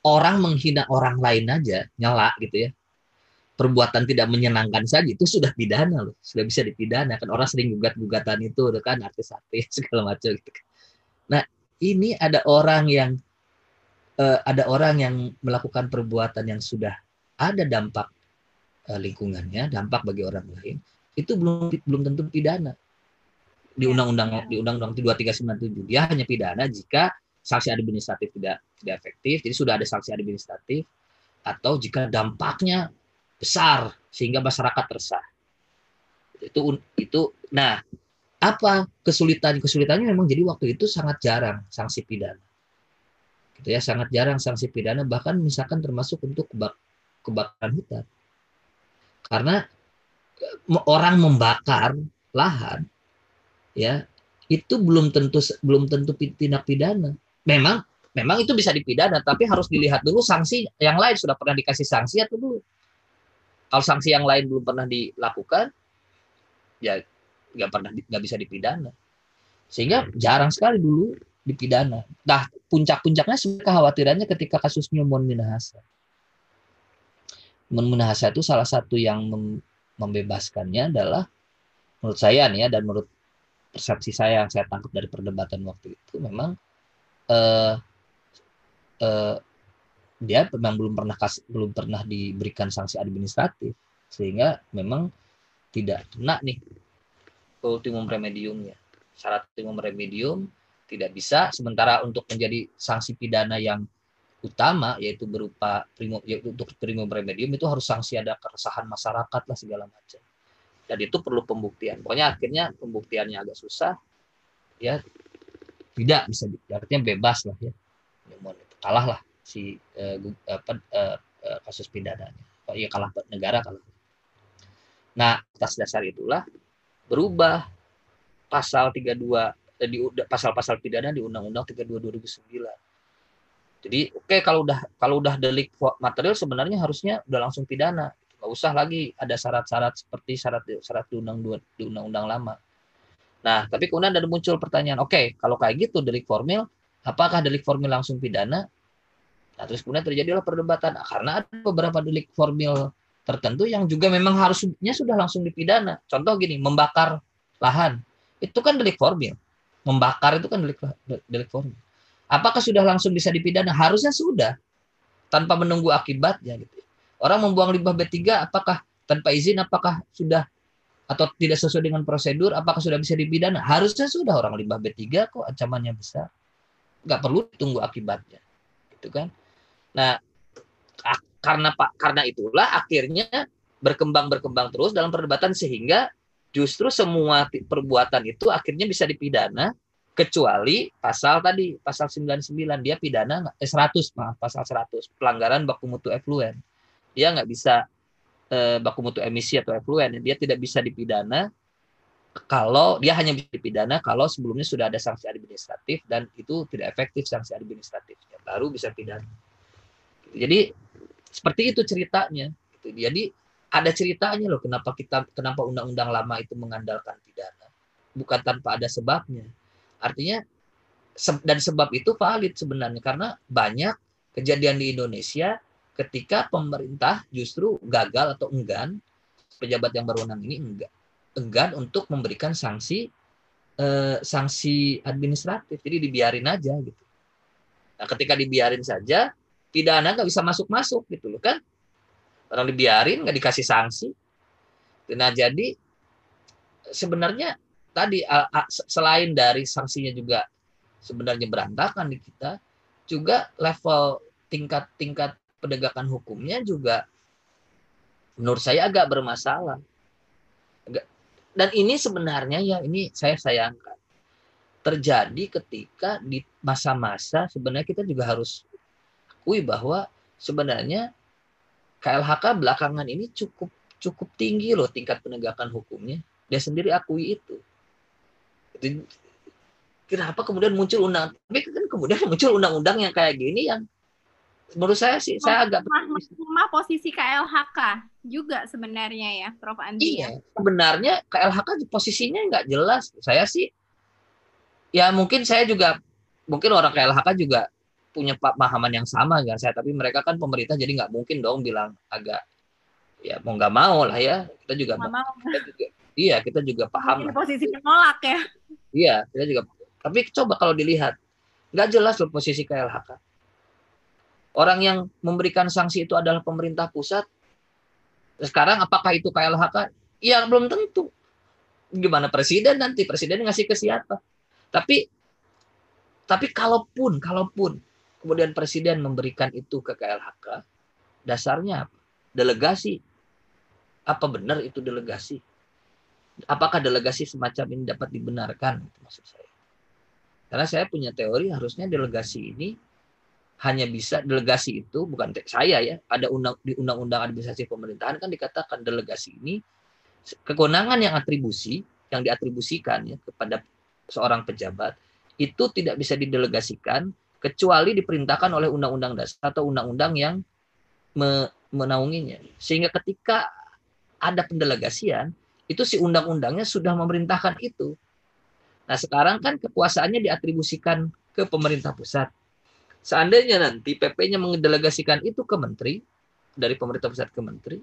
orang menghina orang lain aja nyala gitu ya. Perbuatan tidak menyenangkan saja itu sudah pidana loh, sudah bisa dipidana kan orang sering gugat-gugatan itu kan artis-artis (laughs) segala macam gitu. Kan. Nah, ini ada orang yang uh, ada orang yang melakukan perbuatan yang sudah ada dampak uh, lingkungannya, dampak bagi orang lain, itu belum belum tentu pidana. Di ya, undang-undang di undang-undang 2397 dia hanya pidana jika sanksi administratif tidak tidak efektif, jadi sudah ada sanksi administratif atau jika dampaknya besar sehingga masyarakat resah. Itu itu nah apa kesulitan kesulitannya memang jadi waktu itu sangat jarang sanksi pidana. Gitu ya, sangat jarang sanksi pidana bahkan misalkan termasuk untuk kebak kebakaran hutan. Karena orang membakar lahan ya itu belum tentu belum tentu tindak pidana. Memang memang itu bisa dipidana tapi harus dilihat dulu sanksi yang lain. Sudah pernah dikasih sanksi atau dulu kalau sanksi yang lain belum pernah dilakukan ya nggak pernah nggak bisa dipidana. Sehingga jarang sekali dulu dipidana. Nah puncak-puncaknya kekhawatirannya ketika kasus Nyoman Minahasa. Nyoman Minahasa itu salah satu yang mem membebaskannya adalah menurut saya nih ya dan menurut persepsi saya yang saya tangkap dari perdebatan waktu itu memang uh, uh, dia memang belum pernah kasih, belum pernah diberikan sanksi administratif sehingga memang tidak kena nih. Ultimum remediumnya. Syarat ultimum remedium tidak bisa. Sementara untuk menjadi sanksi pidana yang utama yaitu berupa primum yaitu untuk primum remedium itu harus sanksi ada keresahan masyarakat lah segala macam. Dan itu perlu pembuktian. Pokoknya akhirnya pembuktiannya agak susah ya tidak bisa artinya bebas lah ya. Kalah lah si uh, apa, uh, uh, kasus pidananya. Oh, iya kalah negara kalah. Nah atas dasar itulah berubah pasal 32 eh, di pasal-pasal pidana di Undang-Undang 32 2009 jadi oke okay, kalau udah kalau udah delik material sebenarnya harusnya udah langsung pidana nggak usah lagi ada syarat-syarat seperti syarat syarat di undang di undang-undang lama Nah, tapi kemudian ada muncul pertanyaan, oke, okay, kalau kayak gitu delik formil, apakah delik formil langsung pidana? Nah, terus kemudian terjadilah perdebatan karena ada beberapa delik formil tertentu yang juga memang harusnya sudah langsung dipidana. Contoh gini, membakar lahan. Itu kan delik formil. Membakar itu kan delik delik formil. Apakah sudah langsung bisa dipidana? Harusnya sudah. Tanpa menunggu akibatnya gitu. Orang membuang limbah B3 apakah tanpa izin apakah sudah atau tidak sesuai dengan prosedur, apakah sudah bisa dipidana? Harusnya sudah orang limbah B3 kok ancamannya besar. Nggak perlu tunggu akibatnya. Gitu kan? Nah, karena karena itulah akhirnya berkembang berkembang terus dalam perdebatan sehingga justru semua perbuatan itu akhirnya bisa dipidana kecuali pasal tadi pasal 99 dia pidana eh, 100 maaf pasal 100 pelanggaran baku mutu efluen dia nggak bisa eh, baku mutu emisi atau efluen dia tidak bisa dipidana kalau dia hanya bisa dipidana kalau sebelumnya sudah ada sanksi administratif dan itu tidak efektif sanksi administratifnya. Baru bisa pidana. Jadi seperti itu ceritanya. Jadi ada ceritanya loh kenapa kita kenapa undang-undang lama itu mengandalkan pidana. Bukan tanpa ada sebabnya. Artinya dan sebab itu valid sebenarnya. Karena banyak kejadian di Indonesia ketika pemerintah justru gagal atau enggan pejabat yang berwenang ini enggak enggan untuk memberikan sanksi eh, sanksi administratif. Jadi dibiarin aja gitu. Nah ketika dibiarin saja pidana nggak bisa masuk masuk gitu loh kan orang dibiarin nggak dikasih sanksi nah jadi sebenarnya tadi selain dari sanksinya juga sebenarnya berantakan di kita juga level tingkat-tingkat penegakan hukumnya juga menurut saya agak bermasalah. Dan ini sebenarnya ya ini saya sayangkan terjadi ketika di masa-masa sebenarnya kita juga harus akui bahwa sebenarnya KLHK belakangan ini cukup cukup tinggi loh tingkat penegakan hukumnya. Dia sendiri akui itu. Kenapa kemudian muncul undang? Tapi kan kemudian muncul undang-undang yang kayak gini yang menurut saya sih saya agak rumah posisi KLHK juga sebenarnya ya Prof Andi iya ya? sebenarnya KLHK posisinya nggak jelas saya sih ya mungkin saya juga mungkin orang KLHK juga punya pemahaman yang sama dengan saya tapi mereka kan pemerintah jadi nggak mungkin dong bilang agak ya mau nggak mau lah ya kita juga, mau. Kita juga iya kita juga paham posisi menolak ya iya kita juga tapi coba kalau dilihat nggak jelas loh posisi KLHK Orang yang memberikan sanksi itu adalah pemerintah pusat. Sekarang apakah itu KLHK? Ya belum tentu. Gimana presiden nanti? Presiden ngasih ke siapa? Tapi tapi kalaupun kalaupun kemudian presiden memberikan itu ke KLHK, dasarnya apa? Delegasi. Apa benar itu delegasi? Apakah delegasi semacam ini dapat dibenarkan? maksud saya. Karena saya punya teori harusnya delegasi ini hanya bisa delegasi itu bukan saya ya ada undang di undang-undang administrasi pemerintahan kan dikatakan delegasi ini kewenangan yang atribusi yang diatribusikan ya kepada seorang pejabat itu tidak bisa didelegasikan kecuali diperintahkan oleh undang-undang dasar atau undang-undang yang me menaunginya sehingga ketika ada pendelegasian itu si undang-undangnya sudah memerintahkan itu nah sekarang kan kekuasaannya diatribusikan ke pemerintah pusat Seandainya nanti PP-nya mendelegasikan itu ke menteri, dari pemerintah pusat ke menteri,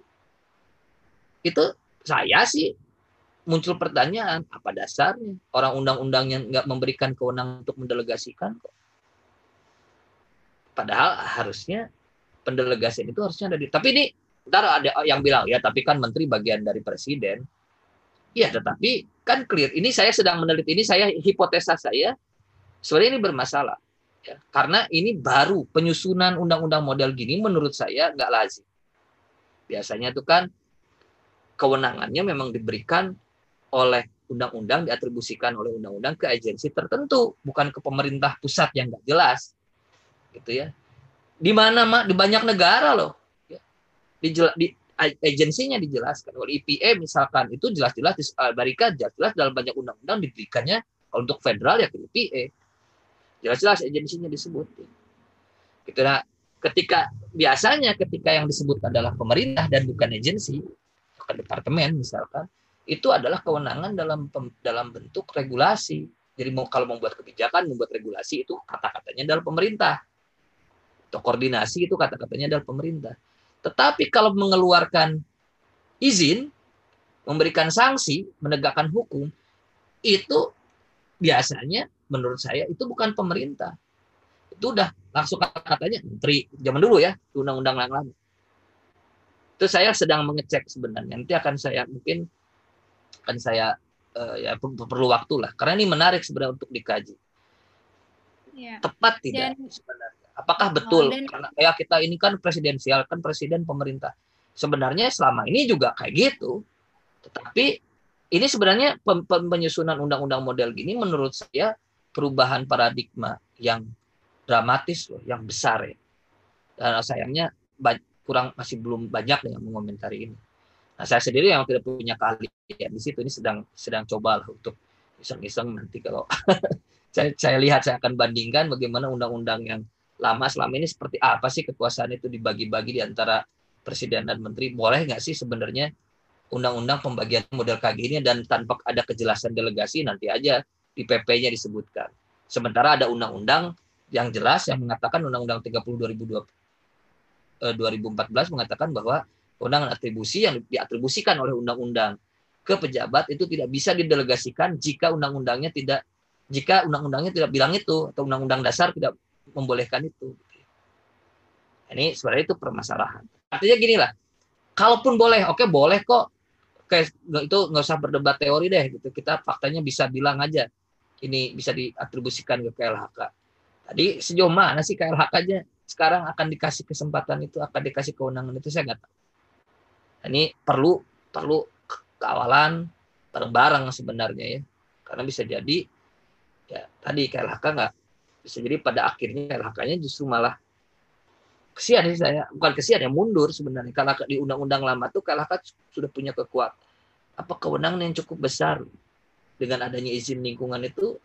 itu saya sih muncul pertanyaan, apa dasarnya? Orang undang-undang yang nggak memberikan kewenangan untuk mendelegasikan kok. Padahal harusnya pendelegasian itu harusnya ada di. Tapi ini ntar ada yang bilang ya, tapi kan menteri bagian dari presiden. Iya, tetapi kan clear. Ini saya sedang meneliti ini saya hipotesa saya sebenarnya ini bermasalah. Ya, karena ini baru penyusunan undang-undang model gini menurut saya nggak lazim. Biasanya itu kan kewenangannya memang diberikan oleh undang-undang diatribusikan oleh undang-undang ke agensi tertentu, bukan ke pemerintah pusat yang nggak jelas, gitu ya. Di mana mak di banyak negara loh, ya. di, di agensinya dijelaskan oleh IPE misalkan itu jelas-jelas di Amerika jelas-jelas dalam banyak undang-undang diberikannya untuk federal ya ke IPE Jelas-jelas agensinya disebut. Gitu nah, ketika biasanya ketika yang disebut adalah pemerintah dan bukan agensi, bukan departemen misalkan, itu adalah kewenangan dalam dalam bentuk regulasi. Jadi mau kalau membuat kebijakan, membuat regulasi itu kata-katanya adalah pemerintah. Atau koordinasi itu kata-katanya adalah pemerintah. Tetapi kalau mengeluarkan izin, memberikan sanksi, menegakkan hukum, itu biasanya menurut saya itu bukan pemerintah. Itu udah langsung katanya menteri zaman dulu ya, undang-undang yang lama. Itu saya sedang mengecek sebenarnya. Nanti akan saya mungkin akan saya uh, ya perlu waktu lah. Karena ini menarik sebenarnya untuk dikaji. Ya. Tepat tidak dan, sebenarnya? Apakah betul? Dan, Karena ya kita ini kan presidensial, kan presiden pemerintah. Sebenarnya selama ini juga kayak gitu. Tetapi ini sebenarnya penyusunan undang-undang model gini menurut saya perubahan paradigma yang dramatis loh, yang besar ya. Dan sayangnya kurang masih belum banyak yang mengomentari ini. Nah, saya sendiri yang tidak punya keahlian di situ ini sedang sedang coba lah untuk iseng-iseng nanti kalau (laughs) saya, saya lihat saya akan bandingkan bagaimana undang-undang yang lama selama ini seperti apa sih kekuasaan itu dibagi-bagi di antara presiden dan menteri. Boleh nggak sih sebenarnya undang-undang pembagian model kayak gini dan tanpa ada kejelasan delegasi nanti aja di PP-nya disebutkan. Sementara ada undang-undang yang jelas yang mengatakan Undang-Undang 30 2014 eh, mengatakan bahwa undangan atribusi yang diatribusikan oleh undang-undang ke pejabat itu tidak bisa didelegasikan jika undang-undangnya tidak jika undang-undangnya tidak bilang itu atau undang-undang dasar tidak membolehkan itu. Ini sebenarnya itu permasalahan. Artinya gini lah, kalaupun boleh, oke boleh kok. Oke, itu nggak usah berdebat teori deh gitu. Kita faktanya bisa bilang aja ini bisa diatribusikan ke KLHK. Tadi sejauh mana sih KLHK-nya sekarang akan dikasih kesempatan itu, akan dikasih kewenangan itu saya nggak tahu. Ini perlu perlu kawalan bareng-bareng sebenarnya ya, karena bisa jadi ya tadi KLHK nggak bisa jadi pada akhirnya KLHK-nya justru malah kesian sih saya bukan kesian ya mundur sebenarnya kalau di undang-undang lama tuh KLHK sudah punya kekuatan apa kewenangan yang cukup besar dengan adanya izin lingkungan itu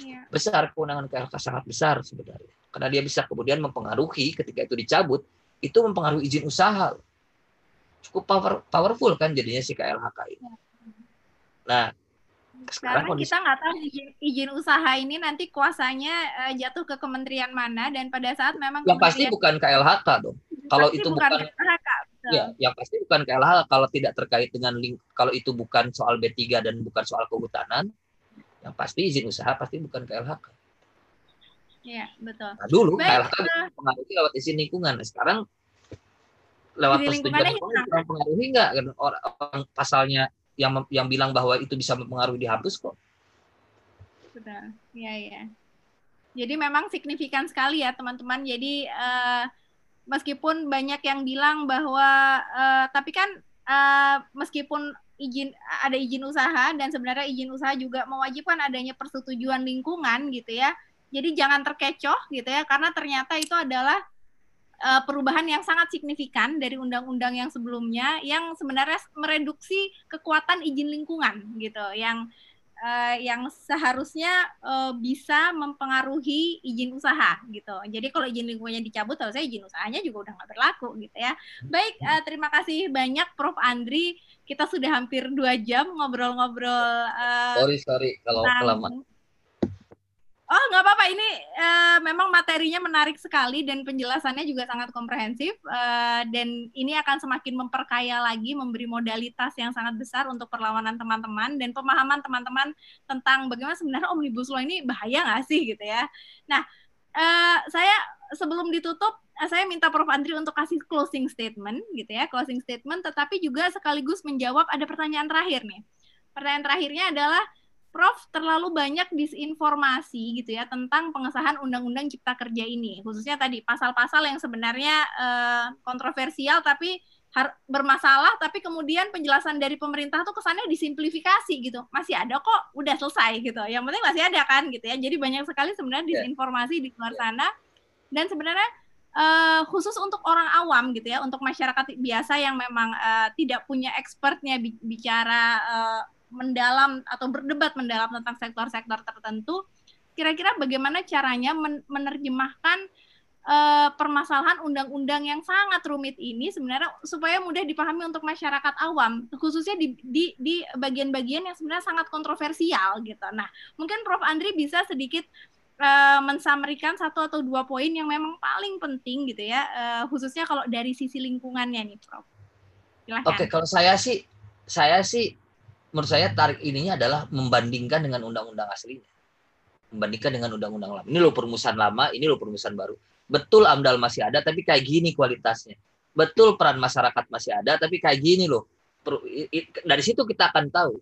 ya. besar kewenangan KLK sangat besar sebenarnya. karena dia bisa kemudian mempengaruhi ketika itu dicabut itu mempengaruhi izin usaha cukup power, powerful kan jadinya si KLHK ini. Ya. Nah, sekarang kita nggak tahu izin, izin usaha ini nanti kuasanya uh, jatuh ke kementerian mana dan pada saat memang yang pasti bukan KLHK dong. Kalau itu bukan, bukan KLHK, ya, yang pasti bukan KLHK kalau tidak terkait dengan link kalau itu bukan soal B3 dan bukan soal kehutanan, yang pasti izin usaha pasti bukan KLHK. Iya, betul. Nah, dulu Baik, KLHK uh, pengaruhi lewat izin lingkungan. Nah, sekarang lewat persetujuan lingkungan pengaruhi nggak orang, orang pasalnya yang yang bilang bahwa itu bisa mempengaruhi dihapus kok. Betul. Iya, iya. Jadi memang signifikan sekali ya, teman-teman. Jadi uh, meskipun banyak yang bilang bahwa uh, tapi kan uh, meskipun izin ada izin usaha dan sebenarnya izin usaha juga mewajibkan adanya persetujuan lingkungan gitu ya. Jadi jangan terkecoh gitu ya karena ternyata itu adalah uh, perubahan yang sangat signifikan dari undang-undang yang sebelumnya yang sebenarnya mereduksi kekuatan izin lingkungan gitu yang uh, yang seharusnya uh, bisa mempengaruhi izin usaha gitu. Jadi kalau izin lingkungannya dicabut, kalau saya izin usahanya juga udah nggak berlaku gitu ya. Baik, uh, terima kasih banyak Prof Andri. Kita sudah hampir dua jam ngobrol-ngobrol. Uh, sorry sorry kalau kelamaan. Oh, nggak apa-apa. Ini uh, memang materinya menarik sekali dan penjelasannya juga sangat komprehensif. Uh, dan ini akan semakin memperkaya lagi, memberi modalitas yang sangat besar untuk perlawanan teman-teman dan pemahaman teman-teman tentang bagaimana sebenarnya omnibus law ini bahaya nggak sih gitu ya. Nah, uh, saya sebelum ditutup, saya minta Prof. Andri untuk kasih closing statement gitu ya, closing statement, tetapi juga sekaligus menjawab ada pertanyaan terakhir nih. Pertanyaan terakhirnya adalah Prof terlalu banyak disinformasi gitu ya tentang pengesahan Undang-Undang Cipta Kerja ini, khususnya tadi pasal-pasal yang sebenarnya eh, kontroversial tapi bermasalah, tapi kemudian penjelasan dari pemerintah tuh kesannya disimplifikasi gitu, masih ada kok, udah selesai gitu, yang penting masih ada kan gitu ya, jadi banyak sekali sebenarnya ya. disinformasi di luar ya. sana, dan sebenarnya uh, khusus untuk orang awam gitu ya, untuk masyarakat biasa yang memang uh, tidak punya expertnya bicara uh, mendalam atau berdebat mendalam tentang sektor-sektor tertentu, kira-kira bagaimana caranya men menerjemahkan uh, permasalahan undang-undang yang sangat rumit ini sebenarnya supaya mudah dipahami untuk masyarakat awam, khususnya di bagian-bagian yang sebenarnya sangat kontroversial gitu. Nah, mungkin Prof Andri bisa sedikit uh, mensamerikan satu atau dua poin yang memang paling penting gitu ya, uh, khususnya kalau dari sisi lingkungannya nih, Prof. Silahkan. Oke, kalau saya sih saya sih menurut saya tarik ininya adalah membandingkan dengan undang-undang aslinya. Membandingkan dengan undang-undang lama. Ini loh perumusan lama, ini loh perumusan baru. Betul AMDAL masih ada, tapi kayak gini kualitasnya. Betul peran masyarakat masih ada, tapi kayak gini loh. Dari situ kita akan tahu.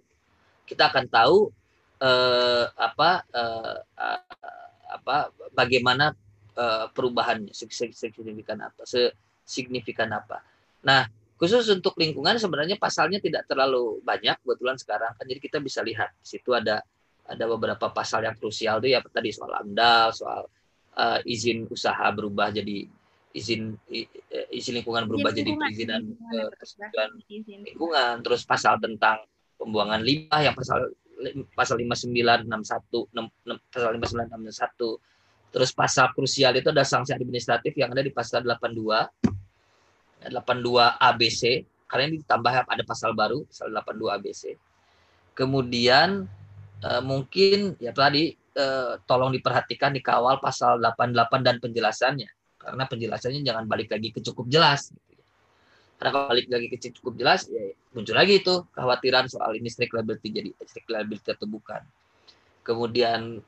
Kita akan tahu eh, apa eh, apa bagaimana eh, perubahannya signifikan apa, signifikan apa. Nah, Khusus untuk lingkungan sebenarnya pasalnya tidak terlalu banyak kebetulan sekarang kan. Jadi kita bisa lihat di situ ada ada beberapa pasal yang krusial tuh ya tadi soal AMDAL, soal uh, izin usaha berubah jadi izin izin lingkungan berubah izin jadi perizinan persetujuan lingkungan, terus pasal tentang pembuangan limbah yang pasal pasal 5961 pasal 5961 terus pasal krusial itu ada sanksi administratif yang ada di pasal 82 82 ABC karena ini ditambah ada pasal baru pasal 82 ABC. Kemudian uh, mungkin ya tadi uh, tolong diperhatikan dikawal pasal 88 dan penjelasannya karena penjelasannya jangan balik lagi ke cukup jelas. Ya. Karena kalau balik lagi ke cukup jelas ya muncul lagi itu kekhawatiran soal ini strict liability jadi strict liability atau bukan. Kemudian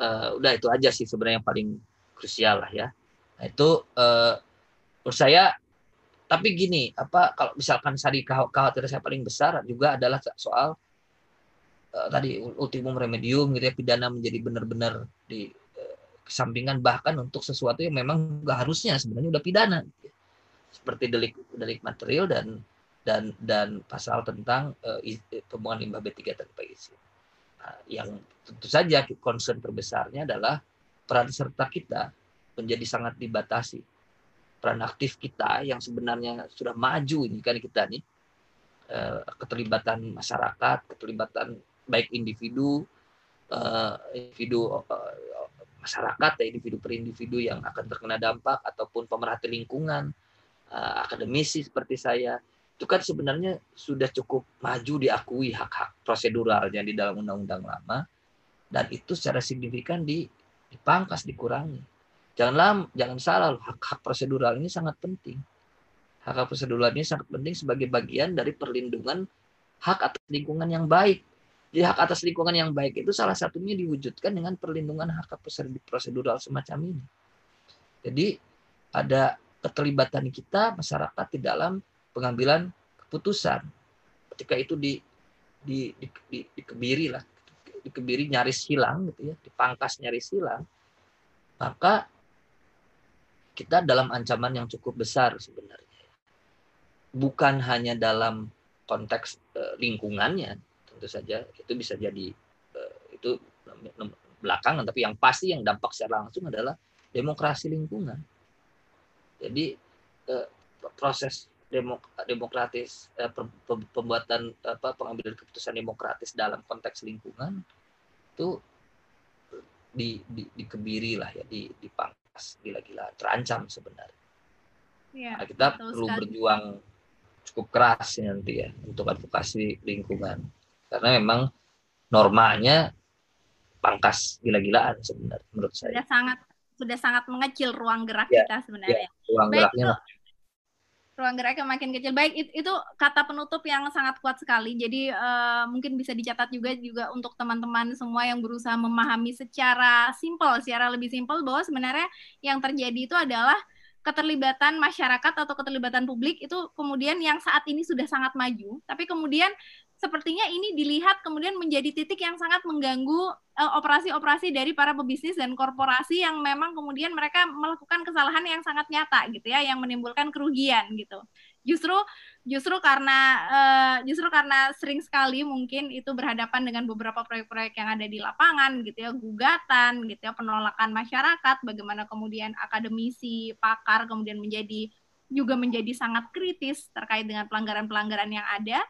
uh, udah itu aja sih sebenarnya yang paling krusial lah ya. Nah, itu uh, menurut saya tapi gini, apa kalau misalkan tadi kekhawatiran saya paling besar juga adalah soal uh, tadi ultimum remedium gitu ya pidana menjadi benar-benar di uh, kesampingan bahkan untuk sesuatu yang memang nggak harusnya sebenarnya udah pidana gitu ya. seperti delik delik material dan dan dan pasal tentang uh, pembuangan limbah B3 tanpa izin. Nah, yang tentu saja concern terbesarnya adalah peran serta kita menjadi sangat dibatasi peran aktif kita yang sebenarnya sudah maju ini kan kita nih. Eh, keterlibatan masyarakat, keterlibatan baik individu, eh, individu eh, masyarakat ya individu per individu yang akan terkena dampak ataupun pemerhati lingkungan akademisi seperti saya. Itu kan sebenarnya sudah cukup maju diakui hak-hak proseduralnya di dalam undang-undang lama dan itu secara signifikan di, dipangkas dikurangi janganlah jangan salah hak-hak prosedural ini sangat penting. Hak-hak prosedural ini sangat penting sebagai bagian dari perlindungan hak atas lingkungan yang baik. Jadi hak atas lingkungan yang baik itu salah satunya diwujudkan dengan perlindungan hak prosedural semacam ini. Jadi ada keterlibatan kita masyarakat di dalam pengambilan keputusan. Ketika itu di di, di, di dikebiri lah, dikebiri nyaris hilang gitu ya, dipangkas nyaris hilang, maka kita dalam ancaman yang cukup besar sebenarnya. Bukan hanya dalam konteks eh, lingkungannya, tentu saja itu bisa jadi uh, itu belakangan tapi yang pasti yang dampak secara langsung adalah demokrasi lingkungan jadi uh, proses demok demokratis uh, pembuatan apa pengambilan keputusan demokratis dalam konteks lingkungan itu di, di dikebiri lah ya di dipangkas gila-gila terancam sebenarnya ya, nah, kita perlu sekali. berjuang cukup keras nanti ya untuk advokasi lingkungan karena memang normanya pangkas gila-gilaan sebenarnya menurut saya. Sudah sangat sudah sangat mengecil ruang gerak ya, kita sebenarnya. Ya, ruang Baik, geraknya itu, ruang geraknya makin kecil. Baik, itu, itu kata penutup yang sangat kuat sekali. Jadi uh, mungkin bisa dicatat juga juga untuk teman-teman semua yang berusaha memahami secara simpel, secara lebih simpel bahwa sebenarnya yang terjadi itu adalah keterlibatan masyarakat atau keterlibatan publik itu kemudian yang saat ini sudah sangat maju, tapi kemudian sepertinya ini dilihat kemudian menjadi titik yang sangat mengganggu eh, operasi-operasi uh, dari para pebisnis dan korporasi yang memang kemudian mereka melakukan kesalahan yang sangat nyata gitu ya yang menimbulkan kerugian gitu. Justru justru karena uh, justru karena sering sekali mungkin itu berhadapan dengan beberapa proyek-proyek yang ada di lapangan gitu ya gugatan gitu ya penolakan masyarakat bagaimana kemudian akademisi pakar kemudian menjadi juga menjadi sangat kritis terkait dengan pelanggaran-pelanggaran yang ada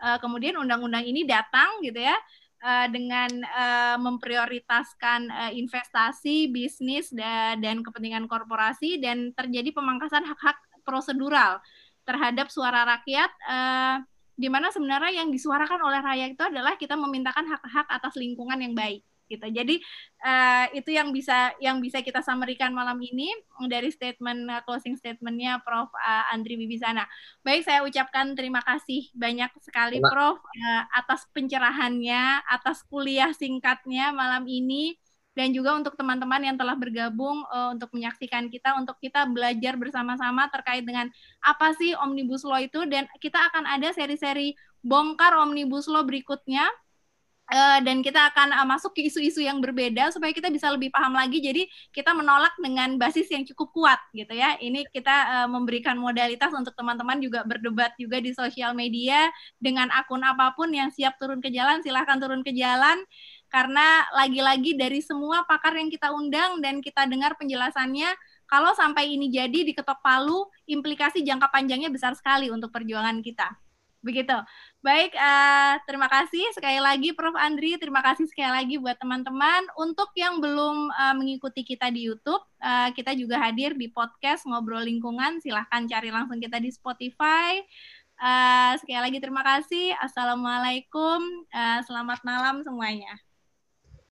uh, kemudian undang-undang ini datang gitu ya uh, dengan uh, memprioritaskan uh, investasi, bisnis dan, dan kepentingan korporasi dan terjadi pemangkasan hak-hak prosedural terhadap suara rakyat uh, di mana sebenarnya yang disuarakan oleh rakyat itu adalah kita memintakan hak-hak atas lingkungan yang baik gitu. Jadi uh, itu yang bisa yang bisa kita samerikan malam ini dari statement uh, closing statementnya Prof uh, Andri Bibisana. Baik, saya ucapkan terima kasih banyak sekali Prof uh, atas pencerahannya, atas kuliah singkatnya malam ini dan juga untuk teman-teman yang telah bergabung uh, untuk menyaksikan kita untuk kita belajar bersama-sama terkait dengan apa sih Omnibus Law itu dan kita akan ada seri-seri bongkar Omnibus Law berikutnya Uh, dan kita akan uh, masuk ke isu-isu yang berbeda supaya kita bisa lebih paham lagi. Jadi kita menolak dengan basis yang cukup kuat gitu ya. Ini kita uh, memberikan modalitas untuk teman-teman juga berdebat juga di sosial media dengan akun apa pun yang siap turun ke jalan silahkan turun ke jalan karena lagi-lagi dari semua pakar yang kita undang dan kita dengar penjelasannya kalau sampai ini jadi diketok palu implikasi jangka panjangnya besar sekali untuk perjuangan kita. Begitu. Baik, uh, terima kasih sekali lagi Prof. Andri, terima kasih sekali lagi buat teman-teman. Untuk yang belum uh, mengikuti kita di YouTube, uh, kita juga hadir di podcast Ngobrol Lingkungan. Silahkan cari langsung kita di Spotify. Uh, sekali lagi terima kasih. Assalamualaikum. Uh, selamat malam semuanya.